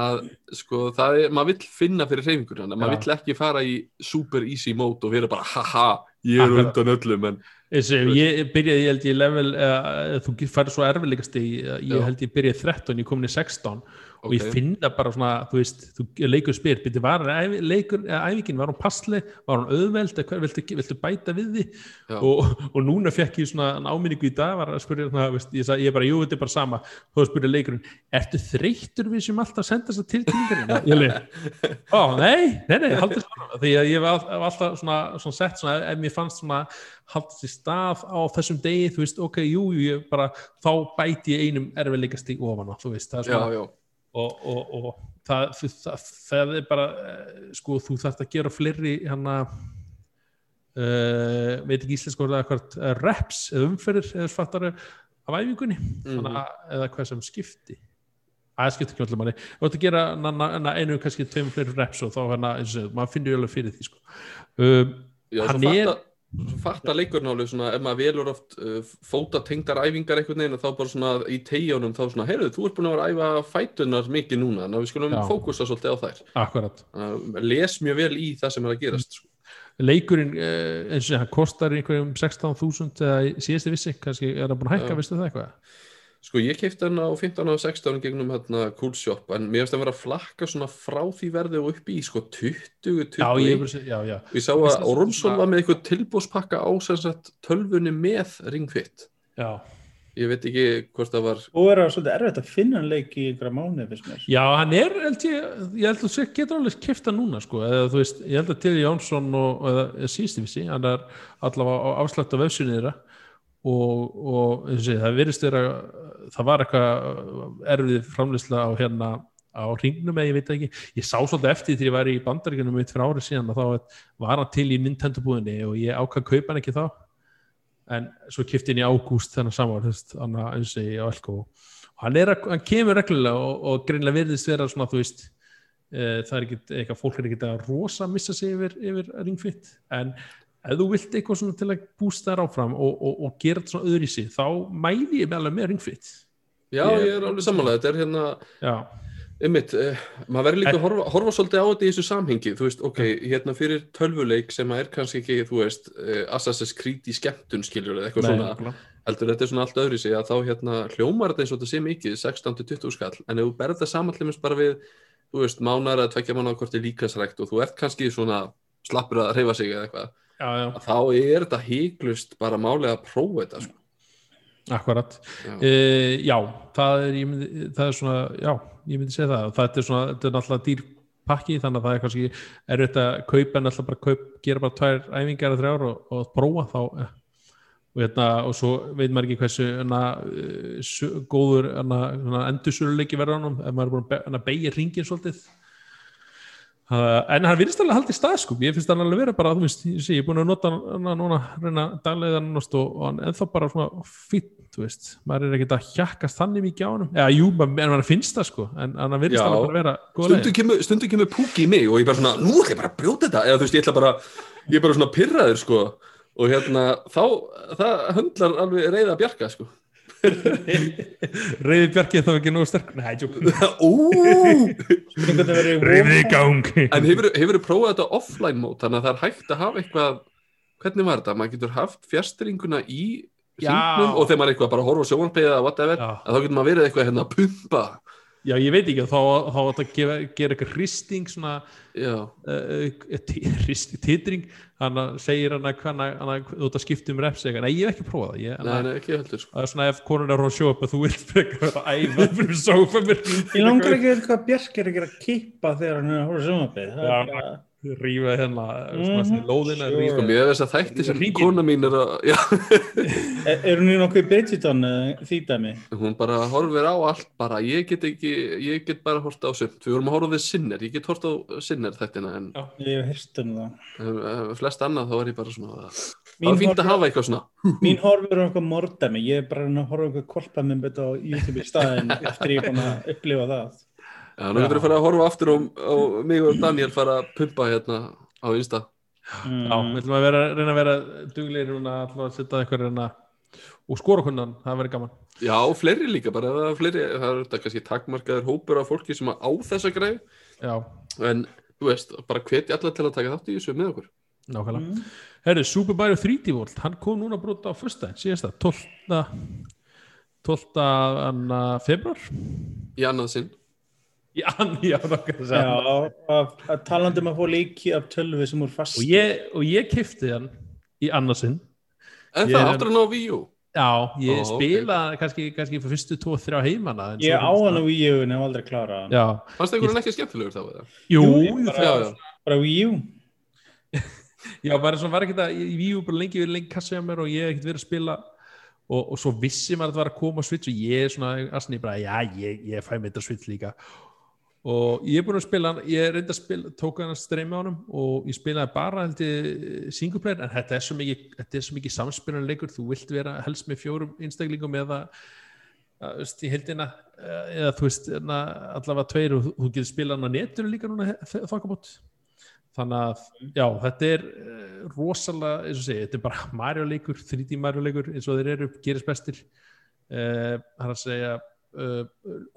að sko, það er, maður vill finna fyrir reyfingur hann, maður Já. vill ekki fara í super easy mode og vera bara haha, ég er undan öllum en ég byrjaði, ég held ég level uh, þú færði svo erfiðleikast í ég Já. held ég byrjaði 13, ég komin í 16 og ég finn það bara svona þú veist, þú leikur spyr, byrju var leikur, eða æfingin, var hún passli var hún auðveld, hvað, viltu, viltu bæta við því? Já. og, og núna fekk ég svona áminningu í dag, var að spyrja svona, veist, ég, sagði, ég bara, jú, þetta er bara sama. Þú spyrja leikurinn, ertu þreyttur við sem alltaf að senda þess að tilkynningarinn ég leik, ó, nei, nei, nei haldið svona, því að ég var all- alltaf svona, svona sett svona, ef mér fannst svona haldið í stað á þessum degi þú veist, ok, jú, jú, ég bara þá bæti ég einum erfiðleikast í ofan á, þú veist, það er já, svona já, og, og, og það, það, það, það er bara eh, sko, þú þarft að gera fleiri hann að uh, veit ekki íslensk orðið eitthvað uh, reps eða umferðir eða fattar af æfingunni. Mm að, eða hvað sem skipti. Að skipti ekki allir manni þú ætti að gera na, na, einu kannski tveim fleiri reps og þá hérna, eins og maður finnur ju alveg fyrir því sko. um, já Hann er- fatta fatta leikurinn alveg svona, ef maður velur oft uh, fótatengdar æfingar einhvern veginn og þá bara svona í tegjónum þá svona, heyrðu, þú ert búin að vera að æfa fætunar mikið núna, að við skulum Já. fókusa svolítið á þær akkurat uh, les mjög vel í það sem er að gerast sko. leikurinn uh, eins og hann kostar einhverjum 16.000 eða síðasti vissi, kannski er hann búin að hækka, Já. veistu það eitthvað Sko ég keipti hann á 15 og 16 gegnum hérna Cool Shop en mér finnst að vera að flakka svona frá því verði og upp í sko 20, 21 já, ég, að já, já. Og ég sá Finnst að það Ormsson var með eitthvað tilbúspakka á sem sagt tölvunni með ringfitt Já, ég veit ekki hvort það var Og er það svolítið erfitt að finna hann leik í ykkur fyrst mér. já hann er, held ég, ég held að þú getur alveg kifta núna, sko, eða þú veist, ég held að til Jónsson og, eða, vissi, hann er allavega á afslætt á þeirra og, og og segja, það virðist vera, það var eitthvað erfið framleysla á hérna á ringnum eða ég veit ekki, ég sá svolítið eftir því ég var í bandaríkunum mitt fyrir árið síðan að þá var hann til í Nintendo búðinni og ég ákvað að kaupa hann ekki þá. En svo kipti hann í ágúst þennan veist, hann og ég á Elko. Og hann, að- hann kemur reglulega og, og greinlega virðist vera svona þú veist uh, það er ekki eitthvað, fólk er ekki að rosa missa sig yfir, yfir ringfitt en ef þú vilt eitthvað svona til að bústa þær áfram og, og, og gera þetta svona öðru í sig þá mæli ég meðal með ringfitt Já, Ég- ég er alveg sammála, þetta er hérna já, Einmitt, uh, maður verður líka að horfa, horfa svolítið á þetta í þessu samhengi, þú veist, ok, hérna fyrir tölvuleik sem er kannski ekki, þú veist, uh, Assassin's Creed í skemmtun skilur eða eitthvað Nei, svona, nákvæmlega. heldur þetta er svona allt öðru sig að þá hérna hljómar þetta eins og þetta sé mikið, 16-20 skall, en ef þú berð þetta samanlimist bara við, þú veist, mánar að tvekja mánar hvort er líkasrækt og þú ert kannski svona slappur að reyfa sig eða eitthvað, já, já, að þá er þetta híklust bara málega að prófa þetta, sko. akkurat. Uh, já, það er, myndi, það er svona já, ég myndi segja það. Þetta er svona, þetta er náttúrulega dýr pakki þannig að það er kannski erfitt að kaupa en alltaf bara kaup, gera bara tvær æfingar eða þrjár og, og prófa þá eh. og, hérna, og svo veit maður ekki hversu hana, su, góður hana, endursöluleiki verður hann ef maður er búin að beigja ringin svolítið en hann virðist alveg haldið stað sko, ég finnst hann alveg vera bara, þú veist, ég, er búin að nota hann núna, reyna daglega nánast og, hann ennþá bara svona fýtt, þú veist, maður er ekkert að hjakkast þannig mikið á hann, eða jú, en hann finnst það sko, en hann virðist Já. alveg bara vera góða Stundu kemur, stundu kemur púki í mig og ég bara svona, nú ætla ég bara að brjóta þetta. Eða þú veist, ég ætla bara, ég er bara svona pirraður sko. Og hérna, þá það höndlar alveg reyða bjarga sko Reyði Bjarki þá ekki nógu sterk Nei, tjók Reyði í gang en hefur, hefur prófað þetta offline mót, þannig að það er hægt að hafa eitthvað, hvernig var þetta? Maður getur haft fjastringuna í hringnum og þegar maður er eitthvað bara eða whatever, Já. að þá getur maður verið eitthvað hérna að pumpa Já, ég veit ekki, þá, þá átt að gefa, gera eitthvað hristing svona Já, uh, titring. Hann segir hann að hann að þú ert að skipta um reps eitthvað, nei ég hef ekki prófað það ég, nei, nei, ekki heldur sko. Það er svona ef konun er að upp að þú vilt vera að æfa fyrir mér Ég langar ekki að veit hvað Björk er að gera kippa þegar hann er að horfa sjónvapið. Það Er rífa hérna mm lóðina sure. Sko, mér hefur þess að þætti sem Hringinn. kona mín er að, er, er hún í nokkuð Bridgerton eða því dæmi? hún bara horfir á allt bara, ég get ekki, ég get bara hort á sumt, við vorum að horfa á við sinner, ég get hort á sinner þættina en Já. Ég hef hýrst um það. flest annað þá er ég bara svona það Mín var fínt að horfir- hafa eitthvað svona Mín horfur er eitthvað mordæmi. Ég er bara að horfa á eitthvað kolpamimbet á YouTube í staðin eftir ég er búin að upplifa það. Já, nú getur við fara að horfa aftur á, á mig og Daniel fara að pumpa hérna á Insta Mm. Já, við ætlum að vera, reyna að vera duglegir núna alltaf að setja eitthvað reyna og skora kunnan, það verður gaman Já, og fleiri líka bara, það er fleiri, það er þetta kannski takmarkaður hópur af fólki sem á þessa greið Já, en þú veist, bara hveti alla til að taka þátt í þessu með okkur nákvæmlega Mm. Herru, Super Mario 3D World, hann kom núna brota á fyrsta, síðast það, 12. 12. anna februar í annað sinn Já, já, Já, að, að um að fá leiki af tölvi sem úr fast. og ég, og ég kifti hann í annarsinn En Ég það áttur hann á Wii U? Já, ég Ó, ok. spila kannski, kannski fyrir fyrstu tvo, þrjá heimana en Ég á hann á það- Wii U en hef aldrei klárað hann. Já, Fannst einhvern veginn ekki skemmtilegur þá jú, Jú, jú, bara- Já, já, Bara svona var ekki það, ég víu bara lengi verið lengi kassi á mér og ég hef ekkert verið að spila og, og svo vissi maður að það var að koma á Switch og ég er svona, asni bara, já, ég, ég fæ mér þetta Switch líka. og ég er búin að spila hann, ég reyndi að spila tók hann að streyma á hann og ég spilaði bara held ég single player. En þetta er svo mikið, mikið samspilunleikur þú vilt vera helst með fjórum einstaklingum eða í heldina eða þú veist na, allavega tveir og þú, getur spilað hann á netinu líka núna þokkabót. Þannig að já, þetta er uh, rosalega, eins og segi, þetta er bara Mario leikur, 3D Mario leikur eins og þeir eru, gerist bestir. Uh, það er að segja uh,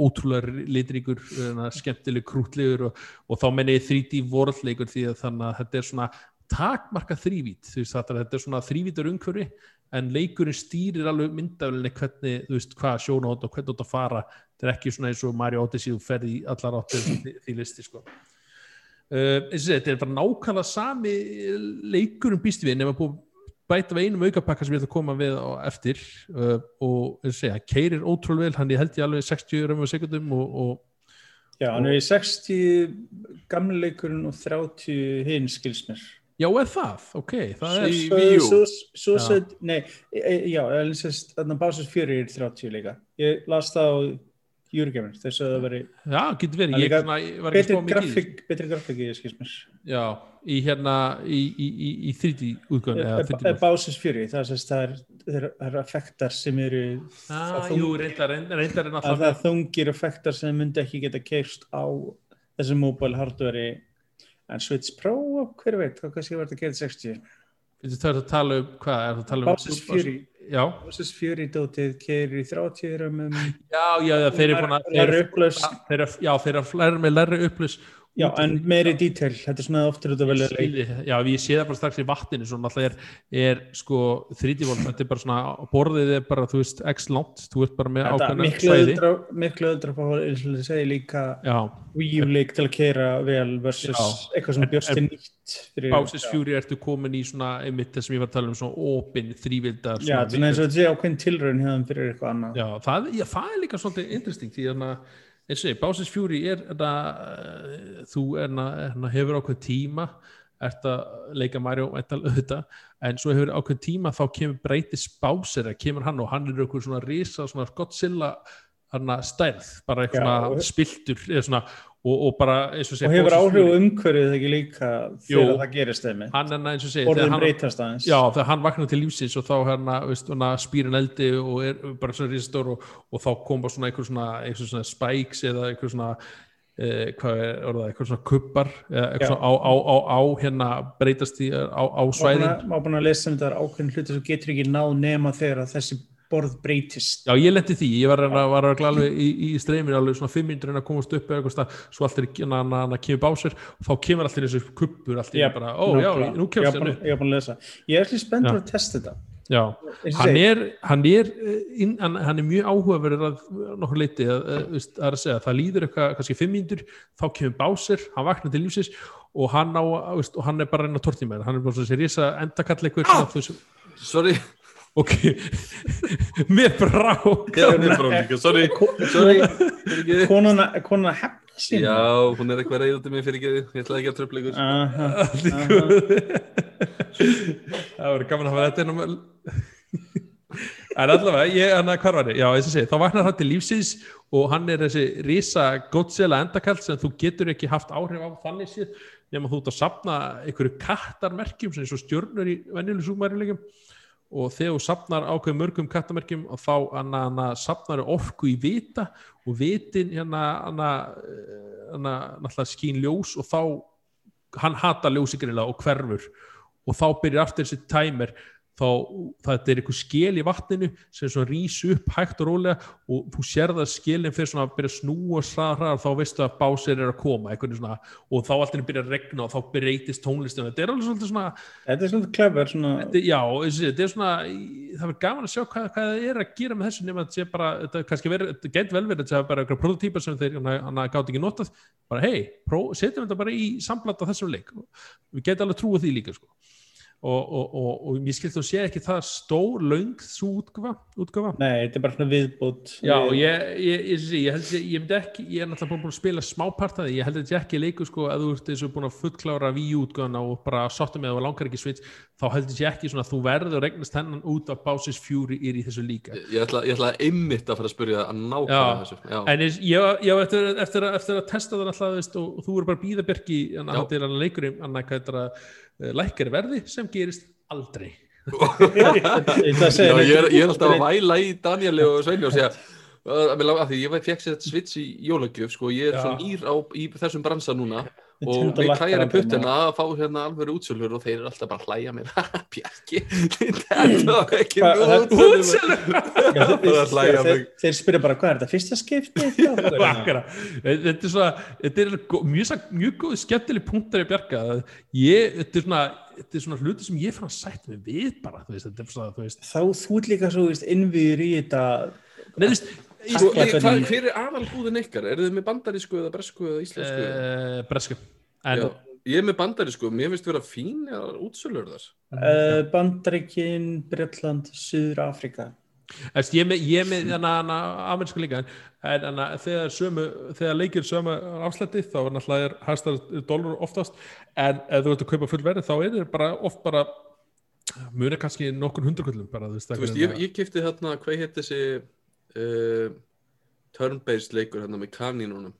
ótrúlega litríkur uh, skemmtileg krútlegur og, og þá menn ég 3D World leikur því að þannig að þetta er svona takmarka þrývít, þetta, er svona þrývítur umhverfi en leikurinn stýrir alveg myndaflinni hvernig, þú veist, hvað sjónahótt og hvernig þú átt að fara. Þetta er ekki svona eins og Mario Odyssey þú ferði í allar áttir því, því listi sko. Uh, þetta er bara nákvæmlega sami leikur um býst við búið að bæta við einum aukapakka sem ég ætla að koma við á eftir uh, og segja, keirir ótrúlega vel hann ég held ég alveg 60 römmum sekundum og, og Já, hann er í 60 gamleikurinn og 30 hinn skilsmér. já, er það, ok það er, Í Wii U. Svo sett, nei, já, þannig að Bowser's Fury er 30 líka. Ég las það á júrgefnir þess að það veri já, getur verið, ég svona, var ekki spóð mikið betri grafík í þess kýrsmur já, í hérna í, í, í, í 30 útgöðan eða Básis 4, það er það er effektar sem eru ah, jú, reyndar, reyndar er að það þungir effektar sem myndi ekki geta keist á þessu mobile hardveri en Switch Pro, hver veit, hvað kannski verður að geta 60 það er að tala um hvað? Um Básis 4 Moses Fury dótið keirir í þráttíður já, já, þeir eru upplust já, þeir eru með lerri upplust Já, en meiri detail, þetta er svona að velja leik Skilji, já, ég sé það bara strax í vatninu svo náttúrulega er, er sko 3D volt, þetta er bara svona borðið er bara, þú veist, x langt þú ert bara með Þetta ákveðna svæði. öðra, miklu öðra fá, eins og þið segja líka Já, Wii U leik til að keira vel versus Já. eitthvað sem bjóst til nýtt Bowser's Fury ertu komin í svona einmitt það sem ég var að tala um, svona opin þrývildar Já, þetta eins og þetta sé ákveðin tilraun þeim fyrir eitthvað annað. Já, það, já, það er líka svolítið interesting því að eins og ég, Bowser's Fury er na, þú er, na, er, na, hefur ákveð tíma ert að leika Mario auðvitað, en svo hefur ákveð tíma þá kemur breytis Bowser að kemur hann og hann er eitthvað svona risa svona Godzilla stærð, bara eitthvað spiltur eða svona, og, og bara eins og og segja hefur Bowser's áhrif umhverfið ekki líka Jú. þegar það gerist þeim hann eins og segja orðin breytast aðeins. Já, þegar hann vaknar til lífsins og þá hérna, veist, hana, spýrin eldi og er bara svona risastór og, og þá kom bara svona einhver svona, einhver svona spikes eða einhver svona eh, hvað er orðað, einhver svona kubbar eða svona á, á, á, á hérna breytast í á, á svæðin. má búin að lesa um þetta ákveðin hluti sem getur ekki náð nema þegar að þessi borð breytist. Já, ég lendi því, ég var, að- var að alveg í, í streyminu alveg svona fimm minnur en að komast upp eða eitthvað stað, svo allt er að kemur básir og þá kemur allir þessu kubbur allir Já, bara, ó já, nú Ég kemst upp. ég var búin að lesa. Ég er allir spenntur að testa þetta. Já, Eins og hann er, hann er, eh, inn, hann, hann er mjög áhugaverður að nokkur leiti að, að, veist, að, er að segja, það líður eitthvað, kannski fimm mínútur þá kemur Básir, hann vaknar til lífsins og hann, á, og hann er bara að reyna að torti með hann er bara svona þessi risa endakall eitthvað Ah! Sorry, ok. Með brá. Já, er frá líka, sorry, sorry. konuna, konuna hefna sín Já, hún er eitthvað reyðandi mig fyrir geði Ég ætlaði ekki að tröfla ykkur. Aha, það verður gaman að hafa þetta en allavega, ég, hann að hvar var ég já, þess að segja, þá vaknar hann til lífsins og hann er þessi risa Godzilla endakall sem þú getur ekki haft áhrif á þannig séð, nema þú ert að sapna einhverju kattarmerkjum sem er svo stjörnur í venjuleg súmærilegum og þegar þú sapnar ákveð mörgum kattamerkjum og þá hann, hann sapnar orku í vita og vitin hérna hann skín ljós og þá hann hata ljósi greinilega og hverfur. Og þá byrjar aftur þessi tæmer þá þetta er eitthvað skel í vatninu sem svona rís upp hægt og rólega og þú sér það skelin fyrir svona að byrja að snúa hraðar þá veistu að básir er að koma svona og þá alltaf byrja að regna og þá breytist tónlistin. Þetta er alveg svolítið svona þetta er svolítið klefver svona, já, þetta er svona það verður gaman að sjá hvað, hvað það er að gera með þessu nema að þetta sé bara, þetta kannski verið þetta gæti vel verið, þetta sé bara eitthvað prototýpa sem þeir hann gátt ekki notað, bara hei setjum þetta bara í samblanda þessum leik. Við getum alveg trúið því líka sko. Og, og, og, og ég skilt að sé ekki það stór, löng, svo útgafa, útgafa. nei, þetta er bara svona viðbútt Já, ég, ég, ég, ég, ég, held, ég, ég myndi ekki, ég er náttúrulega búin að spila smápart að því, ég held að þetta sé ekki leikur sko að þú ert eins og búin að fullklára Wii útgáðuna og bara sottu með og langar ekki svits, þá held þetta sé ekki svona að þú verður að regnast hennan út af Bowser's Fury er í þessu líka. Ég ætla, ég ætla einmitt að fara að spyrja að nákvæmlega þessu Já, En ég, er er uh, lækkari verði sem gerist aldrei. Já ég, er, ég er alltaf að væla í Danieli og Sveini og segja að því ég fekk sér þetta svits í jólagjöf sko, ég er Já. svo nýr á, í þessum bransa núna og við aldrei puttina að fá hérna alveg útsölur og þeir eru alltaf bara að hlæja mér Bjarki, þetta ekki mjög það- útsölur. Já, þeir, er spyrja bara hvað er þetta fyrsta skipti þetta? er svona þetta er mjög, góð skemmtileg punktar í ég, þetta er svona þetta er svona hluti sem ég fann að sætt mig við bara, þú veist, þetta er svona, þú veist. Þá þú líka svo víst, innviður í þetta. Nei, þú veist, Sko, hver er aðalbúðin ykkar? Er þið með bandarísku eða bresku eða íslensku? uh, bresku. En, Já, ég er með bandarísku, mér finnst vera fín eða útsölur þar. Uh, Bandaríkin, Bretland, Suður Afrika Efst, ég er með, ég er með amerísku líka en, en þegar, sömu, þegar leikir sömu afslætti þá er náttúrulega hæstar dólar oftast. En ef þú ert að kaupa full verið þá er það bara oft bara muni kannski nokkur bara þú veist, Þú veist, ég, ég kipti þarna, hvað heit þessi uh, turn-based leikur hérna með kanínunum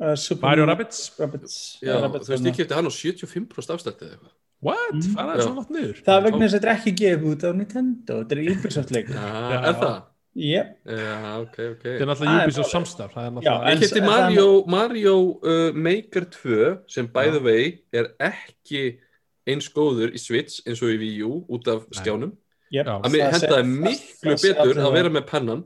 uh, Super Mario Rabbids Rabbids Já, Rabbids þú veist, ég kipti hann á 75% afslætti eða eitthvað. What? Mm. það svo nátt niður. Það er vegna þess að þetta er ekki gefið út á Nintendo, þetta er Ubisoft leikur. Já, er það? Yep. Já, ok, ok. Þetta er Það náttúrulega er Ubisoft samstarf er Ég en- Mario, Mario uh, Maker 2 sem by the way er ekki eins góður í Switch eins og í Wii U út af skjánum. Yep. Að mér Það hendaði sé- miklu það sé betur að vera með pennan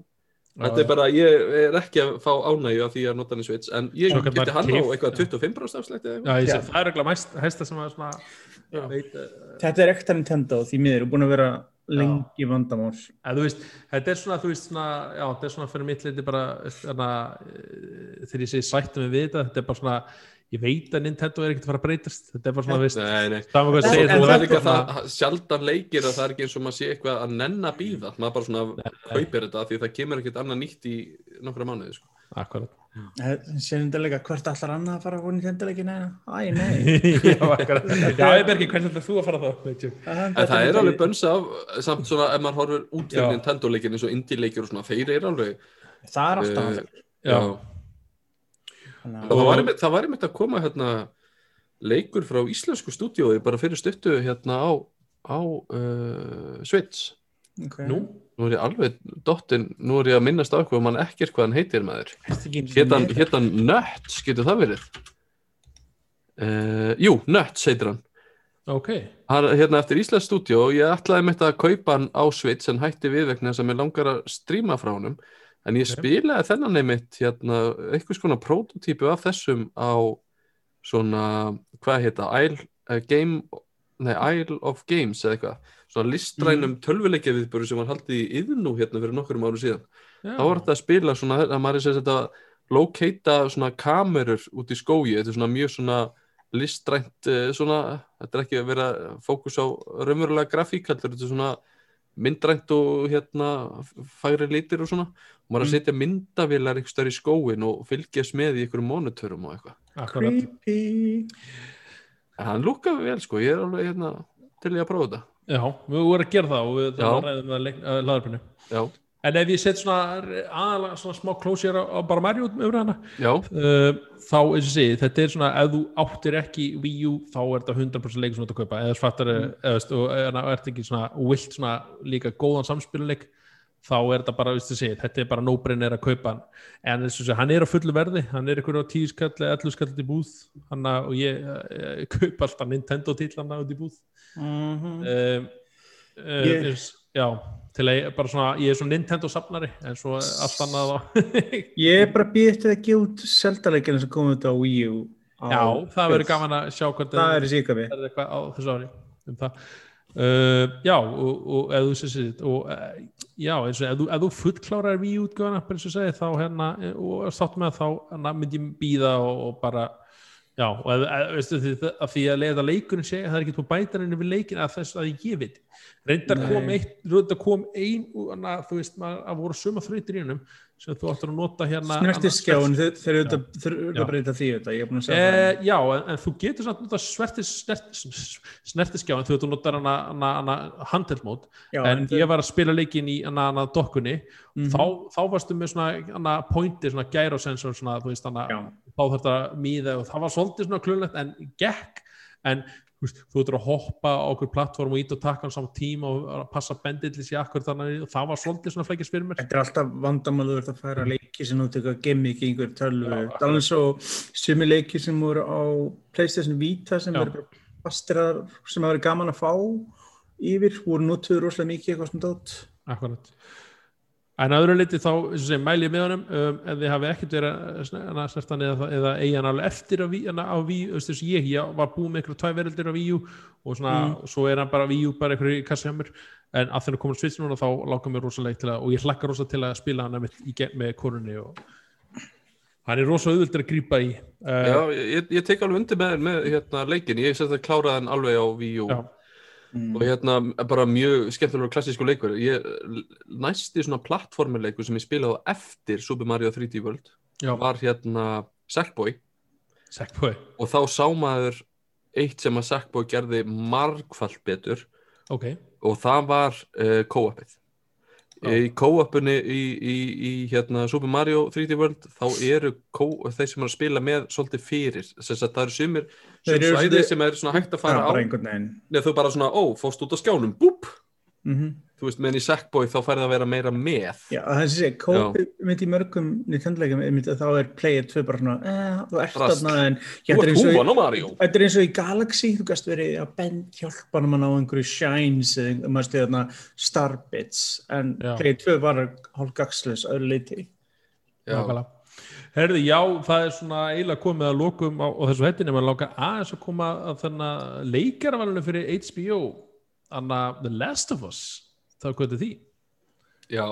þetta er bara, ég er ekki að fá ánægju af því að nota hann í Switch en ég Svo geti hann á eitthvað 25% afslætti það er mæst hæsta sem að svona Já. veit, uh, Þetta er ekta Nintendo því miður er búin að vera lengi vandamál. þetta er svona þú veist svona, já, þetta er svona fyrir mitt leiti bara þarna, uh, þegar ég segi sættum við þetta, þetta er bara svona ég veit að Nintendo er ekkert að fara að breytast. Þetta er bara svona, Nei, nei. það var hvað og en það er það sjaldan leikir að það er ekki eins og maður sé eitthvað að nenn að býða maður bara svona kaupir þetta því það kemur ekkert annað nýtt í nokkra mánuði sko. akkurat. Sér þetta leika hvert allar annað að fara á Nintendo leikin eða? Æ, nei. já, akkurat. Já, ég bergi, hvernig ætlar þú að fara þá en það er alveg bönns af samt svona ef maður horfur út fyrir. Nintendo leikin eins og indie leikir og svona þeir eru alveg Það er alltaf Eh, uh, já, Þannig Og að það var einmitt, það var einmitt að koma hérna leikur frá íslensku stúdíói bara fyrir stuttu hérna á, á uh, Switch okay. nú nú er ég alveg dottin, nú er ég að minnast á eitthvað og mann ekkert hvað hann heitir maður. Hétan Nuts, getur það verið? Uh, jú, Nuts heitir hann. Ok, hann er hérna eftir Íslands stúdíó og ég ætlaði mitt að kaupa hann á Switch en hætti við vegna þess að mér langar að stríma frá honum en ég spilaði þennan einmitt hérna, einhvers konar prototípu af þessum á svona, hvað heita Isle, uh, Game, nei, Isle of Games eða eitthvað, svona listrænum mm. tölvuleikja viðböru sem var haldið í yðnú hérna fyrir nokkurum árum síðan. Já, þá var þetta að spila svona að maður er sagt að locata svona kamerur út í skógi, þetta er svona mjög svona listrænt eh, svona, þetta er ekki að vera fókus á raunverulega grafík, þetta er svona myndrænt og hérna fagri litir og svona. Og maður er að Mm. setja myndavélar einhver stær í skóin og fylgjast með í einhverjum monitorum og eitthvað. Creepy. en hann lúkkaði vel sko, ég er alveg hérna til ég að prófa þetta. Já, við vorum að gera það og við að ræðum það uh, laðarpinu já, en ef ég set svona aðalega svona smá closure á, á bara Mario um hana já, uh, þá, eins og ég segi, þetta er svona ef þú áttir ekki Wii U þá er þetta 100% leik sem þú ert að kaupa eða fattar, mm. eða, og eða ert ekki svona vilt svona líka góðan samspiluleik þá er þetta bara, veist, segi, þetta er bara no-brainer að kaupa hann en og sé, hann er á fullu verði hann er ykkur á 10 skall eða 11 skall í búð hann og ég, ég, ég kaupa alltaf Nintendo titlanna út í búð Mhm. um, uh, Ég- já, til að ég bara svona ég er svona Nintendo safnari en svo allt annað á Ég er bara býð eftir að gefa út Zelda-leikina sem komið út á Wii U á- Já, það verður gaman að sjá hvort Það er síka við er eitthvað á þessu ári um það. Uh, Já, og, og ef þú sér sér og uh, já, eins og ef þú, fullklárar útgöðuna, bara eins og segi þá hérna, eh, og státt með þá hérna, myndi ég býða og, og bara já, og veistu því að því að leiða leikurinn segja, það er ekki búið bæta henni við leikin að þess að ég veit reyndar Nei. kom eitt, reyndar kom ein þú veist, maður, að voru suma þrautir í hennum sem þú áttur að nota hérna Snertiskjáin, þeir eru auðvitað- auðvitað að breyta því þetta, ég er búin að segja það Eh, já, en, en þú getur samt nota svertis snert, snertiskjáin þú notar hana, hana, hana handheld mót. Já, en þeir- ég var að spila leikin í hana, hana dokkunni. Mhm. þá, þá varstu með svona hana, pointi, svona gyrosensor svona, þú veist, hana, þá þarf þetta að míða og það var svolítið svona klunlegt en gekk. En þú ert að hoppa á okkur plattform og ít og taka hann saman tíma og passa bendillis í akkur þannig og það var svolítið svona flækist fyrir mér Þetta er alltaf vandamálu að færa leiki sem þú tekur að gemmi ekki einhver tölvu. Það er alveg svo sumi leiki sem voru á PlayStation Vita sem bara fastir sem hafa verið gaman að fá yfir, voru notuður rosalega mikið eitthvað svona dót. Akkurat. En að öðru liti þá eins og segja, mæli ég með honum um, ef þið hafi ekkert verið að sn- að snerta hann eða, eða eigi hann alveg eftir að ví- á ví, þess að ég, ég var búið með einhverju tvæ verildir á víu og svona, Mm. svo er hann bara víu bara einhverju í mér. En að þeirra komur svits núna þá láka mér rosalega til að og ég hlakka rosalega til að spila hann gegn með korunni og hann er rosalega auðvöldur að grípa í uh, já ég, ég tek alveg undir með, með hérna, leikin, ég sett að klára hann alveg á Wii U Já. og hérna bara mjög skemmtilegur klassísku leikur. Ég, næsti svona plattformuleikur sem ég spilaði eftir Super Mario 3D World já, var hérna Sackboy. Sackboy. Og þá sá maður eitt sem að Sackboy gerði margfalt betur. Ok, og það var uh, co-opið í co-opinu í, í, í hérna Super Mario 3D World þá eru þeir sem er að spila með svolítið fyrir. Þess að það eru sumir Þeir sum eru svæði svolítið- sem er svona hægt að fara á. neða þú bara svona, ó, fórst út á skjánum búp, mm þú veist, menn í Sackboy þá færði að vera meira með. Já, það er sér, kópi mitt í mörgum að þá er player 2 bara svona, eh, þú ert þarna en þú er ert eins og í- húfan á Mario. Þetta er eins og í Galaxy, þú gæst verið að bend hjálpa hann á einhverju shines eða maður stuði þarna starbits en Já. Play 2 var hálf gagslis öðru leiti. já. Herði, já, það er svona eiginlega komið að lokum á, á þessu hættinni, maður langar aðeins að koma að þennan leikaravalinu fyrir HBO, Anna The Last of Us, þá hvað er því? já,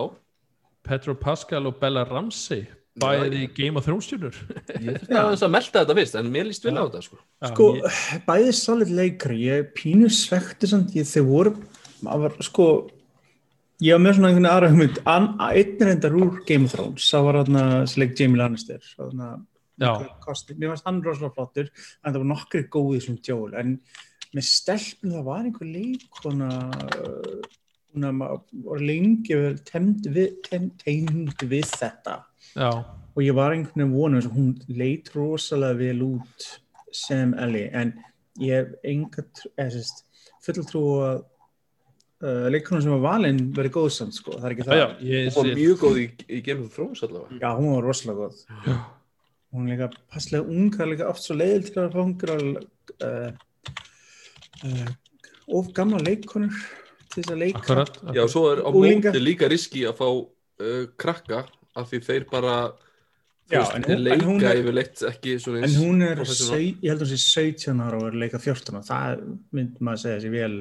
Petro Pascal og Bella Ramsey, bæði Game of Thrones stjórnur. ég þurfti aðeins að melta þetta fyrst en mér líst vel á þetta sko Sko, bæði solid leikari, ég er pínu svekti samt, ég, þeir voru, var, sko, ég var með svona einhvern aðra hugmynd, An- einn reyndar úr Game of Thrones, það var þarna, leik Jamie Lannister, þarna, Já. kosti, mér fannst hann rosalega flottur, en það var nokkri góðið sem Joel, en með stelpun það var einhver leikona, uh, var lengi verið temd við, við þetta. Já, og ég var einhvern veginn vonum þess að hún leit rosalega vel út sem Ellie. En ég hef enga trú- eða sérst full trú að uh, leikonum sem var valinn verið góð samt sko, það er ekki já, það. Já, ég hún var mjög góð í, í Game of Thrones allavega. Já, hún var rosalega góð. Já. hún er líka passlega ung það er líka oft svo leiðil til að fá einhverja uh, uh, of gamla leikonur til þess að leika akkurat. já, svo er á móti líka riski að fá uh, krakka af því þeir bara Já, veist, en hún- en hún leika er- yfirleitt ekki svona En hún er, sau- ég held að hún sé 17 ára og er leika 14 ára, það mynd maður að segja sér vel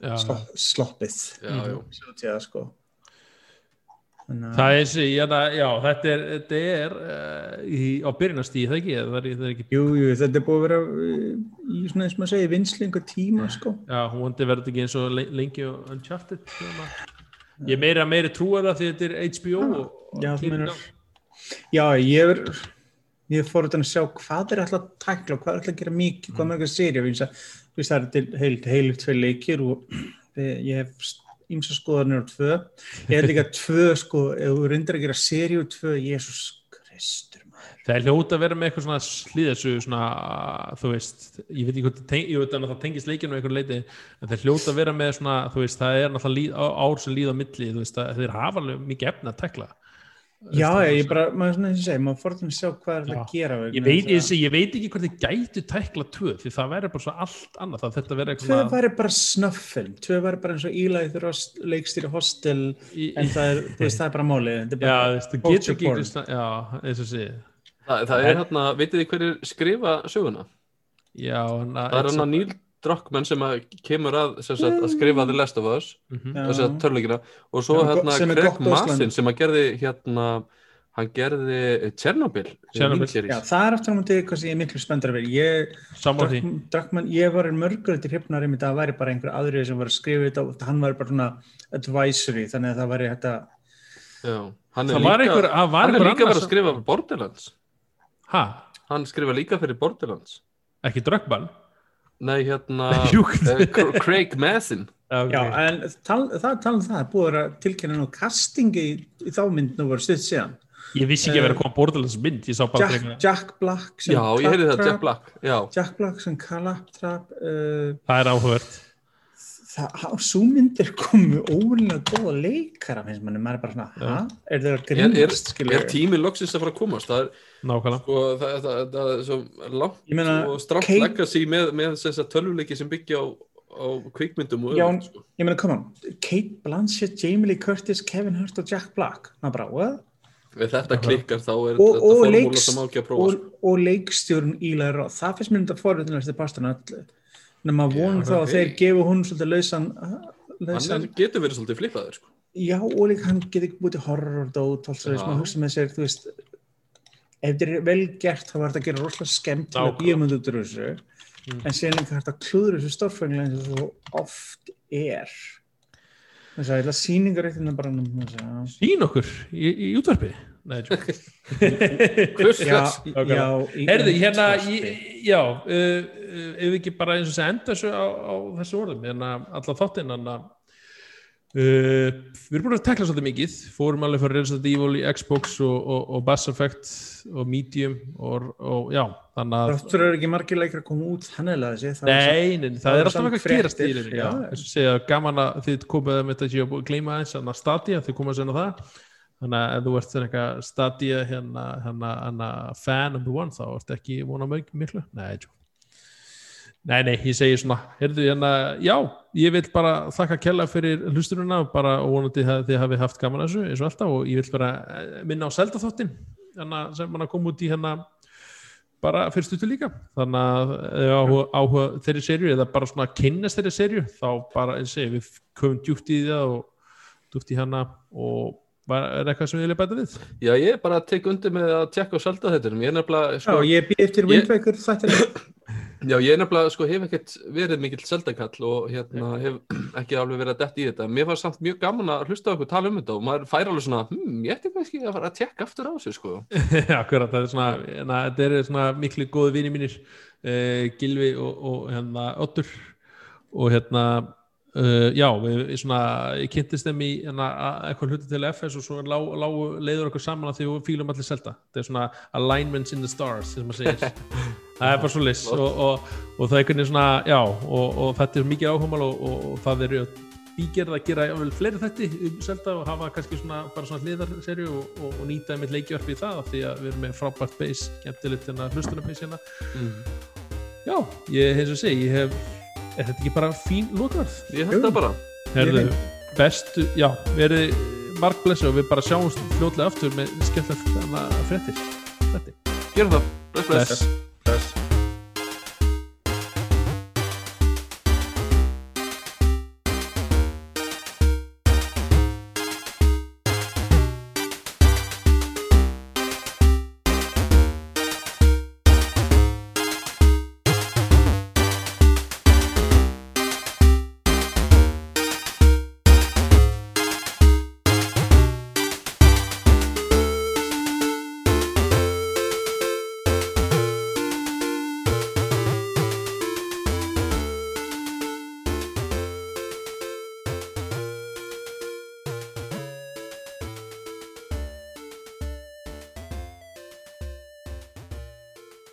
Já, slopp, sloppið. já, já. Svo til það sko. Það er þessi, já, það- já, þetta er, þetta er uh, í, á byrjunastíð, það ekki, það er, það er ekki, Jú, jú, þetta er búið að vera uh, í svona eins og maður segir vinslingu tíma sko. já, hún vandi verður ekki eins og le- lengi og Uncharted, svona. Ég er meira, meira trúar það því þetta er HBO og, og Já, meinar-. Já, ég er ég fór utan að sjá hvað er alltaf að tækla hvað er alltaf að gera mikið, hvað mörgur séri það er til heilt heilir tvei leikir og við- ég hef ímsa skoðanir á tvö held líka tvö sko, ef þú reyndir að gera seri og tvö, Jésús Kristur maður. Það er hljóta að vera með eitthvað svona slíðasu svona, þú veist, ég veit ekki hvað það tengist leikinu eitthvað leiti en það er hljóta að vera með svona, þú veist, það er náttúrulega ár sem líð á milli, þú veist, að þeir hafa alveg mikið efni að tekla. Já, ég, bara, maður svona eins og segja, maður utan að sjá hvað er Já. að gera Ég veit, þess ég, að- ég veit ekki hvort þið gætu tekla tvö, því það verður bara svo allt annað, það þetta verður Tvö eitthvað væri bara snuffilm, tvö væri bara eins og þegar leikstýri hostel en það er, þú veist, það er bara málið þetta er Já, bara culture getur ekki porn. Já, eins og sé Það, það er hérna, vitið þið hverjir skrifa söguna? Já, hann Það er hann að Neil Druckmann sem að kemur að, sem sagt, að skrifa The Last of Us. Já. þess að törleikina og svo Já, hérna á Massin sem að gerði hérna hann gerði Chernobyl Chernobyl. miniseries. Já, það er aftur á móti eitthvað sem ég er miklu spenndur að vera Druckmann, Druckmann, ég var mörgur til hrifnar einmitt að það væri bara einhver aðrið sem var að skrifa þetta og hann var bara svona advisory, þannig að það væri þetta Já. hann er Það var líka, einhver, það var hann er líka verið að skrifa Borderlands Hæ? hann skrifa líka fyrir Borderlands Ekki dröggbann? Nei hérna eh, Cr- Craig Massin Okay. Já, en tal, það tala um það, búið að tilkynna nú castingi í, í þá mynd nú voru stutt síðan. Ég vissi ekki að vera að koma Borderlands mynd Ég sá bara Jack, Jack Black sem já, ég heyrði það, Jack Black já, Jack Black sem Claptrap uh, Það er áhugavert það, svo myndir komu óvinlega góða leikara finnst manni, maður er bara svona, hæ? Er það að er, er, grínast, er tími loksins að fara að komast það er, Nákvæmlega sko, það, það, það er svo langt meina, og strátt Kate- legacy með, með þess að tölvuleiki sem byggja á, á kvikmyndum og Já, öðru, sko. ég meina, come on, Kate Blanchett, Jamie Lee Curtis, Kevin Hurt og Jack Black, maður bara, what? ef þetta klikkar þá er Og, þetta og, formúla sem á ekki að prófa og, sko. og leikstjórn Eli Roth, það finnst mér þetta forvitinlega pastan öllu, en maður Já, vonum þá að þeir gefa hún svolítið lausan, hann lausan er, getur verið svolítið flippaður sko. já, og líka hann getur ekki búið til horror og dót, alls Já. veist, maður hugsa með sér, þú veist, ef þetta er vel gert þá var þetta að gera rosalega skemmt að Nákvæmlega. bíumund út úr þessu Mm. en síðan líka hægt að klúður þessu stórfenglega eins og svo oft er þess að ég ætla bara nú, þess að- Sín okkur í, í útvarpi Nei, tjók. hvers Herði, hérna, í, já uh, uh, ef við ekki bara eins og segja enda þessu á, á þessu orðum, hérna alla þáttinn hann að Uh, við erum búin að tekla svolítið mikið. Fórum alveg fyrir Resident Evil í Xbox og, og, og Bass Effect og Medium og, og já, þannig að Þáttur eru ekki margir leikir að koma út þannilega þessi Nei, nei, það, það er alltaf eitthvað að þess að segja gaman að þið komið með þetta að gleyma eins að Stadia, þið komið að segja það þannig að ef þú ert eitthvað Stadia hérna, hérna, hérna fan number one, þá ert ekki vona mjög miklu, nei, tjó. Nei, nei, ég segi svona, heyrðu, hérna, já, ég vil bara þakka kella fyrir hlusturuna bara og vonandi að þið hafi haft gaman að þessu eins og alltaf og ég vil bara eh, minna á Zelda þáttin, hérna, sem hann kom út í hérna bara fyrir stuttu líka. Þannig að áhuga, áhuga þeirri serju eða bara svona kynnast þeirri serju þá bara, eins og segi, við komum djúpt í það og djúpt í hana og var, er eitthvað sem ég vilja bæta við? Já, ég er bara að teka undir með að tjekka á selda þetta Ég er nefnilega, Já, sko, ég býð eftir þættir já, ég er nefnilega, sko, hef ekkert verið mikill seldakall og hérna hef ekki alveg verið að detti í þetta. Mér var samt mjög gaman að hlusta á okkur tala um þetta og maður fær alveg svona, hm, ég ætti kannski að fara að tjekka aftur á þessu, sko. Akkurat, það er svona, hérna, þetta eru svona miklu góði vini mínir uh, Gilvi og, og hérna Ottur og hérna uh, já, við, svona ég kynntist þeim í hérna, eitthvað hluti til FS og svo lá, lá, leiður okkur saman að því við fílum allir selta þetta er svona alignments in the stars sem maður segir. Það er bara svo lis og, og, og það er einhvern veginn svona, já og, og þetta er mikið áhugamál og, það eru bígerð að gera jáfnvel fleiri þetti um selta og hafa kannski svona bara svona hliðarserju og, og, og nýta einmitt leikjörp í það því að við erum með frábært base, skemmtilegt hlustunarbase hérna. Já, ég hins og segi, ég hef er þetta ekki bara fín lókvarð? Ég held það bara Herðu, bestu, já, verið markblessi og við bara sjáumst fljótlega aftur með skemmtilegt fréttir. Þetta. Gerum það, bless, bless Bless. Bless.